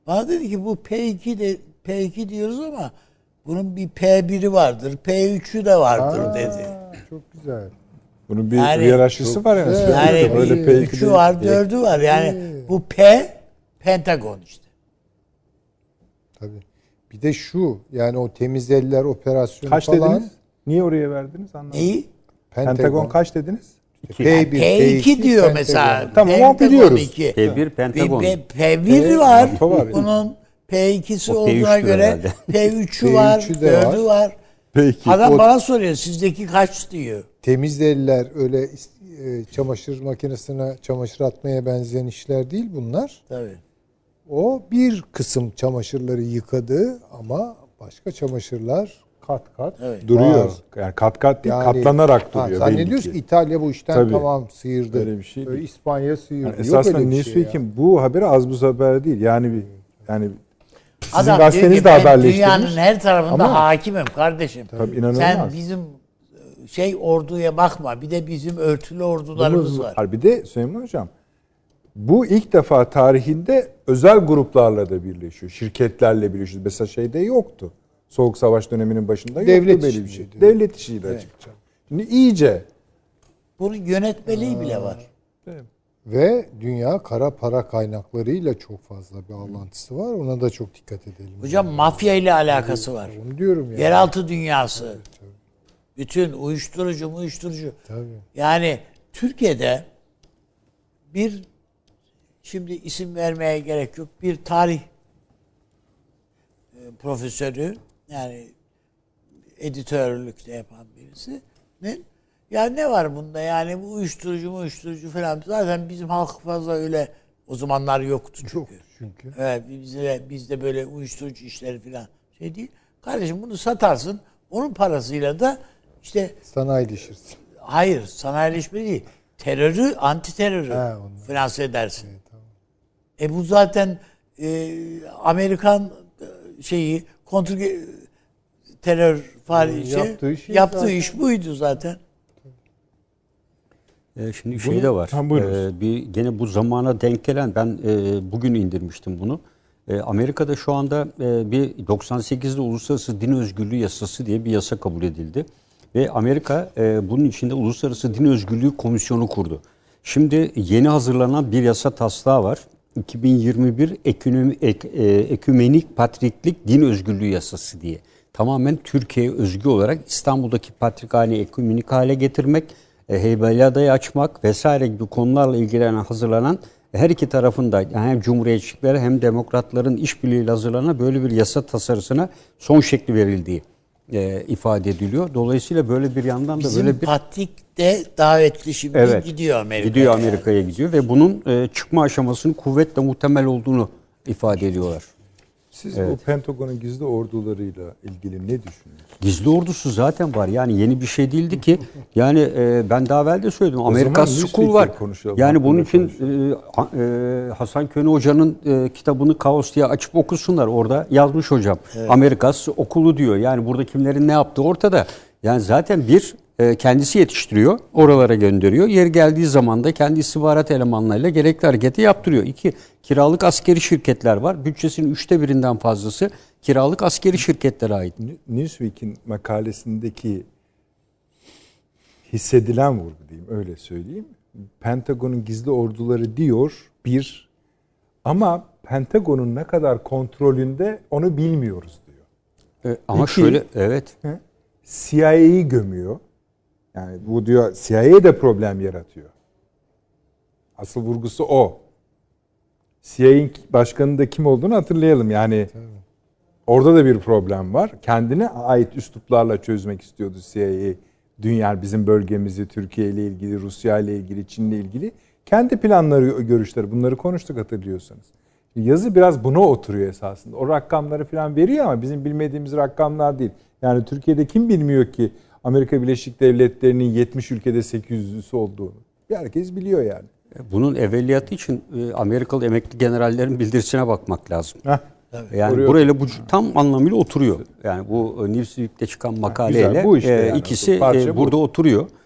Bana dedi ki bu P2 de P2 diyoruz ama bunun bir P1'i vardır, P3'ü de vardır Aa, dedi. Çok güzel. bunun bir Yani- hiyerarşisi var yani. güzel. Yani Böyle bir P2 üçü var, dördü var. Yani bu P Pentagon işte. Tabii. Bir de şu yani o temiz eller operasyonu Kaç falan. dediniz? Niye oraya verdiniz anlamadım. Neyi? Pentagon, kaç dediniz? P1, P2 diyor Pentagon. mesela. Tamam, o Pentagon biliyoruz. 2. P1 Pentagon. P, P1 var. NATO var. Bunun P2'si O olduğuna P3'tür göre herhalde. P3'ü var, P3'ü de 4'ü var. Peki. Adam O- bana soruyor sizdeki kaç diyor. Temiz eller öyle e, çamaşır makinesine çamaşır atmaya benzeyen işler değil bunlar. Tabii. O bir kısım çamaşırları yıkadı ama başka çamaşırlar kat kat Evet. Duruyor. var. Yani kat kat değil, Yani- katlanarak Ha, duruyor. belli zannediyoruz ki. ki İtalya bu işten Tabii. tamam sıyırdı. Öyle bir şey değil. İspanya sıyırdı. Yani Yok esasında öyle bir şey. Newsweek'in bu haberi az buz haber değil. Yani bir yani Sizin Adam diyor gazeteniz ki de ben haberleştirmiş. dünyanın her tarafında Ama- hakimim kardeşim. Tabii, inanılmaz. Sen bizim e, şey orduya bakma. Bir de bizim örtülü ordularımız Bunu- var. Bir de Süleyman Hocam bu ilk defa tarihinde özel gruplarla da birleşiyor. Şirketlerle birleşiyor. Mesela şeyde yoktu. Soğuk Savaş döneminin başında Devlet yoktu böyle bir şey. işiydi. Devlet işiydi açıkça. Şimdi iyice Bunun yönetmeliği bile var. Ve dünya kara para kaynaklarıyla çok fazla bir bağlantısı var. Ona da çok dikkat edelim. Hocam mafya ile alakası var. Onu diyorum yani. Yeraltı dünyası. Bütün uyuşturucu uyuşturucu. Tabii. Yani Türkiye'de bir şimdi isim vermeye gerek yok. Bir tarih e, profesörü yani editörlükte yapan birisi ne ya ne var bunda yani bu uyuşturucu uyuşturucu falan zaten bizim halk fazla öyle o zamanlar yoktu çünkü. çünkü. Evet bizde bizde böyle uyuşturucu işleri falan şey değil. Kardeşim bunu satarsın. Onun parasıyla da işte Sanayileşirsin. hayır sanayileşme değil. Terörü, anti terörü He, finanse edersin. E bu zaten e, Amerikan e, şeyi kontra terör faali şey, yaptığı şey yaptığı zaten. iş buydu zaten. E, şimdi şey de var. Ha, buyurunuz. E, bir gene bu zamana denk gelen ben e, bugün indirmiştim bunu. E, Amerika'da şu anda e, bir 98'de Uluslararası Din Özgürlüğü Yasası diye bir yasa kabul edildi. Ve Amerika e, bunun içinde Uluslararası Din Özgürlüğü Komisyonu kurdu. Şimdi yeni hazırlanan bir yasa taslağı var. 2021 Ekonomi, ek, e, Ekümenik Patriklik Din Özgürlüğü Yasası diye. Tamamen Türkiye'ye özgü olarak İstanbul'daki patrikhaneyi ekümenik hale getirmek, e, Heybeliada'yı açmak vesaire gibi konularla ilgilenen hazırlanan her iki tarafında yani hem cumhuriyetçilikleri hem demokratların işbirliğiyle hazırlanan böyle bir yasa tasarısına son şekli verildiği e, ifade ediliyor. Dolayısıyla böyle bir yandan da Bizim böyle bir Patrik de davetli şimdi Evet. gidiyor Amerika'ya. gidiyor yani. Amerika'ya gidiyor ve bunun e, çıkma aşamasının kuvvetle muhtemel olduğunu ifade ediyorlar. Siz bu Pentagon'un gizli ordularıyla ilgili ne düşünüyorsunuz? Gizli ordusu zaten var. Yani yeni bir şey değildi ki. Yani e, ben daha evvel de söyledim. Amerika School var. Yani bunun için e, e, Hasan Köne Hoca'nın e, kitabını Kaos diye açıp okusunlar. Orada yazmış hocam. Amerika okulu diyor. Yani burada kimlerin ne yaptığı ortada. Yani zaten bir kendisi yetiştiriyor. Oralara gönderiyor. Yeri geldiği zaman da kendi istihbarat elemanlarıyla gerekli hareketi yaptırıyor. İki, kiralık askeri şirketler var. Bütçesinin üçte birinden fazlası kiralık askeri şirketlere ait. Newsweek'in makalesindeki hissedilen vurgu diyeyim öyle söyleyeyim. Pentagon'un gizli orduları diyor bir ama Pentagon'un ne kadar kontrolünde onu bilmiyoruz diyor. E, ama İki- şöyle evet. CIA'yı gömüyor. Yani bu diyor CIA de problem yaratıyor. Asıl vurgusu o. CIA'nin başkanının da kim olduğunu hatırlayalım. Yani orada da bir problem var. Kendine ait üsluplarla çözmek istiyordu CIA. Dünya bizim bölgemizi, Türkiye ile ilgili, Rusya ile ilgili, Çin ile ilgili. Kendi planları, görüşleri bunları konuştuk hatırlıyorsanız. Yazı biraz buna oturuyor esasında. O rakamları falan veriyor ama bizim bilmediğimiz rakamlar değil. Yani Türkiye'de kim bilmiyor ki Amerika Birleşik Devletleri'nin 70 ülkede 800'lüsü olduğunu. Herkes biliyor yani. Bunun evveliyatı için e, Amerikalı emekli generallerin bildirisine bakmak lazım. Heh. Yani Oraya- burayla bu tam anlamıyla oturuyor. Yani bu e, Newsweek'te çıkan makaleyle güzel, bu işte e, yani. ikisi e, bu.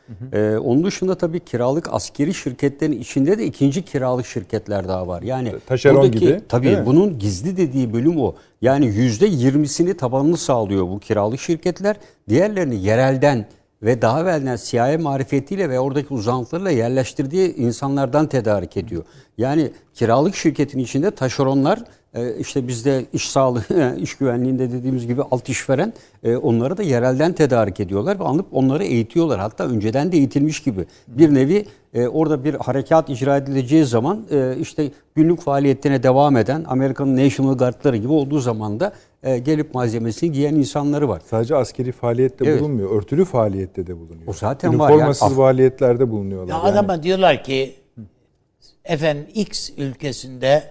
Burada oturuyor. E, onun dışında tabii kiralık askeri şirketlerin içinde de ikinci kiralık şirketler daha var. Yani Taşeron buradaki- gibi, Tabii bunun gizli dediği bölüm o. Yani yüzde yirmisini tabanını sağlıyor bu kiralık şirketler. Diğerlerini yerelden ve daha evvelden CIA marifetiyle ve oradaki uzantılarla yerleştirdiği insanlardan tedarik ediyor. Yani kiralık şirketin içinde taşeronlar işte bizde iş sağlığı, iş güvenliğinde dediğimiz gibi alt işveren e, onları da yerelden tedarik ediyorlar ve alıp onları eğitiyorlar. Hatta önceden de eğitilmiş gibi. Bir nevi e, orada bir harekat icra edileceği zaman e, işte günlük faaliyetlerine devam eden Amerika'nın National Guard'ları gibi olduğu zaman da e, gelip malzemesini giyen insanları var. Sadece askeri faaliyette Evet. bulunmuyor. Örtülü faaliyette de bulunuyor. O zaten var. Yani Üniformasız af- faaliyetlerde bulunuyorlar. Ya yani. adama diyorlar ki efendim X ülkesinde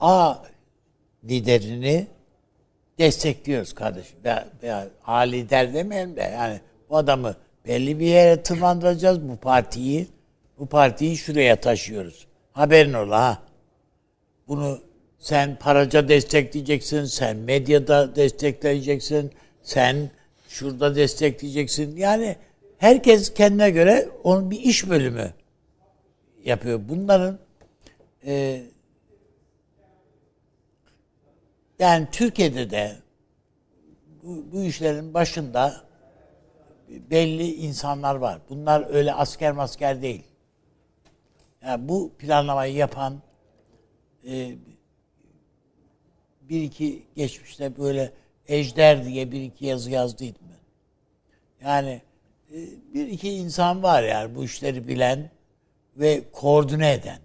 A liderini destekliyoruz kardeşim. Veya, veya A lider demeyelim de yani bu adamı belli bir yere tırmandıracağız bu partiyi. Bu partiyi şuraya taşıyoruz. Haberin ola ha. Bunu sen paraca destekleyeceksin, sen medyada destekleyeceksin, sen şurada destekleyeceksin. Yani herkes kendine göre onun bir iş bölümü yapıyor. Bunların e, yani Türkiye'de de bu, bu işlerin başında belli insanlar var. Bunlar öyle asker masker değil. Yani bu planlamayı yapan e, bir iki geçmişte böyle Ejder diye bir iki yazı yazdıydım ben. Yani e, bir iki insan var yani bu işleri bilen ve koordine eden.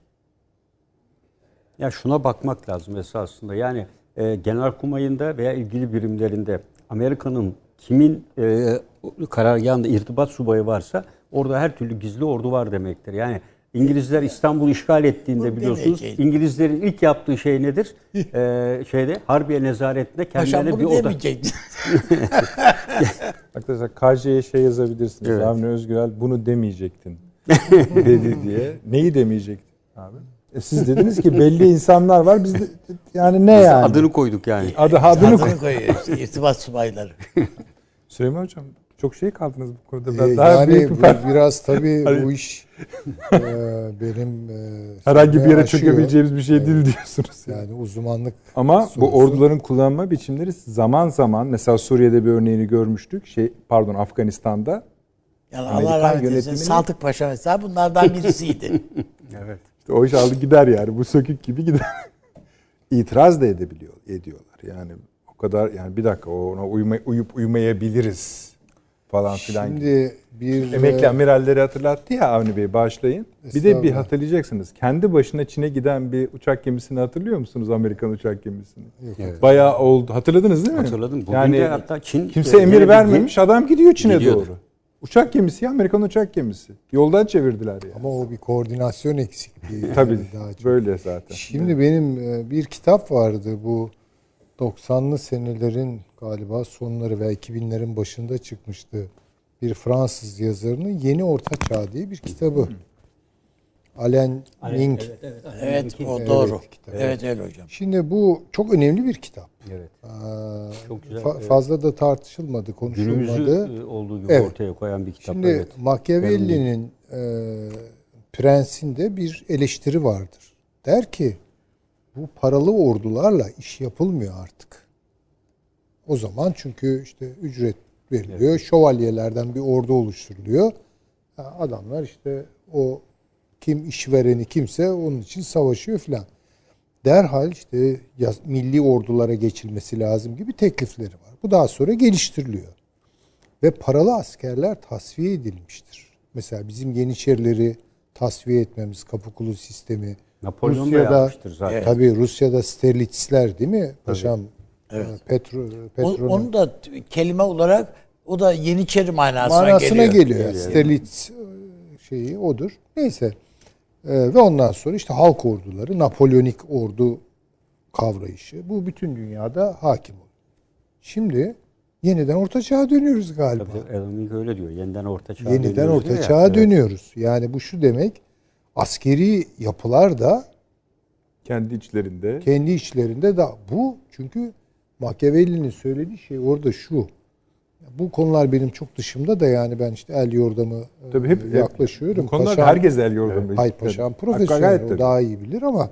Ya şuna bakmak lazım esasında. Yani e, genelkurmayında veya ilgili birimlerinde Amerika'nın kimin e, karargahında irtibat subayı varsa orada her türlü gizli ordu var demektir. Yani İngilizler İstanbul işgal ettiğinde biliyorsunuz. İngilizlerin ilk yaptığı şey nedir? Ee, şeyde Harbiye nezaretinde Paşam kendilerine bir bunu oda. Arkadaşlar KJ'ye şey yazabilirsiniz. Evet. Avni Özgürel bunu demeyecektin dedi diye. Neyi demeyecektin siz dediniz ki belli insanlar var. Biz de yani ne yani? Adını koyduk yani. Adı adını. Adını koyuyor işte irtibat subayları. Süleyman Hocam çok şey kaldınız bu konuda. Ee, Ben daha yani büyük bir bu biraz tabii Hayır. bu iş e, benim e, herhangi bir yere aşıyor. çökebileceğimiz bir şey değil diyorsunuz. Yani uzmanlık Ama bu sorusu. orduların kullanma biçimleri zaman zaman mesela Suriye'de bir örneğini görmüştük. Şey pardon Afganistan'da Yani Amerikan Allah rahmet eylesin. Saltık Paşa mesela bunlardan birisiydi. Evet. İşte o iş aldı gider yani. Bu sökük gibi gider. İtiraz da edebiliyor, ediyorlar. Yani o kadar yani bir dakika ona uyma, uyup uymayabiliriz falan filan. Şimdi bir Emekli e, amiralleri hatırlattı ya Avni Bey bağışlayın. Bir de bir hatırlayacaksınız. Kendi başına Çin'e giden bir uçak gemisini hatırlıyor musunuz? Amerikan uçak gemisini. Evet. Bayağı oldu. Hatırladınız değil mi? Hatırladım. Bugün yani de hatta Çin kimse emir vermemiş. Adam gidiyor Çin'e Gidiyordu. doğru. Uçak gemisi ya Amerikan uçak gemisi. Yoldan çevirdiler yani. ama o bir koordinasyon eksikliği. Tabii daha çok. böyle zaten. Şimdi benim e, bir kitap vardı bu 90'lı senelerin galiba sonları veya 2000'lerin başında çıkmıştı. Bir Fransız yazarının Yeni Orta Çağ diye bir kitabı. Alain Mink. evet o Evet, doğru. kitap. Evet öyle hocam. Şimdi bu çok önemli bir kitap. Evet. Aa, Çok güzel, fa- evet. fazla da tartışılmadı, konuşulmadı. Günümüzü e, olduğu gibi Evet. ortaya koyan bir kitap. Şimdi evet. Machiavelli'nin e, prensinde bir eleştiri vardır. Der ki bu paralı ordularla iş yapılmıyor artık. O zaman çünkü işte ücret veriliyor. Şövalyelerden bir ordu oluşturuluyor. Ha, Adamlar işte o kim işvereni kimse onun için savaşıyor filan. Derhal işte yaz- milli ordulara geçilmesi lazım gibi teklifleri var. Bu daha sonra geliştiriliyor ve paralı askerler tasfiye edilmiştir. Mesela bizim Yeniçerileri tasfiye etmemiz, kapı sistemi. Napolyon da yapmıştır zaten. Tabii Rusya'da Sterlitsler değil mi paşam? Evet. Petro, O, Petron'un onu da kelime olarak o da Yeniçeri manasına, manasına geliyor. geliyor. Yani. Sterlitz e, şeyi odur. Neyse. Ee, ve ondan sonra işte halk orduları, Napolyonik ordu kavrayışı. Bu bütün dünyada hakim oluyor. Şimdi yeniden Orta Çağ'a dönüyoruz galiba. Tabii öyle diyor. Yeniden orta çağa Yeniden dönüyoruz orta diyor ya. çağa Evet. dönüyoruz. Yani bu şu demek askeri yapılar da Kendi içlerinde. kendi içlerinde da bu çünkü Machiavelli'nin söylediği şey orada şu. Bu konular benim çok dışımda da yani ben işte el yordamı e, Tabii hep- hep yaklaşıyorum. Bu konularda Paşam- herkes el yordamı. Hayır istiyor. paşam profesyonel o tabii. daha iyi bilir ama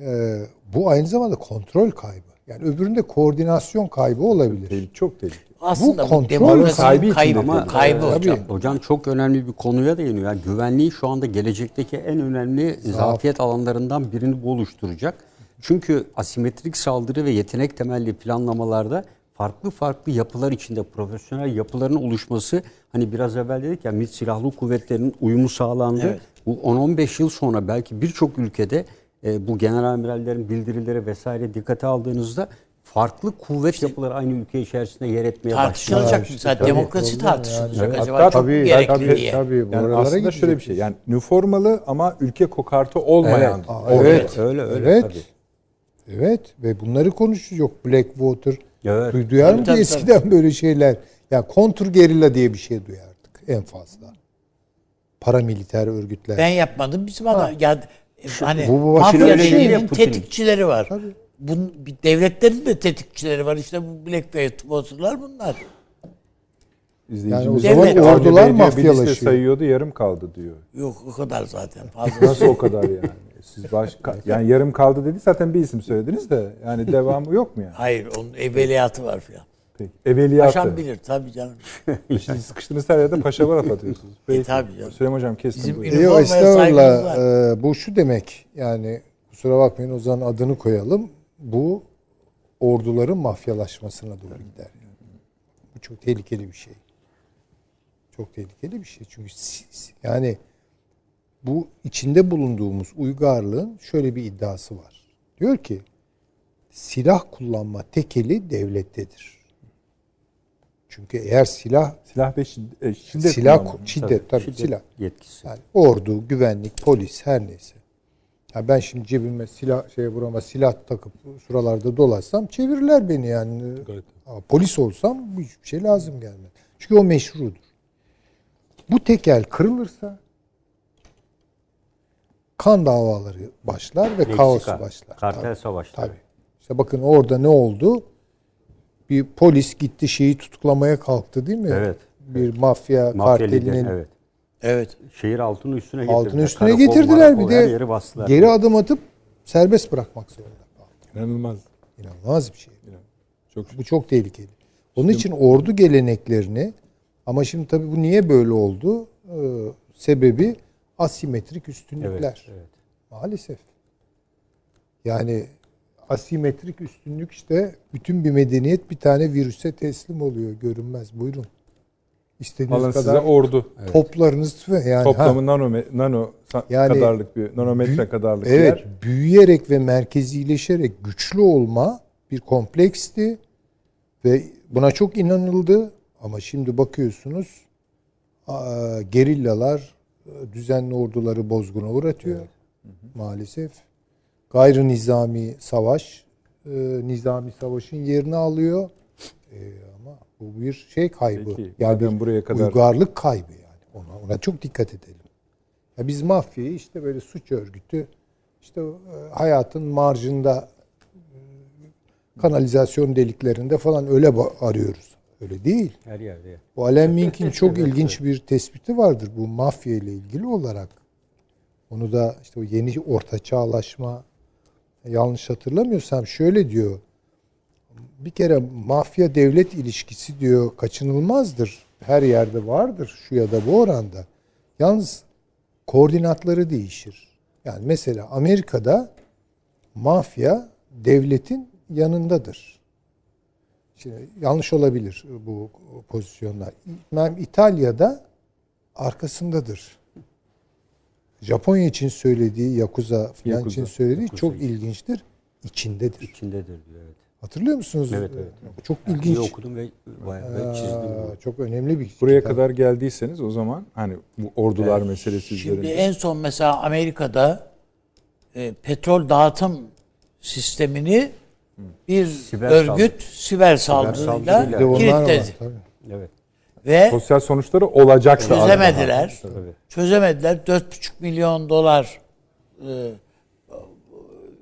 e, bu aynı zamanda kontrol kaybı. Yani öbüründe koordinasyon kaybı olabilir. Tehlikeli, çok tehlikeli. Aslında Bu kontrol kaybı, de Ama kaybı hocam. Hocam çok önemli bir konuya değiniyor. Yani güvenliği şu anda gelecekteki en önemli zafiyet alanlarından birini bu oluşturacak. Çünkü asimetrik saldırı ve yetenek temelli planlamalarda farklı farklı yapılar içinde profesyonel yapıların oluşması hani biraz evvel dedik ya MİT silahlı kuvvetlerinin uyumu sağlandı. Evet. Bu 10-15 yıl sonra belki birçok ülkede e, bu general amirallerin bildirileri vesaire dikkate aldığınızda farklı kuvvet yapıları aynı ülke içerisinde yer etmeye başlayacak. Tartışılacak işte tabii, demokrasi tartışılacak yani. acaba Hatta çok tabii, gerekli tabii, diye. tabii. Bu Yani aslında şöyle bir gidecek. şey. Yani üniformalı ama ülke kokartı olmayan. Evet. Aa, ordu. evet. Öyle öyle evet. tabii. Evet ve bunları konuşuyor. Yok Blackwater. Evet. Du- Duyar Tabii, mı tabii, eskiden böyle şeyler? Ya kontur gerilla diye bir şey duyardık en fazla. Paramiliter örgütler. Ben yapmadım. Bizim adam ya e, hani bu- bu mafya ya Putin'in. tetikçileri var. Tabii. Bun, bir devletlerin de tetikçileri var. İşte bu Black Twitter'lar bunlar. İzleyicimiz Yani o zaman ordular mafyalaşıyor. sayıyordu yarım kaldı diyor. Yok o kadar zaten. Fazla. Nasıl o kadar yani? Siz baş yani yarım kaldı dedi zaten bir isim söylediniz de yani devamı yok mu yani? Hayır onun evveliyatı var filan. Peki. Evveliyatı. Paşam bilir tabii canım. Siz sıkıştığınız her yerde paşa laf atıyorsunuz. Peki. E, tabii canım. Süleyman Hocam kestim. Bizim buyurun. Üniformaya Yok saygımız estağfurullah. Ee, bu şu demek yani kusura bakmayın o zaman adını koyalım. Bu orduların mafyalaşmasına doğru gider. Yani. Bu çok tehlikeli bir şey. Çok tehlikeli bir şey. Çünkü si- si- yani bu içinde bulunduğumuz uygarlığın şöyle bir iddiası var. Diyor ki silah kullanma tekeli devlettedir. Çünkü eğer silah Silah ve e, şiddet silah kullanımı. şiddet tabii, Şiddet silah. yetkisi. Yani ordu, güvenlik, polis her neyse. Ya ben şimdi cebime silah şeye burama silah takıp şuralarda dolaşsam çevirirler beni yani. Ama polis olsam hiçbir şey lazım gelmez. Çünkü o meşrudur. Bu tekel kırılırsa kan davaları başlar ve Meksika, kaos başlar. Kartel Tabii, savaşları. Tabii. İşte bakın orada ne oldu? Bir polis gitti şeyi tutuklamaya kalktı değil mi? Evet. Bir mafya, Mafya kartelinin evet. Evet. Şehir altını üstüne getirdiler. altını üstüne Karakol, getirdiler bir de yeri bastılar. geri adım atıp serbest bırakmak zorunda kaldı. İnanılmaz. İnanılmaz bir şey. Çok Bu çok tehlikeli. Onun için ordu geleneklerini ama şimdi tabii bu niye böyle oldu? Ee, sebebi asimetrik üstünlükler. Evet, evet. Maalesef. Yani asimetrik üstünlük işte bütün bir medeniyet bir tane virüse teslim oluyor. Görünmez. Buyurun. İstediğiniz alın size kadar ordu. toplarınız yani ha. Toplamı nano, nano sa- Yani kadarlık bir nanometre Büyü- kadarlık Evet, yer. büyüyerek ve merkezileşerek güçlü olma bir kompleksti ve buna çok inanıldı ama şimdi bakıyorsunuz gerillalar e, düzenli orduları bozguna uğratıyor maalesef. Gayrı nizami savaş e, nizami savaşın yerini alıyor. E, ama bu bir şey kaybı. Peki, yani bir buraya kadar- uygarlık kaybı yani. Ona, ona çok dikkat edelim. Ya biz mafyayı işte böyle suç örgütü işte e, hayatın marjında kanalizasyon deliklerinde falan öyle arıyoruz. Öyle değil. Her yerde. Bu Alan Mink'in çok ilginç bir tespiti vardır bu mafya ile ilgili olarak. Onu da işte o yeni orta çağlaşma yanlış hatırlamıyorsam şöyle diyor. Bir kere mafya devlet ilişkisi diyor kaçınılmazdır. Her yerde vardır şu ya da bu oranda. Yalnız koordinatları değişir. Yani mesela Amerika'da mafya devletin yanındadır. Şimdi yanlış olabilir bu pozisyonlar. Ben İtalya'da arkasındadır. Japonya için söylediği, Yakuza falan Yakuza, için söylediği Yakuza çok için. ilginçtir. İçindedir. İçindedir diyor. Evet. Hatırlıyor musunuz? Evet, evet. Bu çok İyi ilginç. okudum ve bayağı ve çizdim. Aa, çok önemli bir Buraya kitap. kadar geldiyseniz o zaman hani bu ordular meselesi Şimdi üzerinde. en son mesela Amerika'da e, petrol dağıtım sistemini bir Siber örgüt siber saldırıyla kilitledi. Evet. Ve Sosyal sonuçları olacak çözemediler. Tabii. Çözemediler. 4,5 milyon dolar e,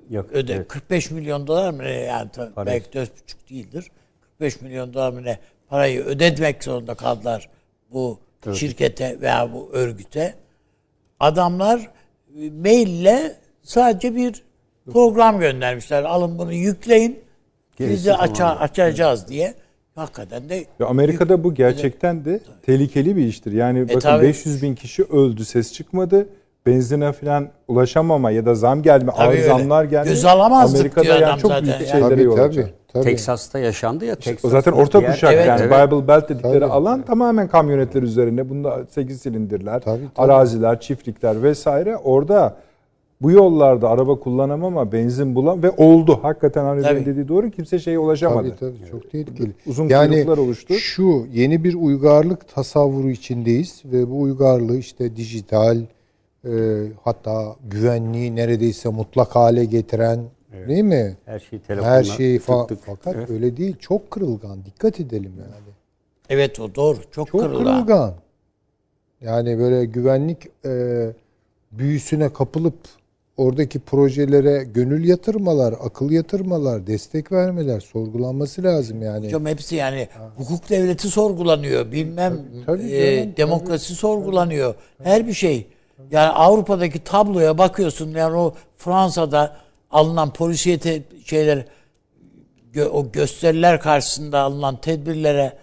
Yok, öde evet. 45 milyon dolar mı ne yani tabii Para. belki 4,5 değildir. 45 milyon dolar mı ne parayı ödemek zorunda kaldılar bu Evet. şirkete veya bu örgüte. Adamlar e, maille sadece bir program göndermişler. Alın bunu yükleyin. Biz de aça- açacağız diye. Hakikaten de Ya Amerika'da bu gerçekten de tehlikeli bir iştir. Yani bakın tabii. 500 bin kişi öldü, ses çıkmadı. Benzine falan ulaşamama ya da zam gelme, Tabii ağır öyle. zamlar geldi. Göz alamazdık Amerika'da diyor yani adam çok zaten büyük yani. şeylere Tabii yol tabii. tabii. Teksas'ta yaşandı ya. Texas zaten orta diğer- kuşak Evet, yani evet. Bible Belt dedikleri Tabii. alan tamamen kamyonetler üzerine. Bunda 8 silindirler, Tabii, tabii. araziler, çiftlikler vesaire. Orada bu yollarda araba kullanamama, benzin bulan ve oldu. Hakikaten hani Tabii. dediği doğru kimse şeye ulaşamadı. Tabii tabii çok tehlikeli. Uzun yani kuyruklar oluştu. şu yeni bir uygarlık tasavvuru içindeyiz ve bu uygarlığı işte dijital e, hatta güvenliği neredeyse mutlak hale getiren değil mi? Her şeyi telefonla Her şeyi falan. tık tık. Fakat Evet. öyle değil. Çok kırılgan. Dikkat edelim yani. evet o doğru. Çok, Çok kırılgan. kırılgan. Yani böyle güvenlik e, büyüsüne kapılıp oradaki projelere gönül yatırmalar, akıl yatırmalar, destek vermeler sorgulanması lazım yani. Hocam hepsi yani hukuk devleti sorgulanıyor. Bilmem Tabii e, canım, demokrasi sorgulanıyor. Her bir şey. Yani Avrupa'daki tabloya bakıyorsun yani o Fransa'da alınan polisiyete şeyler gö- o gösteriler karşısında alınan tedbirlere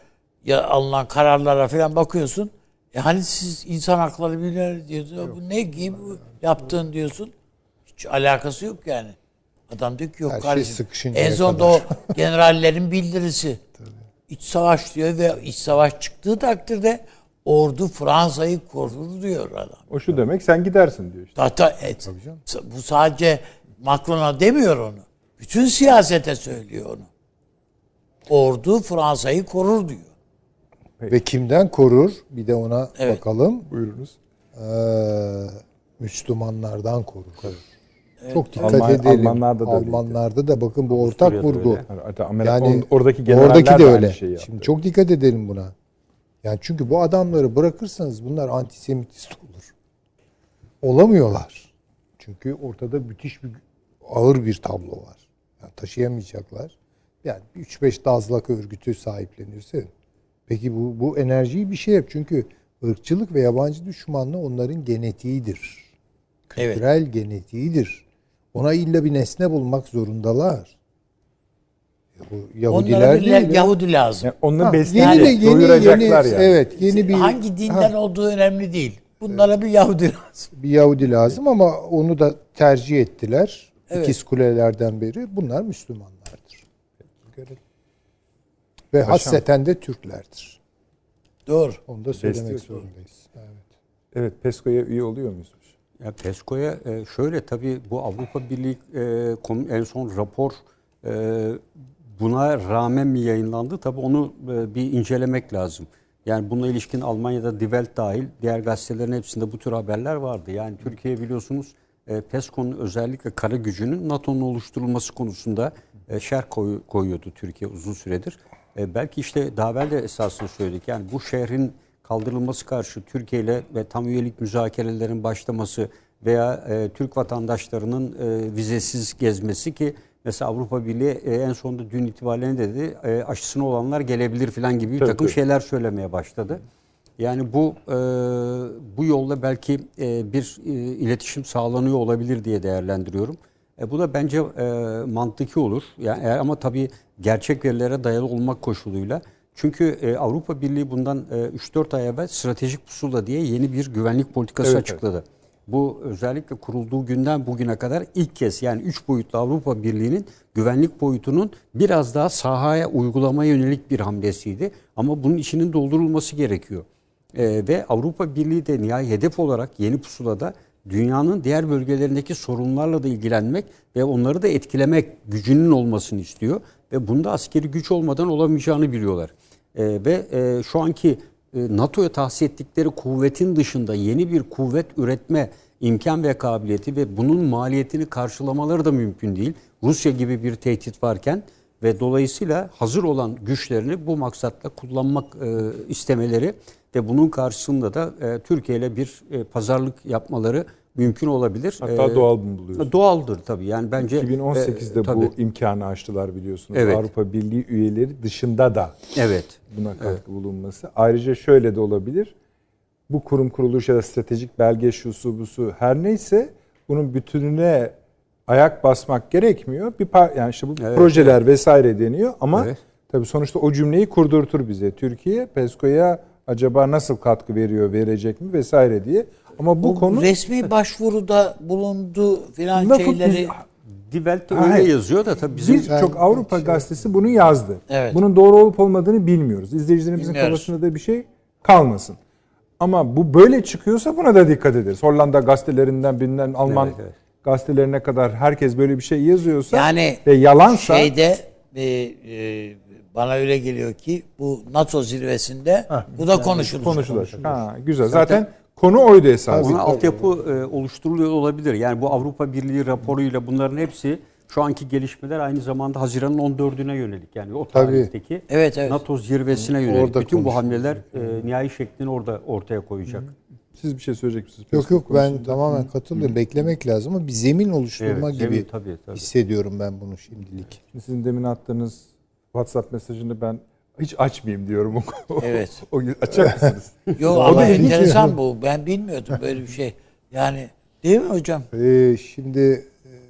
ya alınan kararlara falan bakıyorsun. E hani siz insan hakları bilir diyorsun. Bu ne gibi bu yaptığın diyorsun. Hiç alakası yok yani. Adam diyor ki yok Her şey kardeşim. sıkışıncaya en sonunda kadar. o generallerin bildirisi. İç savaş diyor ve iç savaş çıktığı takdirde ordu Fransa'yı korur diyor adam. O şu demek sen gidersin diyor işte. Hatta et, bu sadece Macron'a demiyor onu. Bütün siyasete söylüyor onu. Ordu Fransa'yı korur diyor. Ve kimden korur? Bir de ona Evet. bakalım. Buyurunuz. Ee, Müslümanlardan korur. Çok dikkat Alman- edelim. Almanlarda da. Almanlarda da bakın bu ortak Avusturya'da vurgu. öyle. Yani oradaki generaller oradaki de öyle. şeyi yaptı. Şimdi çok dikkat edelim buna. Yani çünkü bu adamları bırakırsanız bunlar antisemitist olur. Olamıyorlar. Çünkü ortada müthiş bir ağır bir tablo var. Yani taşıyamayacaklar. Yani 3-5 dazlak örgütü sahiplenirse peki bu bu enerjiyi bir şey yap. Çünkü ırkçılık ve yabancı düşmanlığı onların genetiğidir. Evet. Kültürel genetiğidir. Ona illa bir nesne bulmak zorundalar. Bu Yahudiler Onlara bir değil. ya. Yahudi lazım. Yani onu Ha, yeni de yeni doyuracaklar yeni yani. evet yeni bir Hangi dinden olduğu önemli değil. Bunlara bir Yahudi lazım. bir Yahudi lazım ama onu da tercih ettiler. Evet. İkiz kulelerden beri bunlar Müslümanlardır. Ve hasreten de Türklerdir. Doğru. Onu da söylemek Besliyor. zorundayız. Evet. Evet PESCO'ya üye oluyor muyuz? Ya PESCO'ya e, şöyle tabii bu Avrupa Birliği e, en son rapor e, buna rağmen mi yayınlandı? Tabii onu e, bir incelemek lazım. Yani bununla ilişkin Almanya'da Die Welt dahil diğer gazetelerin hepsinde bu tür haberler vardı. Yani Türkiye biliyorsunuz e, PESCO'nun özellikle kara gücünün NATO'nun oluşturulması konusunda e, şerh koy- koyuyordu Türkiye uzun süredir. E, belki işte daha evvel de esasını söyledik. Yani bu şehrin kaldırılması karşı Türkiye ile ve tam üyelik müzakerelerin başlaması veya e, Türk vatandaşlarının e, vizesiz gezmesi ki mesela Avrupa Birliği e, en sonunda dün itibariyle dedi e, aşısına olanlar gelebilir falan gibi bir Tabii, takım tabii. şeyler söylemeye başladı. Yani bu e, bu yolla belki e, bir e, iletişim sağlanıyor olabilir diye değerlendiriyorum. E, bu da bence e, mantıki olur. Yani eğer, ama tabii gerçek verilere dayalı olmak koşuluyla. Çünkü e, Avrupa Birliği bundan e, 3-4 ay evvel stratejik pusula diye yeni bir güvenlik politikası Evet, açıkladı. Bu özellikle kurulduğu günden bugüne kadar ilk kez yani 3 boyutlu Avrupa Birliği'nin güvenlik boyutunun biraz daha sahaya uygulamaya yönelik bir hamlesiydi. Ama bunun içinin doldurulması gerekiyor. Ee, ve Avrupa Birliği de nihai hedef olarak yeni pusulada dünyanın diğer bölgelerindeki sorunlarla da ilgilenmek ve onları da etkilemek gücünün olmasını istiyor. Ve bunda askeri güç olmadan olamayacağını biliyorlar. Ee, ve e, şu anki e, NATO'ya tahsis ettikleri kuvvetin dışında yeni bir kuvvet üretme imkan ve kabiliyeti ve bunun maliyetini karşılamaları da mümkün değil. Rusya gibi bir tehdit varken ve dolayısıyla hazır olan güçlerini bu maksatla kullanmak e, istemeleri ve bunun karşısında da e, Türkiye ile bir e, pazarlık yapmaları mümkün olabilir. Hatta E, doğal mı buluyorsun? Doğaldır tabii. Yani bence 2018'de e, tabii. bu imkanı açtılar biliyorsunuz. Evet. Avrupa Birliği üyeleri dışında da evet. buna katkı bulunması. Ayrıca şöyle de olabilir. Bu kurum kuruluş ya da stratejik belge şusu busu her neyse bunun bütününe ayak basmak gerekmiyor. Bir par- yani işte bu Evet, projeler vesaire deniyor ama Evet. tabii sonuçta o cümleyi kurdurtur bize. Türkiye PESCO'ya acaba nasıl katkı veriyor, verecek mi vesaire diye. Ama bu Bu konu resmi başvuruda bulundu filan şeyleri. Die Welt de Hayır. öyle yazıyor da tabii bizim Birçok Avrupa gazetesi bunu yazdı. Evet. Bunun doğru olup olmadığını bilmiyoruz. İzleyicilerimizin Bilmiyoruz. kafasında da bir şey kalmasın. Ama bu böyle çıkıyorsa buna da dikkat ederiz. Hollanda gazetelerinden birinden Alman Evet, evet. gazetelerine kadar herkes böyle bir şey yazıyorsa Yani ve yalansa şeyde e, e, bana öyle geliyor ki bu NATO zirvesinde bu da konuşulacak. konuşulacak. Ha, güzel. Zaten, konu oydu esas. Ona altyapı e, oluşturuluyor olabilir. Yani bu Avrupa Birliği raporuyla bunların hepsi şu anki gelişmeler aynı zamanda Haziran'ın 14'üne yönelik. Yani o Tabii. tarihteki Evet, evet. NATO zirvesine yönelik. Orada Bütün bu konuşulacak. hamleler e, nihai şeklini orada ortaya koyacak. Siz bir şey söyleyecek misiniz? Yok yok Facebook ben konusunda? tamamen katılıyorum. Beklemek lazım ama bir zemin oluşturma Evet, gibi zemin tabii, tabii. hissediyorum ben bunu şimdilik. Şimdi Sizin demin attığınız WhatsApp mesajını ben hiç açmayayım diyorum. O, Evet. o, açar mısınız? Yok O ama enteresan bu. Ben bilmiyordum böyle bir şey. Yani değil mi hocam? Ee, şimdi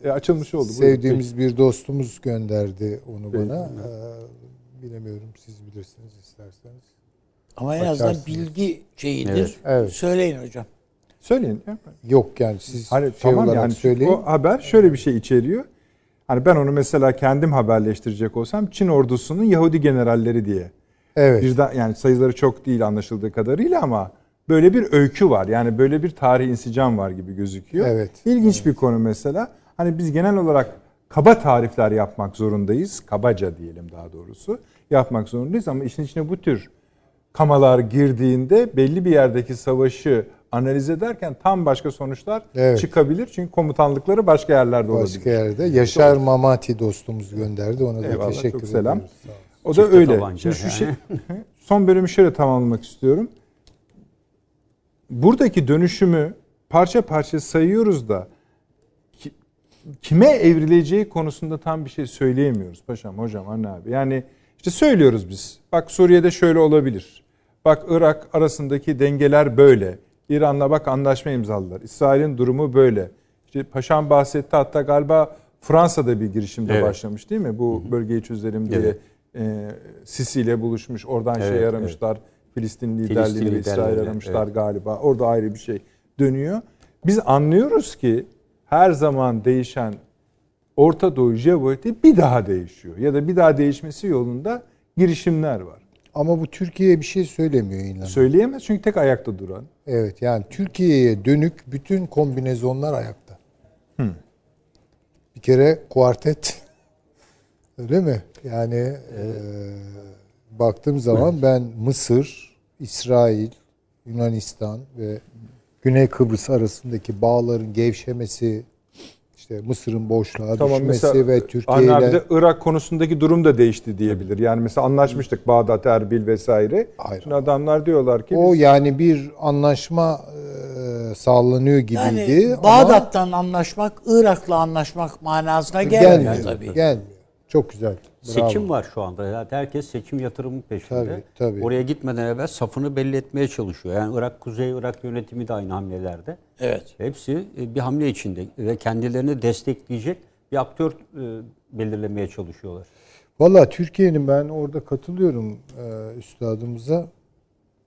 E, açılmış oldu. Buyurun. sevdiğimiz bir dostumuz gönderdi onu Peki. bana. Ee, bilemiyorum siz bilirsiniz isterseniz. Ama en azından Açarsınız. bilgi şeyidir. Evet, evet. Söyleyin hocam. Söyleyin. Yok yani siz Hani şey tamam olarak yani çünkü söyleyin. o haber şöyle bir şey içeriyor. Hani ben onu mesela kendim haberleştirecek olsam Çin ordusunun Yahudi generalleri diye. Evet. Birden yani sayıları çok değil anlaşıldığı kadarıyla ama böyle bir öykü var. Yani böyle bir tarih insicam var gibi gözüküyor. Evet. İlginç bir konu mesela. Hani biz genel olarak kaba tarifler yapmak zorundayız. Kabaca diyelim daha doğrusu. Yapmak zorundayız ama işin içine bu tür kamalar girdiğinde belli bir yerdeki savaşı analiz ederken tam başka sonuçlar Evet. çıkabilir. Çünkü komutanlıkları başka yerlerde olabilir. Başka yerde. Yaşar Mamati dostumuz gönderdi. Ona da Eyvallah, teşekkür çok selam. ediyoruz. O da Çifte öyle. Şimdi şu yani. şey, son bölümü şöyle tamamlamak istiyorum. Buradaki dönüşümü parça parça sayıyoruz da ki- kime evrileceği konusunda tam bir şey söyleyemiyoruz paşam, hocam, anne abi. Yani işte söylüyoruz biz. Bak Suriye'de şöyle olabilir. Bak Irak arasındaki dengeler böyle. İran'la bak anlaşma imzaladılar. İsrail'in durumu böyle. İşte paşam bahsetti hatta galiba Fransa'da bir girişimde Evet. başlamış değil mi? Bu bölgeyi çözelim diye Evet. e, Sisi ile buluşmuş. Oradan şey Evet, aramışlar. Filistin liderliği Filistin ve İsrail aramışlar evet. galiba. Orada ayrı bir şey dönüyor. Biz anlıyoruz ki her zaman değişen Orta Doğu jeopolitiği bir daha değişiyor. Ya da bir daha değişmesi yolunda girişimler var. Ama bu Türkiye'ye bir şey söylemiyor inan. Söyleyemez çünkü tek ayakta duran. Evet yani Türkiye'ye dönük bütün kombinezonlar ayakta. Bir kere kuartet öyle mi? Yani e, baktığım zaman ben Mısır, İsrail, Yunanistan ve Güney Kıbrıs arasındaki bağların gevşemesi, işte Mısır'ın boşluğa düşmesi ve Türkiye Anne abi ile de Irak konusundaki durum da değişti diyebilir. Yani mesela anlaşmıştık Bağdat, Erbil vesaire. Hayır. Şimdi adamlar diyorlar ki o biz- yani bir anlaşma e, sağlanıyor gibiydi. Yani ama- Bağdat'tan anlaşmak, Irak'la anlaşmak manasına gelmiyor, gelmiyor. tabii. Gelmiyor. Çok güzel. Bravo. Seçim var şu anda. Yani herkes seçim yatırımı peşinde. Tabii, tabii. Oraya gitmeden evvel safını belli etmeye çalışıyor. Yani Irak, Kuzey Irak yönetimi de aynı hamlelerde. Evet. Hepsi e, bir hamle içinde ve kendilerini destekleyecek bir aktör e, belirlemeye çalışıyorlar. Valla Türkiye'nin ben orada katılıyorum e, üstadımıza.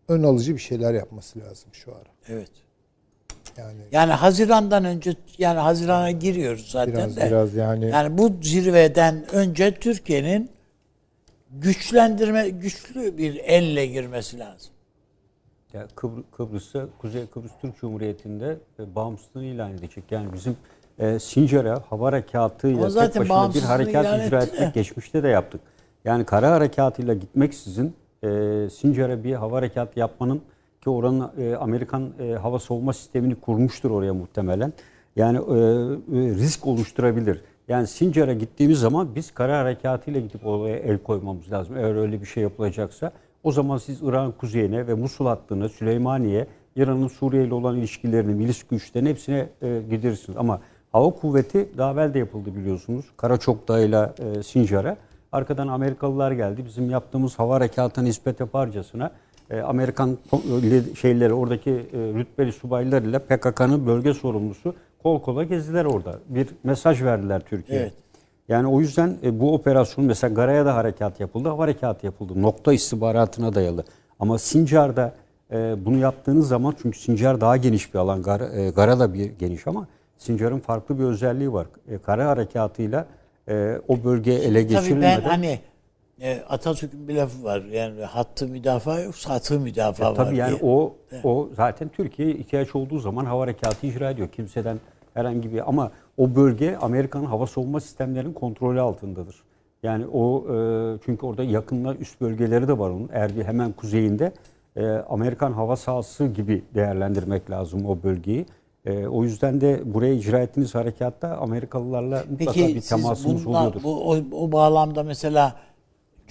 Ön alıcı bir şeyler yapması lazım şu ara. Evet. Yani Yani Haziran'dan önce yani Haziran'a giriyoruz zaten biraz de. biraz yani, Yani bu zirveden önce Türkiye'nin güçlendirme güçlü bir elle girmesi lazım. Ya Kıbr- Kıbrıs'ta, Kuzey Kıbrıs Türk Cumhuriyeti'nde e, bağımsızlığını ilan edecek. Yani bizim e, Sincar'a hava harekatıyla tek başına bir harekat icra de. ettik. Geçmişte de yaptık. Yani kara harekatıyla gitmeksizin e, Sincar'a bir hava harekatı yapmanın ki oranın e, Amerikan e, hava savunma sistemini kurmuştur oraya muhtemelen. Yani e, e, risk oluşturabilir. Yani Sincar'a gittiğimiz zaman biz kara harekatıyla gidip oraya el koymamız lazım. Eğer öyle bir şey yapılacaksa o zaman siz İran kuzeyine ve Musul hattına, Süleymaniye, İran'ın Suriye ile olan ilişkilerini, milis güçlerin hepsine e, gidersiniz. Ama hava kuvveti daha evvel de yapıldı biliyorsunuz. Karaçokdağ'ıyla e, Sincar'a. Arkadan Amerikalılar geldi. Bizim yaptığımız hava harekatına nispet yaparcasına e, Amerikan şeyleri oradaki e, rütbeli subaylar ile PKK'nın bölge sorumlusu kol kola gezdiler orada. Bir mesaj verdiler Türkiye'ye. Evet. Yani o yüzden e, bu operasyon mesela Gara'ya da harekat yapıldı, hava harekatı yapıldı. Nokta istihbaratına dayalı. Ama Sincar'da e, bunu yaptığınız zaman çünkü Sincar daha geniş bir alan, Gara, e, Gara da bir geniş ama Sincar'ın farklı bir özelliği var. E, kara harekatıyla e, o bölgeye ele Tabii geçirilmeden ben hani e, Atatürk'ün bir lafı var. Yani hattı müdafaa yok, satı müdafaa var. Tabii yani diye. o o zaten Türkiye ihtiyaç olduğu zaman hava harekatı icra ediyor. Kimseden herhangi bir ama o bölge Amerika'nın hava savunma sistemlerinin kontrolü altındadır. Yani o e, çünkü orada yakınlar üst bölgeleri de var onun. Erbil hemen kuzeyinde e, Amerikan hava sahası gibi değerlendirmek lazım o bölgeyi. E, o yüzden de buraya icra ettiğiniz harekatta Amerikalılarla mutlaka Peki bir siz temasımız bununla, oluyordur. bu, o, o bağlamda mesela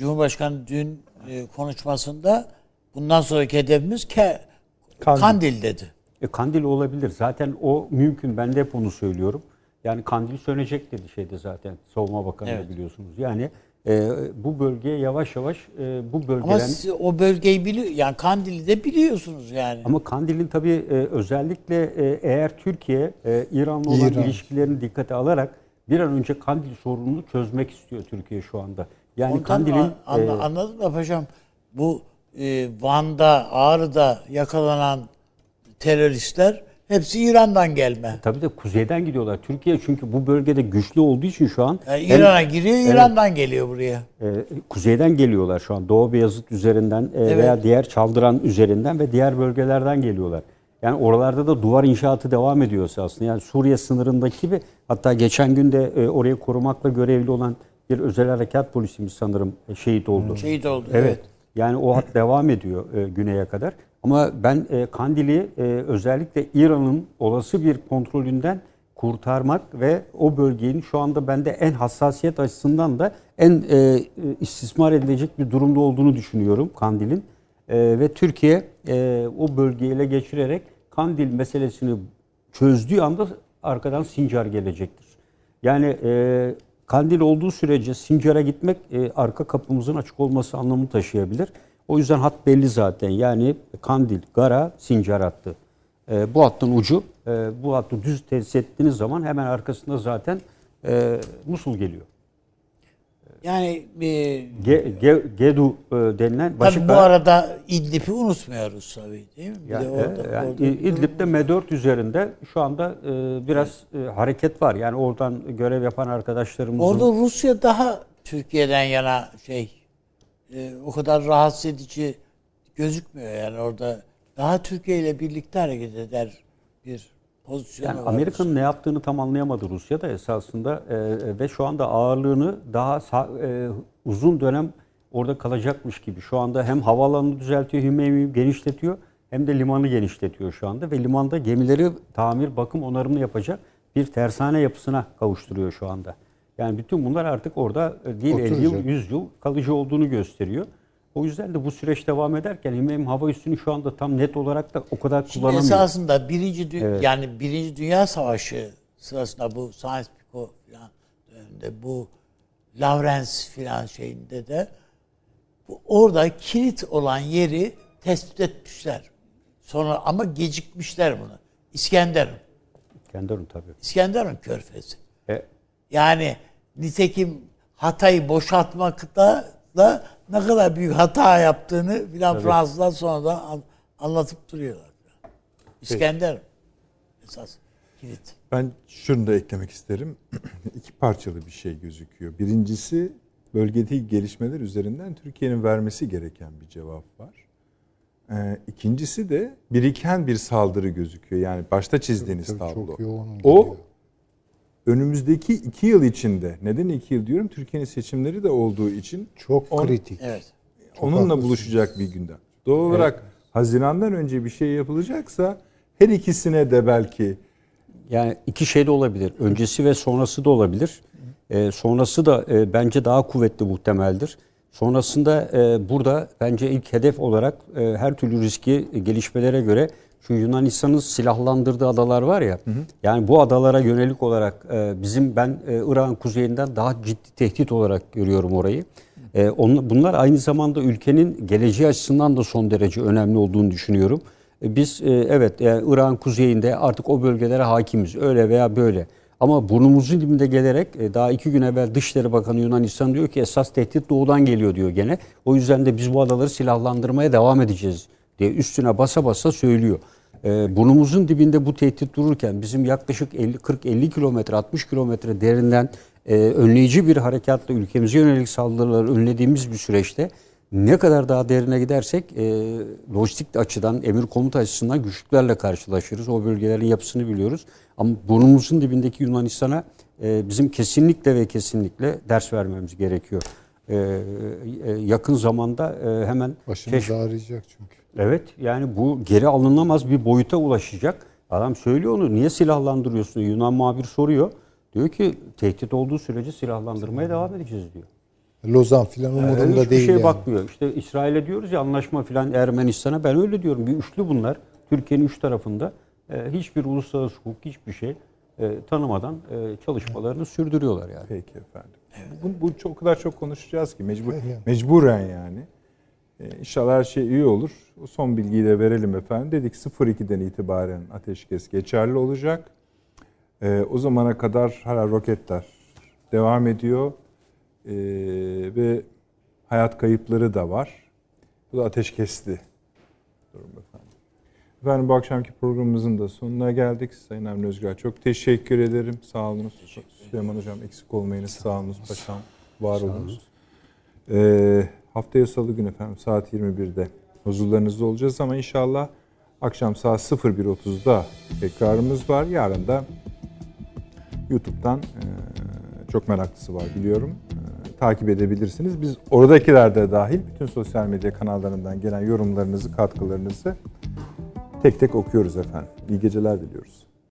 Cumhurbaşkanı dün e, konuşmasında bundan sonraki hedefimiz Ke- Kandil. Kandil. dedi. E, Kandil olabilir. Zaten o mümkün. Ben de hep onu söylüyorum. Yani Kandil sönecek dedi şeyde zaten. Savunma Bakanı Evet. biliyorsunuz. Yani e, bu bölgeye yavaş yavaş e, bu Ama bölgelerin... siz o bölgeyi biliyor yani Kandil'i de biliyorsunuz yani. Ama Kandil'in tabii e, özellikle e, eğer Türkiye e, İran'la olan İran. ilişkilerini dikkate alarak bir an önce Kandil sorununu çözmek istiyor Türkiye şu anda. Yani Ondan Kandil'in an- anla- e, anladım da paşam bu e, Van'da, Ağrı'da yakalanan teröristler hepsi İran'dan gelme. tabii de kuzeyden gidiyorlar. Türkiye çünkü bu bölgede güçlü olduğu için şu an Yani hem, İran'a giriyor, İran'dan geliyor buraya. e, kuzeyden geliyorlar şu an. Doğu Beyazıt üzerinden e, Evet. veya diğer Çaldıran üzerinden ve diğer bölgelerden geliyorlar. Yani oralarda da duvar inşaatı devam ediyor aslında. Yani Suriye sınırındaki gibi hatta geçen gün de e, orayı korumakla görevli olan bir özel harekat polisimiz sanırım e, şehit oldu. Şehit oldu. Evet. Evet. Yani o hat devam ediyor e, güneye kadar. Ama ben e, Kandil'i e, özellikle İran'ın olası bir kontrolünden kurtarmak ve o bölgenin şu anda bende en hassasiyet açısından da en e, e, istismar edilecek bir durumda olduğunu düşünüyorum Kandil'in. E, ve Türkiye e, o bölgeyi ele geçirerek Kandil meselesini çözdüğü anda arkadan Sincar gelecektir. Yani e, Kandil olduğu sürece Sincar'a gitmek e, arka kapımızın açık olması anlamını taşıyabilir. O yüzden hat belli zaten. Yani Kandil, Gara, Sincar hattı. E, bu hattın ucu, e, bu hattı düz tesis ettiğiniz zaman hemen arkasında zaten e, Musul geliyor. Yani e, Ge, Ge- Gedu e, denilen tabii Başika. bu arada İdlib'i unutmuyoruz tabii değil mi? Bir Ya, de orada, e, yani orada- İdlib'de M4 üzerinde şu anda e, biraz e, hareket var. Yani oradan görev yapan arkadaşlarımızın... Orada Rusya daha Türkiye'den yana şey e, o kadar rahatsız edici gözükmüyor yani orada daha Türkiye ile birlikte hareket eder bir pozisyonu Yani var. Amerika'nın ne yaptığını tam anlayamadı Rusya da esasında e, e, ve şu anda ağırlığını daha e, uzun dönem orada kalacakmış gibi. Şu anda hem havaalanını düzeltiyor, Hümeymi'yi genişletiyor hem de limanı genişletiyor şu anda ve limanda gemileri tamir, bakım, onarımını yapacak bir tersane yapısına kavuşturuyor şu anda. Yani bütün bunlar artık orada e, değil 50 yıl, Oturacak. 100 yıl kalıcı olduğunu gösteriyor. O yüzden de bu süreç devam ederken Hümeymi hava üssünü şu anda tam net olarak da o kadar Şimdi kullanamıyor. esasında birinci dü- Evet. yani birinci Dünya Savaşı sırasında bu Science Pico falan döneminde bu Lawrence filan şeyinde de bu, orada kilit olan yeri tespit etmişler. Sonra ama gecikmişler bunu. İskenderun. Kendileri tabii. İskenderun Körfezi. E, Yani nitekim Hatay'ı boşaltmakta da ne kadar büyük hata yaptığını filan Fransızlar sonradan an- anlatıp duruyorlar. İskender esas kilit. Ben şunu da eklemek isterim. İki parçalı bir şey gözüküyor. Birincisi bölgedeki gelişmeler üzerinden Türkiye'nin vermesi gereken bir cevap var. Ee, ikincisi de biriken bir saldırı gözüküyor. Yani başta çizdiğiniz Tabii tablo. çok yoğun o geliyor. Önümüzdeki iki yıl içinde, neden iki yıl diyorum? Türkiye'nin seçimleri de olduğu için Çok on- kritik. Evet. onunla haklısınız. buluşacak bir gündem. Doğal olarak Haziran'dan önce bir şey yapılacaksa her ikisine de belki Yani iki şey de olabilir. Öncesi ve sonrası da olabilir. Ee, sonrası da e, bence daha kuvvetli muhtemeldir. Sonrasında e, burada bence ilk hedef olarak e, her türlü riski e, gelişmelere göre şu Yunanistan'ın silahlandırdığı adalar var ya. Yani bu adalara yönelik olarak e, bizim ben e, Irak'ın kuzeyinden daha ciddi tehdit olarak görüyorum orayı. E, on- bunlar aynı zamanda ülkenin geleceği açısından da son derece önemli olduğunu düşünüyorum. E, Biz e, evet yani Irak'ın kuzeyinde artık o bölgelere hakimiz öyle veya böyle. Ama burnumuzun dibinde gelerek e, daha iki gün evvel Dışişleri Bakanı Yunanistan diyor ki esas tehdit doğudan geliyor diyor gene. O yüzden de biz bu adaları silahlandırmaya devam edeceğiz diye üstüne basa basa söylüyor. E, burnumuzun dibinde bu tehdit dururken bizim yaklaşık 50 40-50 kilometre 60 kilometre derinden e, önleyici bir harekatla ülkemize yönelik saldırıları önlediğimiz bir süreçte ne kadar daha derine gidersek e, lojistik açıdan, emir komuta açısından güçlüklerle karşılaşırız. O bölgelerin yapısını biliyoruz. Ama burnumuzun dibindeki Yunanistan'a e, bizim kesinlikle ve kesinlikle ders vermemiz gerekiyor. E, e, yakın zamanda e, hemen Başımız keşf- ağrıyacak çünkü. Evet yani bu geri alınamaz bir boyuta ulaşacak. Adam söylüyor onu niye silahlandırıyorsun? Yunan muhabir soruyor. Diyor ki tehdit olduğu sürece silahlandırmaya devam edeceğiz diyor. Lozan filan umurunda Hiçbir değil şey yani. bakmıyor. İşte İsrail'e diyoruz ya anlaşma filan Ermenistan'a ben öyle diyorum. Bir üçlü bunlar. Türkiye'nin üç tarafında. e, hiçbir uluslararası hukuk hiçbir şey e, tanımadan e, çalışmalarını sürdürüyorlar yani. Peki efendim. Bu, bu çok o kadar çok konuşacağız ki mecbur mecburen yani. Ee, inşallah her şey iyi olur. O son bilgiyi de verelim efendim. Dedik 02'den itibaren ateşkes geçerli olacak. Ee, o zamana kadar hala roketler devam ediyor. Ee, ve hayat kayıpları da var. Bu da ateşkesli durum efendim. Efendim bu akşamki programımızın da sonuna geldik. Sayın Avni Özgür çok teşekkür ederim. Sağ olunuz. Süleyman Hocam eksik olmayınız. Sağ olunuz paşam. Var olunuz. Ee, haftaya salı günü efendim saat 21'de huzurlarınızda olacağız ama inşallah akşam saat 01.30'da tekrarımız var. Yarın da YouTube'dan çok meraklısı var biliyorum. Takip edebilirsiniz. Biz oradakiler de dahil bütün sosyal medya kanallarından gelen yorumlarınızı, katkılarınızı tek tek okuyoruz efendim. İyi geceler diliyoruz.